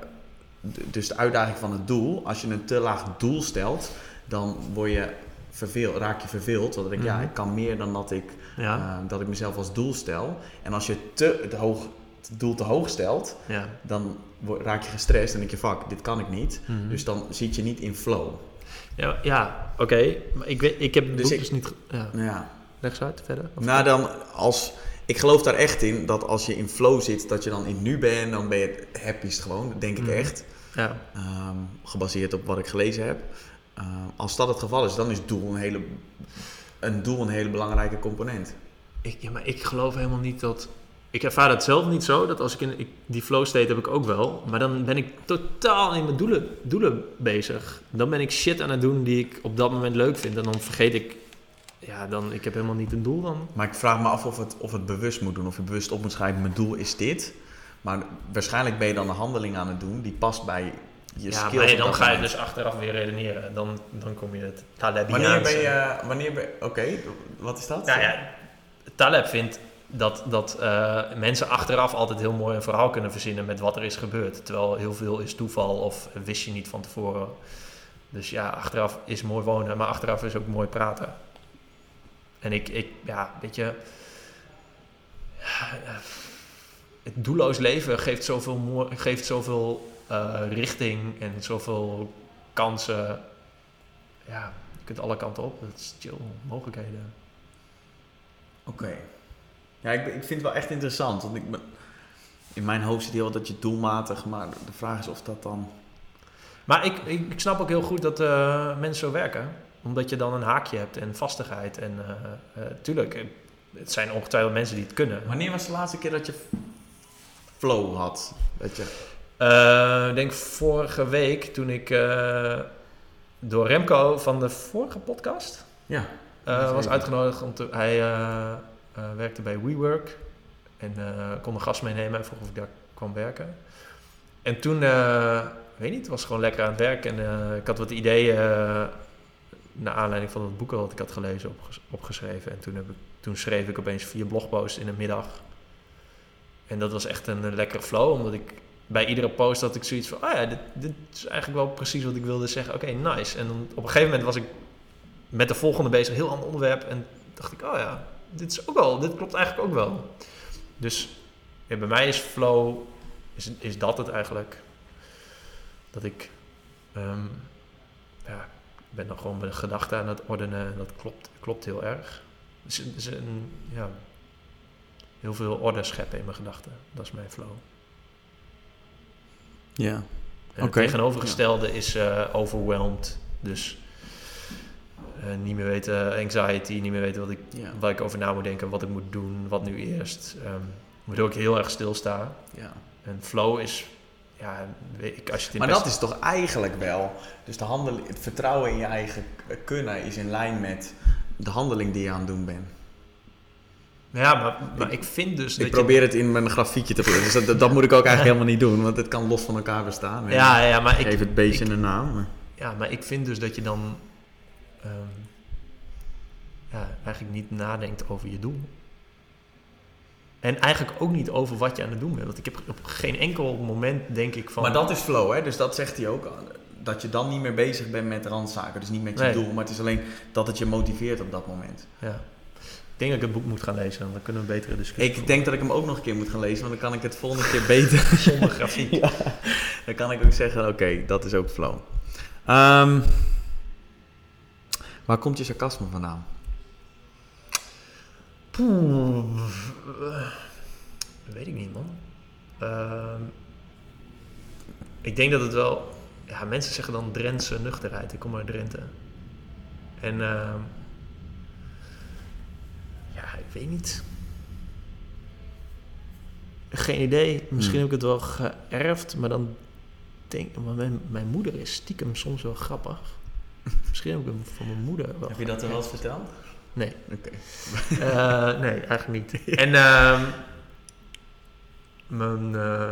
dus de uitdaging van het doel, als je een te laag doel stelt, dan word je verveeld, raak je verveeld. Want dan denk ik, ja, Mhm. ik kan meer dan dat ik, Ja, eh, dat ik mezelf als doel stel. En als je te, het, hoog, het doel te hoog stelt, ja. dan raak je gestrest en denk je, fuck, dit kan ik niet. Mhm. Dus dan zit je niet in flow. ja, ja oké. Maar ik, weet, ik heb het Dus ik- dus niet... Ja. Ja. Uit, verder. Of- Nou, dan als... Ik geloof daar echt in dat als je in flow zit, dat je dan in nu bent, dan ben je het happiest gewoon. Dat denk ik Mhm. echt. ja. Ehm, gebaseerd op wat ik gelezen heb. Ehm, als dat het geval is, dan is doel een hele, een doel een hele belangrijke component. Ik, ja, maar ik geloof helemaal niet dat... Ik ervaar het zelf niet zo, dat als ik in ik, die flow state heb ik ook wel. Maar dan ben ik totaal in mijn doelen, doelen bezig. Dan ben ik shit aan het doen die ik op dat moment leuk vind. En dan vergeet ik... Ja, dan, ik heb helemaal niet een doel dan. Maar ik vraag me af of het, of het bewust moet doen. Of je bewust op moet schrijven, mijn doel is dit. Maar waarschijnlijk ben je dan een handeling aan het doen die past bij je ja, maar dan ga je dus achteraf weer redeneren. Dan, dan kom je het Wanneer Talebiaanse. ben je... Wanneer ben Oké, wat is dat? Nou ja, Taleb vindt dat, dat eh, mensen achteraf altijd heel mooi een verhaal kunnen verzinnen met wat er is gebeurd. Terwijl heel veel is toeval of wist je niet van tevoren. Dus ja, achteraf is mooi wonen, maar achteraf is ook mooi praten. En ik, ik ja, weet je... ja, Het doelloos leven geeft zoveel, mooi, geeft zoveel eh, richting en zoveel kansen. Ja, je kunt alle kanten op. Dat is chill, mogelijkheden. Oké. Ja, ik, ik vind het wel echt interessant. Want ik ben, in mijn hoofd zit heel wat dat je doelmatig, maar de vraag is of dat dan... Maar ik, ik, ik snap ook heel goed dat eh, mensen zo werken. Omdat je dan een haakje hebt en vastigheid. En eh, tuurlijk, het zijn ongetwijfeld mensen die het kunnen. Wanneer was de laatste keer dat je flow had? Dat je... Eh, ik denk vorige week toen ik eh, door Remco van de vorige podcast Ja. eh, was uitgenodigd. Om te, hij werkte bij WeWork en kon een gast meenemen en vroeg of ik daar kwam werken. En toen, eh, weet niet, was gewoon lekker aan het werk en ik had wat ideeën eh, naar aanleiding van het boek wat ik had gelezen opges- opgeschreven. En toen, heb ik, toen schreef ik opeens vier blogposts in de middag. En dat was echt een, lekkere flow, omdat ik bij iedere post had ik zoiets van, oh ja, dit, dit is eigenlijk wel precies wat ik wilde zeggen. Oké, nice. En dan op een gegeven moment was ik met de volgende bezig, een heel ander onderwerp. En dacht ik, oh ja, dit is ook wel, dit klopt eigenlijk ook wel. Dus bij mij is flow, is, is dat het eigenlijk. Dat ik, ehm, ja, ben dan gewoon mijn gedachten aan het ordenen en dat klopt, klopt heel erg. Dus is een, ja, heel veel orde scheppen in mijn gedachten. Dat is mijn flow. Ja. En Oké. het tegenovergestelde is eh, overwhelmed. Dus eh, niet meer weten, anxiety, niet meer weten wat ik, Ja. waar ik over na moet denken, wat ik moet doen, wat nu eerst. Ehm waardoor ik heel erg stilsta. ja. En flow is, ja, ik, als je het Maar best- dat is toch eigenlijk wel... Dus de handel, het vertrouwen in je eigen kunnen is in lijn met de handeling die je aan het doen bent. Ja, maar, maar ik vind dus dat Ik probeer het in mijn grafiekje te brengen. Dus dat, dat moet ik ook eigenlijk helemaal niet doen, want het kan los van elkaar bestaan. Ja, ja, maar ik geef het beestje een naam. maar- ja, maar ik vind dus dat je dan ehm, ja, eigenlijk niet nadenkt over je doel. En eigenlijk ook niet over wat je aan het doen bent. Want ik heb op geen enkel moment denk ik van... Maar dat is flow, hè? Dus dat zegt hij ook. Dat je dan niet meer bezig bent met randzaken. Dus niet met je Nee. doel, maar het is alleen dat het je motiveert op dat moment. Ja. Ik denk dat ik het boek moet gaan lezen. want Dan kunnen we een betere discussie Ik denk dat ik hem ook nog een keer moet gaan lezen, want dan kan ik het volgende keer beter. zonder grafiek. Ja. Dan kan ik ook zeggen, oké, dat is ook flow. Ehm, waar komt je sarcasme vandaan? Poeh. Weet ik niet, man. Ehm, ik denk dat het wel... Ja, mensen zeggen dan Drentse nuchterheid. Ik kom uit Drenthe. En... ehm, weet niet. Geen idee. Misschien Hmm. heb ik het wel geërfd, maar dan denk maar mijn, mijn moeder is stiekem soms wel grappig. Misschien heb ik hem van mijn moeder wel. Heb je dat er wel eens verteld? Nee. Oké. Eh, nee, eigenlijk niet. En ehm mijn... eh,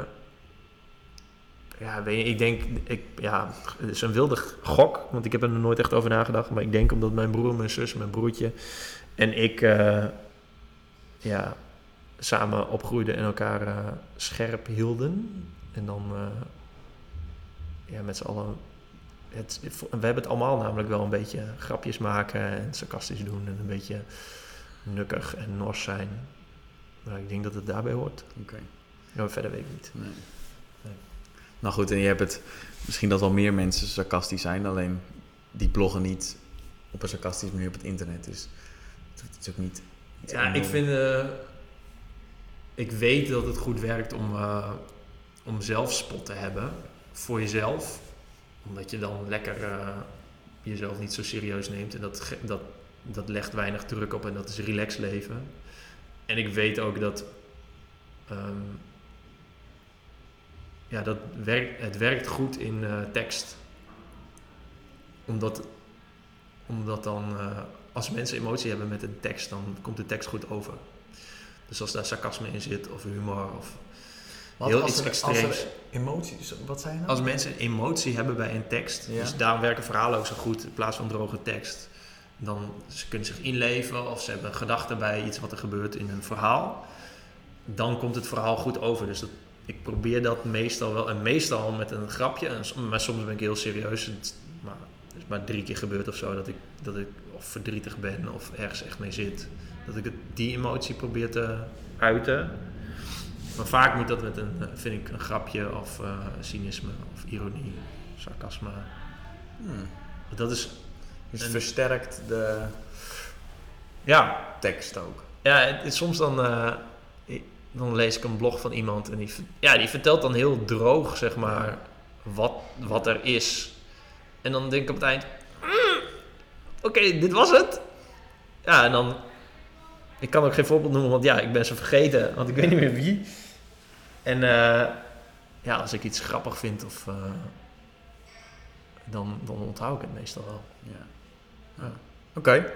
ja, weet je, ik denk... Ik, ja, het is een wilde gok, want ik heb er nooit echt over nagedacht. Maar ik denk omdat mijn broer, mijn zus, mijn broertje en ik... ja, samen opgroeiden en elkaar eh, scherp hielden. En dan... eh, ja, met z'n allen het, we hebben het allemaal namelijk wel een beetje grapjes maken en sarcastisch doen en een beetje nukkig en nors zijn. Maar ik denk dat het daarbij hoort. Oké. Ja, verder weet ik niet. Nee. Nee. Nou goed, en je hebt het misschien dat wel meer mensen sarcastisch zijn, alleen die bloggen niet op een sarcastische manier op het internet. Dus het is ook niet. Ja, ik enorm. vind. eh, ik weet dat het goed werkt om, eh, om zelfspot te hebben voor jezelf. Omdat je dan lekker eh, jezelf niet zo serieus neemt. En dat, dat, dat legt weinig druk op en dat is relax leven. En ik weet ook dat. ehm, ja, dat werkt, het werkt goed in eh, tekst. Omdat, omdat dan, eh, als mensen emotie hebben met een tekst, dan komt de tekst goed over. Dus als daar sarcasme in zit, of humor, of Wat heel als iets er- extreems. Als er emoties, wat zijn nou? Als mensen emotie hebben bij een tekst, Ja. dus daarom werken verhalen ook zo goed in plaats van droge tekst. Dan ze kunnen zich inleven of ze hebben gedachten bij iets wat er gebeurt in een verhaal. Dan komt het verhaal goed over. Dus dat, ik probeer dat meestal wel. En meestal met een grapje. En, maar soms ben ik heel serieus. Het, maar het is maar drie keer gebeurd of zo dat ik, dat ik of verdrietig ben of ergens echt mee zit. Dat ik het, die emotie probeer te uiten. Maar vaak moet dat met een, vind ik, een grapje of eh, cynisme of ironie, sarcasme. Hmm. Dat is, Dus versterkt de ja, tekst ook. ja het soms dan, eh, dan lees ik een blog van iemand en die, ja, die vertelt dan heel droog, zeg maar, wat, wat er is. En dan denk ik op het eind, "Mm, oké, dit was het. Ja, en dan, ik kan ook geen voorbeeld noemen, want ja, ik ben ze vergeten, want ik weet niet meer wie. En eh, ja, als ik iets grappig vind of... eh, dan, dan onthoud ik het meestal wel. Ja. Ja. Oké.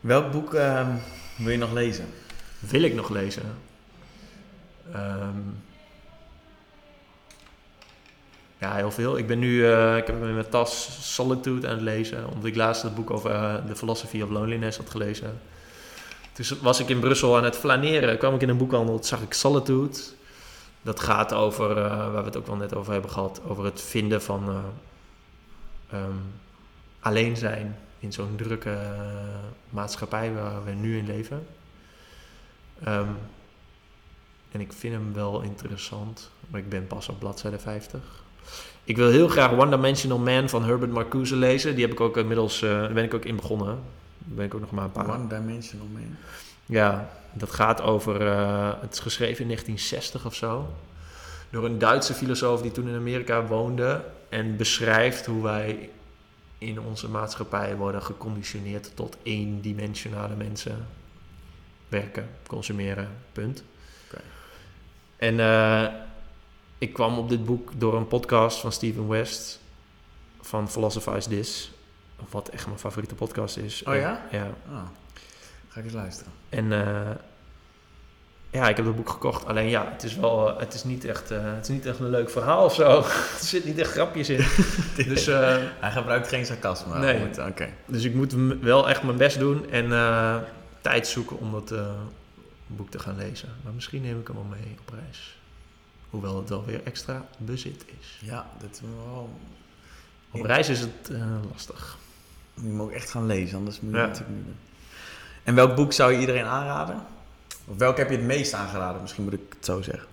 Welk boek ehm, wil je nog lezen? Wil ik nog lezen? Ehm, ja, heel veel. Ik ben nu, eh, ik heb in mijn tas Solitude aan het lezen, omdat ik laatst het boek over eh, The Philosophy of Loneliness had gelezen. Dus was ik in Brussel aan het flaneren, kwam ik in een boekhandel, toen zag ik Solitude. Dat gaat over, eh, waar we het ook wel net over hebben gehad, over het vinden van eh, ehm, alleen zijn in zo'n drukke maatschappij waar we nu in leven. Ehm, en ik vind hem wel interessant, maar ik ben pas op bladzijde 50. Ik wil heel graag One Dimensional Man van Herbert Marcuse lezen. Die heb ik ook inmiddels, eh, daar ben ik ook in begonnen. Daar ben ik ook nog maar een paar One Dimensional Man. ja, dat gaat over. eh, het is geschreven in 1960 of zo. Door een Duitse filosoof die toen in Amerika woonde. En beschrijft hoe wij in onze maatschappij worden geconditioneerd tot eendimensionale mensen. Werken, consumeren, punt. Oké. En eh, ik kwam op dit boek door een podcast van Steven West. Van Philosophize This. Wat echt mijn favoriete podcast is. Oh ja? Ja. Oh. Ga ik eens luisteren. En eh, ja, ik heb het boek gekocht. Alleen ja, het is wel, eh, het is niet echt, eh, het is niet echt een leuk verhaal of zo. er zit niet echt grapjes in. dus, Hij gebruikt geen sarcasme. Nee. Oké. dus ik moet wel echt mijn best doen en tijd zoeken om dat boek te gaan lezen. Maar misschien neem ik hem wel mee op reis. Hoewel het wel weer extra bezit is. Ja, dat is wel... Op reis is het eh, lastig. Je moet ook echt gaan lezen, anders moet je Ja. natuurlijk niet doen. En welk boek zou je iedereen aanraden? Of welk heb je het meest aangeraden? Misschien moet ik het zo zeggen.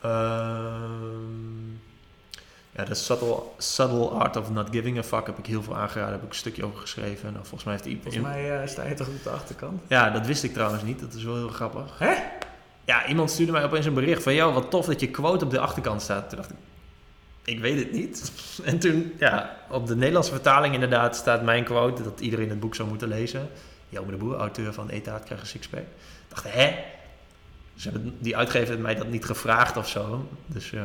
Ehm, ja, de subtle, subtle Art of Not Giving a Fuck heb ik heel veel aangeraden. Daar heb ik een stukje over geschreven. Nou, volgens mij heeft iemand... Volgens mij eh, sta je toch op de achterkant? Ja, dat wist ik trouwens niet. Dat is wel heel grappig. Hè? Ja, iemand stuurde mij opeens een bericht van... Yo, wat tof dat je quote op de achterkant staat. Toen dacht ik... Ik weet het niet. En toen, ja, op de Nederlandse vertaling inderdaad staat mijn quote... dat iedereen het boek zou moeten lezen. Jelme de Boer, auteur van Etaat krijgt een sixpack. Ik dacht, hè? Dus hebben, die uitgever heeft mij dat niet gevraagd of zo. Dus eh,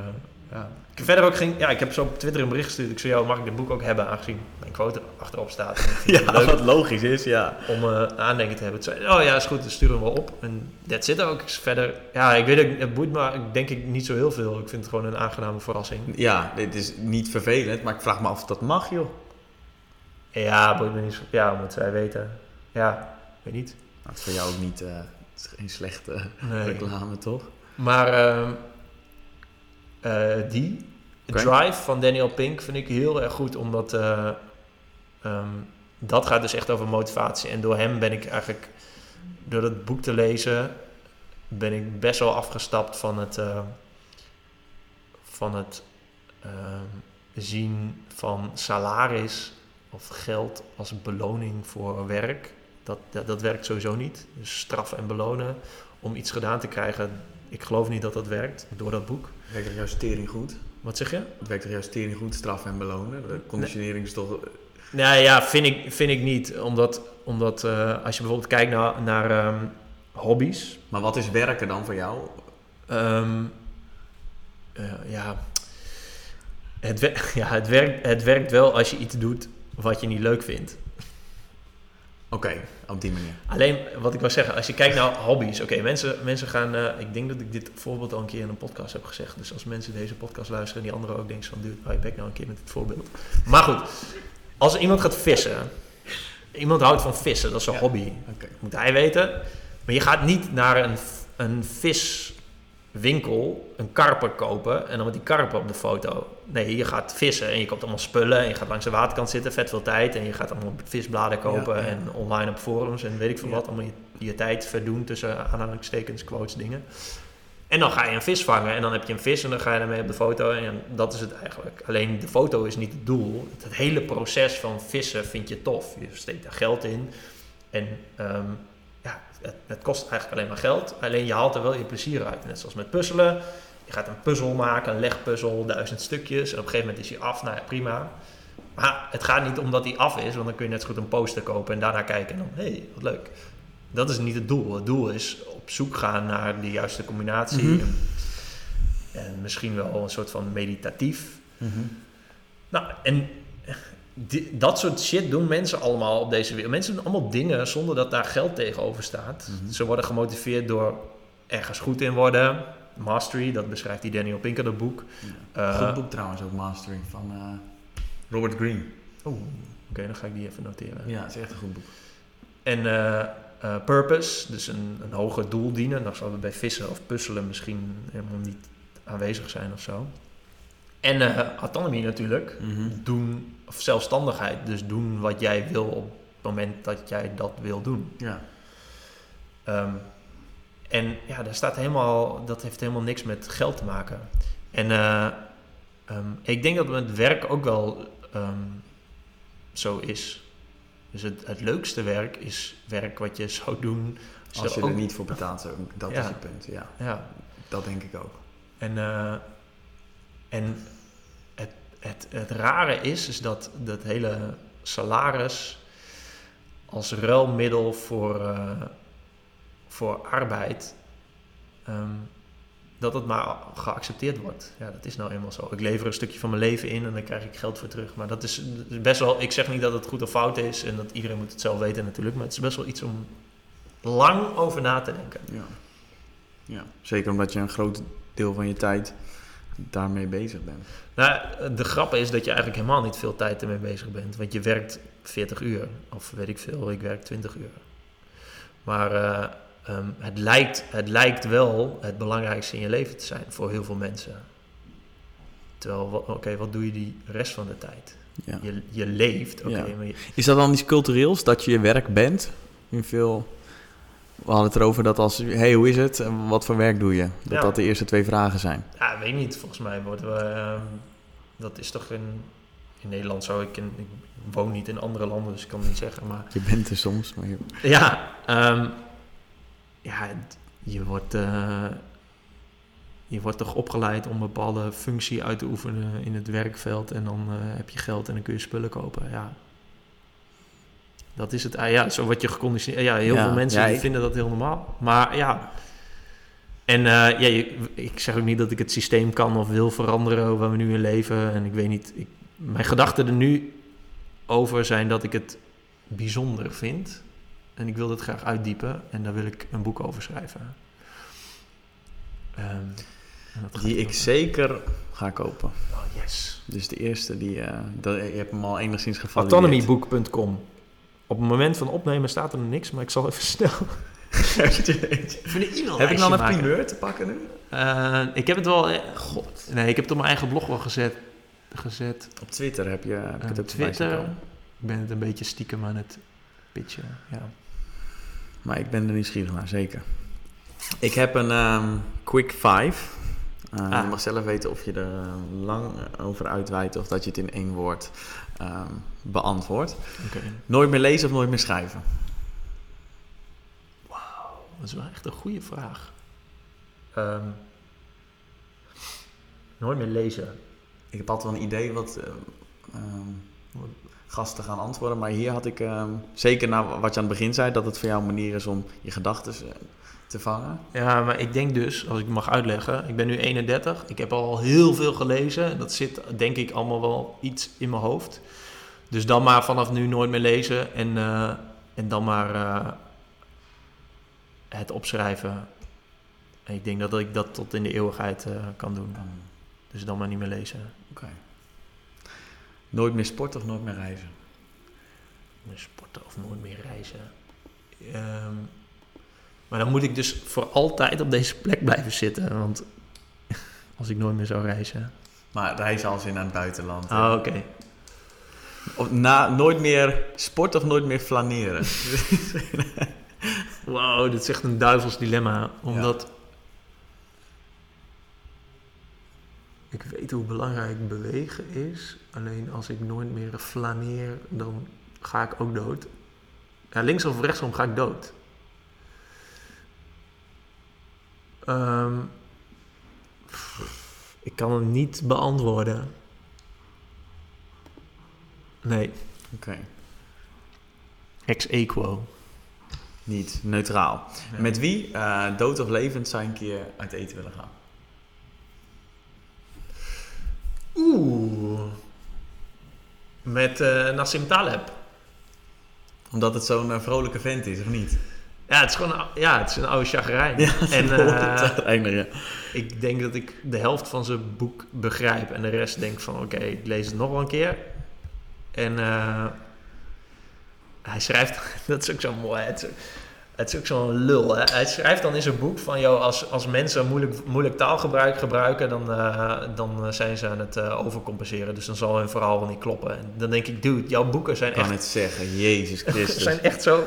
ja. Ik heb verder ook geen... Ja, ik heb zo op Twitter een bericht gestuurd. Ik zei, mag ik dit boek ook hebben? Aangezien mijn quote achterop staat. Ja, leuk wat logisch is, ja. om eh, aandenken te hebben. Zei, oh ja, is goed, dan stuur hem wel op. En dat zit ook. Verder, ja, ik weet het, het boeit me denk ik niet zo heel veel. Ik vind het gewoon een aangename verrassing. Ja, dit is niet vervelend, maar ik vraag me af of dat mag, joh. Ja, boeit me niet zo. Ja, moet zij weten. Ja, weet niet. Nou, het is voor jou ook niet... het is geen slechte Nee. reclame, toch? Maar ehm, eh, die. Drive van Daniel Pink vind ik heel erg goed, omdat eh, ehm, dat gaat dus echt over motivatie. En door hem ben ik eigenlijk, door dat boek te lezen, ben ik best wel afgestapt van het, eh, van het ehm, zien van salaris of geld als beloning voor werk. Dat, dat, dat werkt sowieso niet. Dus straffen en belonen om iets gedaan te krijgen. Ik geloof niet dat dat werkt door dat boek. Het werkt toch juist tering goed? Wat zeg je? Het werkt toch juist tering goed, straffen en belonen? De conditionering is toch... Nou ja, vind ik, vind ik niet. Omdat, omdat eh, als je bijvoorbeeld kijkt naar, naar ehm, hobby's. Maar wat is werken dan voor jou? ehm, eh, ja, het, ja het, werkt, het werkt wel als je iets doet wat je niet leuk vindt. Oké, op die manier. Alleen, wat ik wil zeggen, als je kijkt naar hobby's. Oké, mensen, mensen gaan... eh, ik denk dat ik dit voorbeeld al een keer in een podcast heb gezegd. Dus als mensen deze podcast luisteren en die anderen ook denken van... Dude, hou je bek nou een keer met dit voorbeeld. Maar goed, als iemand gaat vissen... Iemand houdt van vissen, dat is een Ja. hobby. Oké. moet hij weten. Maar je gaat niet naar een, een viswinkel een karper kopen en dan met die karper op de foto. Nee, je gaat vissen en je koopt allemaal spullen en je gaat langs de waterkant zitten, vet veel tijd. En je gaat allemaal visbladen kopen Ja, ja. en online op forums en weet ik veel Ja. wat. Allemaal je, je tijd verdoen tussen aanhalingstekens, quotes, dingen. En dan ga je een vis vangen en dan heb je een vis en dan ga je ermee op de foto. En dat is het eigenlijk. Alleen de foto is niet het doel. Het hele proces van vissen vind je tof. Je steekt daar geld in. En ja, het, het kost eigenlijk alleen maar geld. Alleen je haalt er wel je plezier uit. Net zoals met puzzelen. Je gaat een puzzel maken, een legpuzzel, duizend stukjes. En op een gegeven moment is hij af. Nou ja, prima. Maar het gaat niet omdat hij af is, want dan kun je net zo goed een poster kopen en daarna kijken en dan, hé, hey, wat leuk. Dat is niet het doel. Het doel is op zoek gaan naar de juiste combinatie. Mhm. en, en misschien wel een soort van meditatief. Nou, en dat soort shit doen mensen allemaal op deze wereld. Mensen doen allemaal dingen zonder dat daar geld tegenover staat. Mhm. Ze worden gemotiveerd door ergens goed in worden. Mastery, dat beschrijft die Daniel Pinker, dat boek. Eh, Goed boek trouwens ook, Mastering, van eh, Robert Greene. Oeh, Oké, dan ga ik die even noteren. Ja, het is echt een goed boek. En eh, purpose, dus een, een hoger doel dienen. Dan zal het bij vissen of puzzelen misschien helemaal niet aanwezig zijn of zo. En eh, autonomy natuurlijk. Mhm. Doen, of zelfstandigheid. Dus doen wat jij wil op het moment dat jij dat wil doen. Ja. Ehm, en ja, daar staat helemaal, dat heeft helemaal niks met geld te maken. En eh, ehm, ik denk dat met werk ook wel ehm, zo is. Dus het, het leukste werk is werk wat je zou doen. Als je ook- er niet voor betaalt, dat Ja. is het punt. Ja, Ja, dat denk ik ook. en, eh, en het, het, rare is, is dat dat hele salaris als ruilmiddel voor, eh, voor arbeid, ehm, dat maar geaccepteerd wordt. Ja, dat is nou eenmaal zo. Ik lever een stukje van mijn leven in en dan krijg ik geld voor terug. Maar dat is best wel, ik zeg niet dat het goed of fout is en dat iedereen moet het zelf weten natuurlijk, maar het is best wel iets om lang over na te denken. Ja. ja. Zeker omdat je een groot deel van je tijd daarmee bezig bent. Nou, de grap is dat je eigenlijk helemaal niet veel tijd ermee bezig bent. Want je werkt 40 uur. Of weet ik veel, ik werk 20 uur. Maar eh, ehm, het, lijkt, het lijkt wel het belangrijkste in je leven te zijn voor heel veel mensen. Terwijl, oké, wat doe je die rest van de tijd? Ja. Je, je leeft, oké, Ja. maar je- Is dat dan iets cultureels, dat je je werk bent? In veel... We hadden het erover dat als... hey, hoe is het? En wat voor werk doe je? Dat Ja. dat de eerste twee vragen zijn. ja, weet niet, volgens mij worden we... ehm, dat is toch in, in Nederland zo. Ik, ken- ik woon niet in andere landen, dus ik kan het niet zeggen, maar... Je bent er soms, maar je... Ja, ehm, ja je wordt, eh, je wordt toch opgeleid om een bepaalde functie uit te oefenen in het werkveld. En dan eh, heb je geld en dan kun je spullen kopen. Ja. Dat is het. Ah, ja, zo word je geconditioneerd. Ja, heel Ja, veel mensen ja, die ik- vinden dat heel normaal. Maar ja. En eh, ja, je- ik zeg ook niet dat ik het systeem kan of wil veranderen waar we nu in leven. En ik weet niet. Ik, mijn gedachten er nu over zijn dat ik het bijzonder vind. En ik wil dat graag uitdiepen. En daar wil ik een boek over schrijven. Ehm, Die ik over- zeker ga kopen. Oh, yes. Dus de eerste, die, eh, dat, je hebt hem al enigszins gevalideerd. Autonomyboek.com. Op het moment van opnemen staat er nog niks, maar ik zal even snel. Ik vind een e Heb ik dan een maken. primeur te pakken nu? Eh, ik heb het wel... eh, God. Nee, ik heb het op mijn eigen blog wel gezet. gezet. Op Twitter heb je heb ik Eh, het zien Twitter. Ik ben het een beetje stiekem aan het pitchen. Ja. Maar ik ben er nieuwsgierig naar, zeker. Ik heb een ehm, quick five. Uh, Ah. Je mag zelf weten of je er lang over uitweidt of dat je het in één woord ehm, beantwoordt. Oké. Nooit meer lezen of nooit meer schrijven? Dat is wel echt een goede vraag. Ehm, nooit meer lezen. Ik heb altijd wel een idee wat ehm, gasten gaan antwoorden. Maar hier had ik, ehm, zeker na wat je aan het begin zei, dat het voor jou een manier is om je gedachten te vangen. Ja, maar ik denk dus, als ik mag uitleggen, ik ben nu 31. Ik heb al heel veel gelezen. Dat zit denk ik allemaal wel iets in mijn hoofd. Dus dan maar vanaf nu nooit meer lezen en, eh, en dan maar eh, het opschrijven. En ik denk dat ik dat tot in de eeuwigheid eh, kan doen. Ehm, Dus dan maar niet meer lezen. Oké. Nooit meer sporten of nooit meer reizen? meer sporten of nooit meer reizen. Ehm, maar dan moet ik dus voor altijd op deze plek blijven zitten. Want als ik nooit meer zou reizen. Maar reizen als in naar het buitenland. Ah, oké. Of na, nooit meer sporten of nooit meer flaneren? Wow, dit is echt een duivels dilemma. Omdat ik weet hoe belangrijk bewegen is. Alleen als ik nooit meer flaneer, dan ga ik ook dood. Ja, links of rechtsom ga ik dood. Ehm, ik kan het niet beantwoorden. Nee, Oké. ex equo. Niet neutraal. Met wie, eh, dood of levend, zou je een keer uit eten willen gaan? Oeh. Met eh Nassim Taleb. Omdat het zo'n eh, vrolijke vent is, of niet? Ja, het is gewoon ja, het is een oude chagrijn. Ja, en het uiteindelijk, ja. ik denk dat ik de helft van zijn boek begrijp. En de rest denk van, oké, ik lees het nog wel een keer. En eh, hij schrijft, dat is ook zo mooi. Het is, het is ook zo'n lul. Hè? Hij schrijft dan in zijn boek van, joh, als, als mensen moeilijk, moeilijk taalgebruik gebruiken, dan, eh, dan zijn ze aan het overcompenseren. Dus dan zal hun verhaal wel niet kloppen. En dan denk ik, dude, jouw boeken zijn Ik kan echt het zeggen, Jezus Christus. zijn echt zo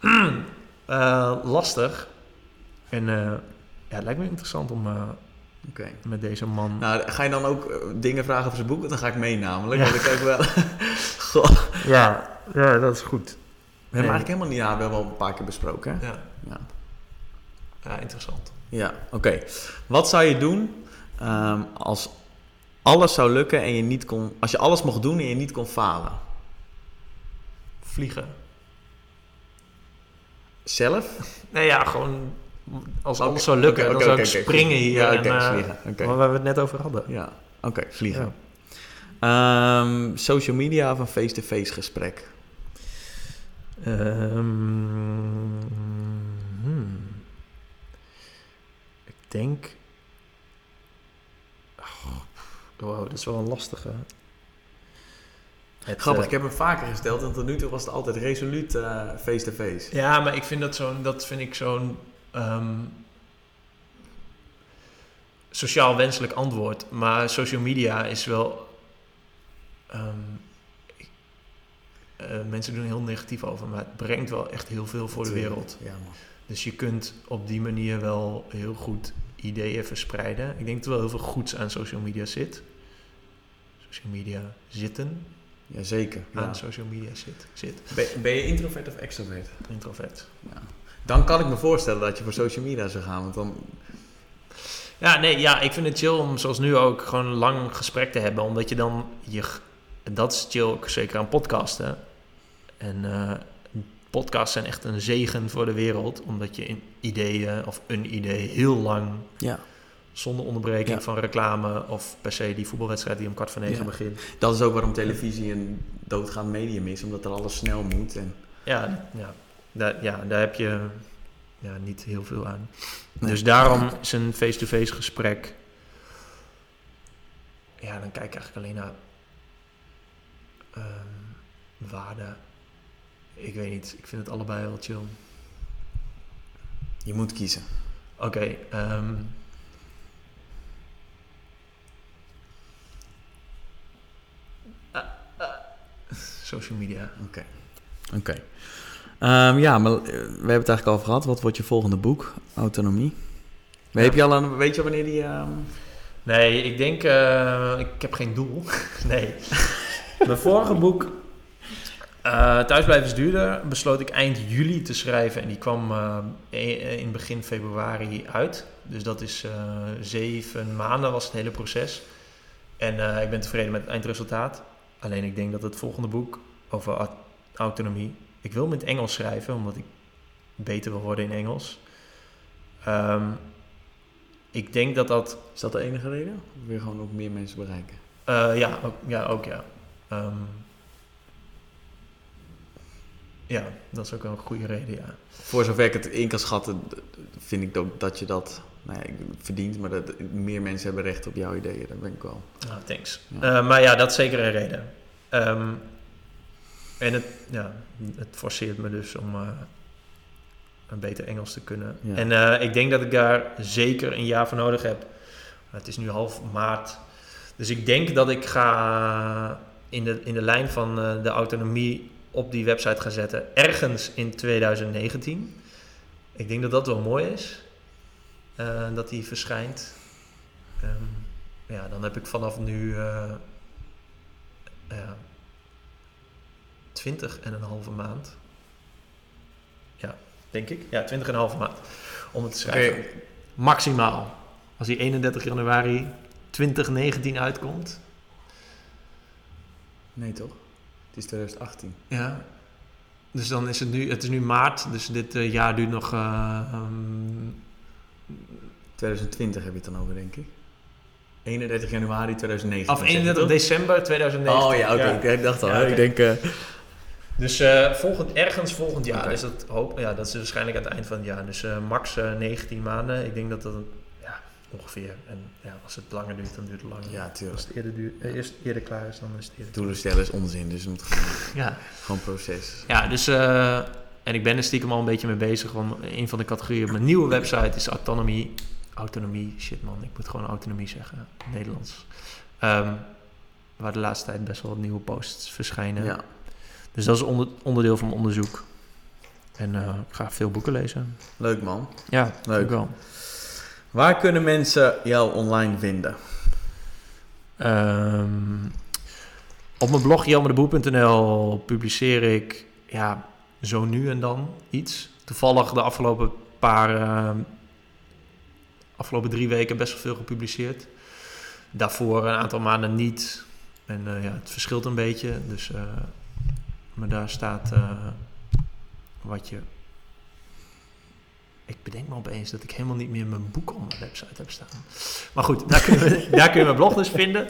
eh, lastig. En eh, ja, het lijkt me interessant om eh, met deze man... Nou, ga je dan ook dingen vragen over zijn boek? Dan ga ik mee namelijk. Ja. Want ik ook wel... Goh. ja, ja, dat is goed. We hebben eigenlijk helemaal niet... Ja, we hebben wel een paar keer besproken, hè? Ja, Ja. ja interessant. Ja, oké. Wat zou je doen ehm, als alles zou lukken en je niet kon... Als je alles mocht doen en je niet kon falen? Vliegen. Zelf? Nee, ja, gewoon als alles zou lukken, oké, dan oké, zou ik springen hier. Ja, en, eh. Waar we het net over hadden. Ja, oké, vliegen. Ja. Ehm, social media of een face-to-face gesprek? Ehm, hmm. Ik denk... Oh, wow, dat is wel een lastige. Het, Grappig, eh, ik heb hem vaker gesteld en tot nu toe was het altijd resoluut eh, face-to-face. Ja, maar ik vind dat zo'n, dat vind ik zo'n ehm, sociaal wenselijk antwoord. Maar social media is wel. ehm, ik- eh, mensen doen er heel negatief over, maar het brengt wel echt heel veel voor de wereld. Ja, man. Dus je kunt op die manier wel heel goed ideeën verspreiden. Ik denk dat er wel heel veel goeds aan social media zit. Social media zitten Jazeker. Ja. aan social media zit. Zit. Ben, ben je introvert of extrovert? Introvert. Dan kan ik me voorstellen dat je voor social media zou gaan. Want dan, Ja, nee, ja, ik vind het chill om zoals nu ook gewoon een lang gesprek te hebben. Omdat je dan je. Dat is chill, ook zeker aan podcasten. En eh, podcasts zijn echt een zegen voor de wereld. Omdat je in ideeën of een idee heel lang ja. Zonder onderbreking Ja. van reclame of per se die voetbalwedstrijd die om kwart voor negen Ja. begint. Dat is ook waarom televisie een doodgaand medium is. Omdat er alles snel moet. En, Ja, ja, daar, ja, daar heb je ja, niet heel veel aan. Nee. Dus daarom is een face-to-face gesprek. Ja, dan kijk ik eigenlijk alleen naar ehm, waarde. Ik weet niet, ik vind het allebei wel chill. Je moet kiezen. Oké. ehm, ah, social media. Oké. Oké. Ehm, ja, maar eh, we hebben het eigenlijk al over gehad. Wat wordt je volgende boek? Autonomie. Ja. Heb je al een, weet je wanneer die... ehm, Nee, ik denk, eh, ik heb geen doel. nee. Mijn vorige boek, eh Thuisblijven is duurder, besloot ik eind juli te schrijven. En die kwam eh, e- in begin februari uit. Dus dat is zeven maanden was het hele proces. En ik ben tevreden met het eindresultaat. Alleen ik denk dat het volgende boek over au- autonomie... Ik wil het Engels schrijven, omdat ik beter wil worden in Engels. Ehm, ik denk dat dat Is dat de enige reden? Of wil je gewoon ook meer mensen bereiken? Eh, ja, ook, ja, ook ja. Ehm, ja, dat is ook een goede reden, ja. Voor zover ik het in kan schatten, vind ik ook dat je dat nou ja, verdient. Maar dat meer mensen hebben recht op jouw ideeën. Dat ben ik wel. Ah, thanks. Ja. Eh, maar ja, dat is zeker een reden. Ehm, en het, ja, het forceert me dus om eh, een beter Engels te kunnen. Ja. En eh, ik denk dat ik daar zeker een jaar voor nodig heb. Het is nu half maart. Dus ik denk dat ik ga in de, in de lijn van de autonomie op die website gaan zetten. Ergens in 2019. Ik denk dat dat wel mooi is. Eh, dat die verschijnt. Ehm, ja, dan heb ik vanaf nu eh 20 en een halve maand. Ja, denk ik. Ja, 20 en een halve maand om het te schrijven. Maximaal. Als die 31 januari 2019 uitkomt. Nee, toch? Het is 2018. Ja. Dus dan is het nu, het is nu maart, dus dit eh, jaar duurt nog. eh, ehm, 2020 heb je het dan over, denk ik. 31 januari 2019. of 31 december 2019. Oh ja, oké. Ik dacht al. Ja. Ik denk... eh, Dus eh, volgend, ergens volgend jaar. Oké. Dus dat, hoop, ja, dat is waarschijnlijk aan het eind van het jaar. Dus eh, max eh, 19 maanden. Ik denk dat dat ja, ongeveer. En ja, als het langer duurt, dan duurt het langer. ja, Als tuurlijk. het eerder, duurt, eerst eerder klaar is, dan is het eerder Doelen stellen is onzin, dus het moet gewoon, Ja, gewoon proces. ja dus... en ik ben er stiekem al een beetje mee bezig. Want een van de categorieën op mijn nieuwe website is autonomie. Autonomie, shit man. Ik moet gewoon autonomie zeggen. Nederlands. Ehm, waar de laatste tijd best wel wat nieuwe posts verschijnen. Ja. Dus dat is onder, onderdeel van mijn onderzoek. En eh, ik ga veel boeken lezen. Leuk man. Ja, Leuk. wel. Waar kunnen mensen jou online vinden? Ehm, op mijn blog jelmerdeboer.nl publiceer ik ja, zo nu en dan iets. Toevallig de afgelopen paar, ehm, afgelopen drie weken best wel veel gepubliceerd. Daarvoor een aantal maanden niet. En eh, ja, het verschilt een beetje. Dus, eh, maar daar staat eh, wat je... Ik bedenk me opeens dat ik helemaal niet meer mijn boek op mijn website heb staan. Maar goed, daar kun je, daar kun je mijn blog dus vinden.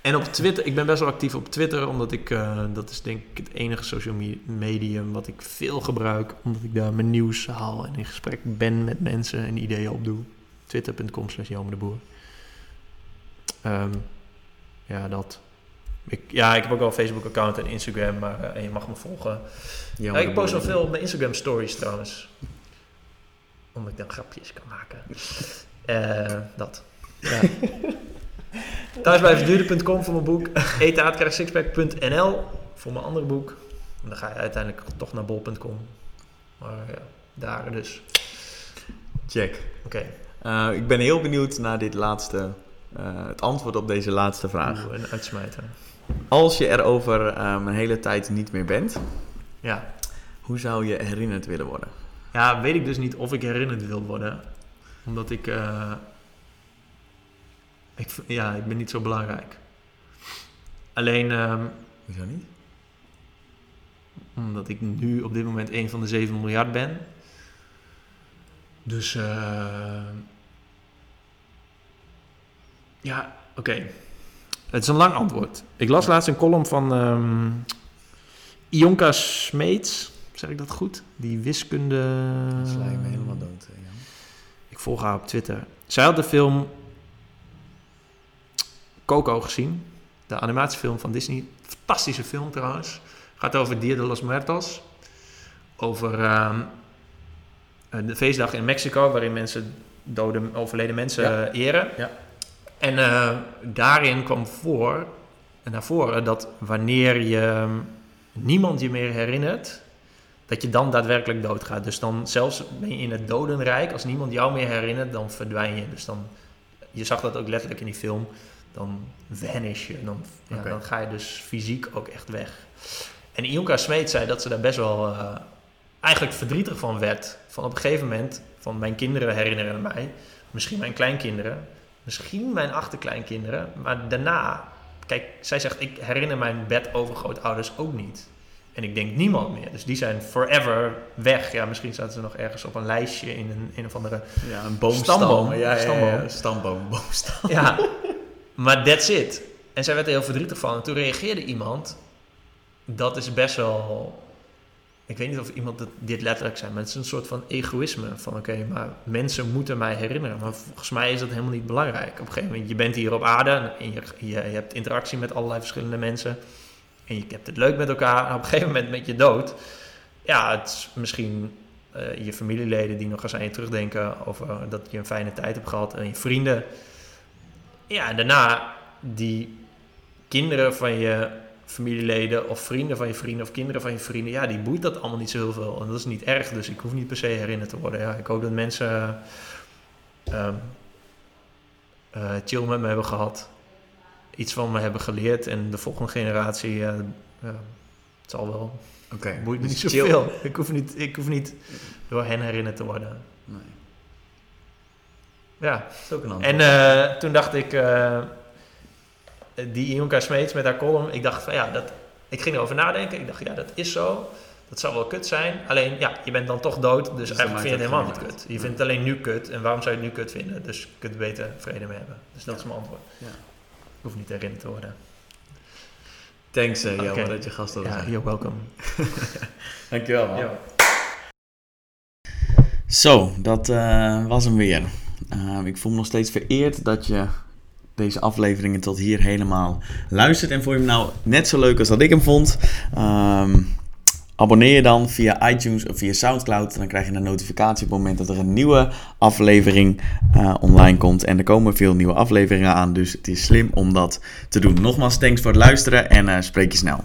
En op Twitter, ik ben best wel actief op Twitter, omdat ik, eh, dat is denk ik het enige social me- medium wat ik veel gebruik. Omdat ik daar mijn nieuws haal en in gesprek ben met mensen en ideeën opdoe. Twitter.com slash de Boer. Ehm, ja, dat. Ik, ja, ik heb ook wel een Facebook account en Instagram, maar eh, en je mag me volgen. Ja, ik post wel veel op mijn Instagram stories trouwens. Omdat ik dan grapjes kan maken. Eh, dat. Ja. Thuisblijvenduurder.com voor mijn boek. Etenaartkrijgsixpack.nl voor mijn andere boek. En dan ga je uiteindelijk toch naar bol.com. Maar ja, daar dus. Check. Oké. Eh, ik ben heel benieuwd naar dit laatste, eh, het antwoord op deze laatste vraag. Oeh, Een uitsmijter. Als je er over een hele tijd niet meer bent, Ja. hoe zou je herinnerd willen worden? Ja, weet ik dus niet of ik herinnerd wil worden. Omdat ik... eh, ik ja, ik ben niet zo belangrijk. Alleen... Hoezo niet? Omdat ik nu op dit moment een van de 7 miljard ben. Dus eh, ja, oké. Het is een lang antwoord. Ik las laatst een column van ehm Ionka Smeets. Zeg ik dat goed? Die wiskunde... Dat sla je me helemaal dood. hè, Jan. Ik volg haar op Twitter. Zij had de film Coco gezien. De animatiefilm van Disney. Fantastische film trouwens. Gaat over Dia de los Muertos. Over ehm, eh, de feestdag in Mexico, waarin mensen dode, overleden mensen Ja. eh, eren. Ja. En eh, daarin kwam voor, naar voren dat wanneer je niemand je meer herinnert, dat je dan daadwerkelijk doodgaat. Dus dan zelfs ben je in het dodenrijk, als niemand jou meer herinnert, dan verdwijn je. Dus dan, je zag dat ook letterlijk in die film, dan vanish je. Dan, ja, dan ga je dus fysiek ook echt weg. En Ilka Smeet zei dat ze daar best wel eh, eigenlijk verdrietig van werd. Van op een gegeven moment, van mijn kinderen herinneren mij, misschien mijn kleinkinderen, misschien mijn achterkleinkinderen, maar daarna, kijk, zij zegt, ik herinner mijn bedovergrootouders ook niet. En ik denk niemand meer. Dus die zijn forever weg. Ja, misschien zaten ze nog ergens op een lijstje in een, een of andere Ja, een boomstam. Stamboom. Ja, ja, ja, ja, stamboom, boomstam. Ja, maar that's it. En zij werd er heel verdrietig van. En toen reageerde iemand. Dat is best wel. Ik weet niet of iemand dit letterlijk zei, maar het is een soort van egoïsme. Van oké, maar mensen moeten mij herinneren. Maar volgens mij is dat helemaal niet belangrijk. Op een gegeven moment, je bent hier op aarde en je, je, je hebt interactie met allerlei verschillende mensen. En je hebt het leuk met elkaar. En op een gegeven moment met je dood. Ja, het is misschien eh, je familieleden die nog eens aan je terugdenken over dat je een fijne tijd hebt gehad. En je vrienden. Ja, en daarna die kinderen van je familieleden of vrienden van je vrienden of kinderen van je vrienden, ja, die boeit dat allemaal niet zo heel veel. En dat is niet erg, dus ik hoef niet per se herinnerd te worden. Ja, ik hoop dat mensen ehm, eh, chill met me hebben gehad, iets van me hebben geleerd en de volgende generatie, ja, ja, het zal wel, Oké. boeit me dus niet chill. zoveel. Ik hoef niet, ik hoef niet door hen herinnerd te worden. Nee. Ja, Dat is ook een antwoord. En eh, toen dacht ik, eh, die Ionka Smeets met haar column, ik dacht van ja, dat, ik ging erover nadenken. Ik dacht, ja, dat is zo. Dat zou wel kut zijn. Alleen, ja, je bent dan toch dood, dus, dan eigenlijk maakt vind je het helemaal geen niet kut. Je vindt het alleen nu kut. En waarom zou je het nu kut vinden? Dus je kunt er beter vrede mee hebben. Dus dat Ja. is mijn antwoord. Ja. Ik hoef niet herinnerd te worden. Thanks, uh, Oké. dat je gast wilde Ja, zijn. you're welcome. Dankjewel, man. Zo, dat eh, was hem weer. Uh, ik voel me nog steeds vereerd dat je deze afleveringen tot hier helemaal luistert. En vond je hem nou net zo leuk als dat ik hem vond? Um, abonneer je dan via iTunes of via Soundcloud. Dan krijg je een notificatie op het moment dat er een nieuwe aflevering uh, online komt. En er komen veel nieuwe afleveringen aan, dus het is slim om dat te doen. Nogmaals, thanks voor het luisteren en uh, spreek je snel.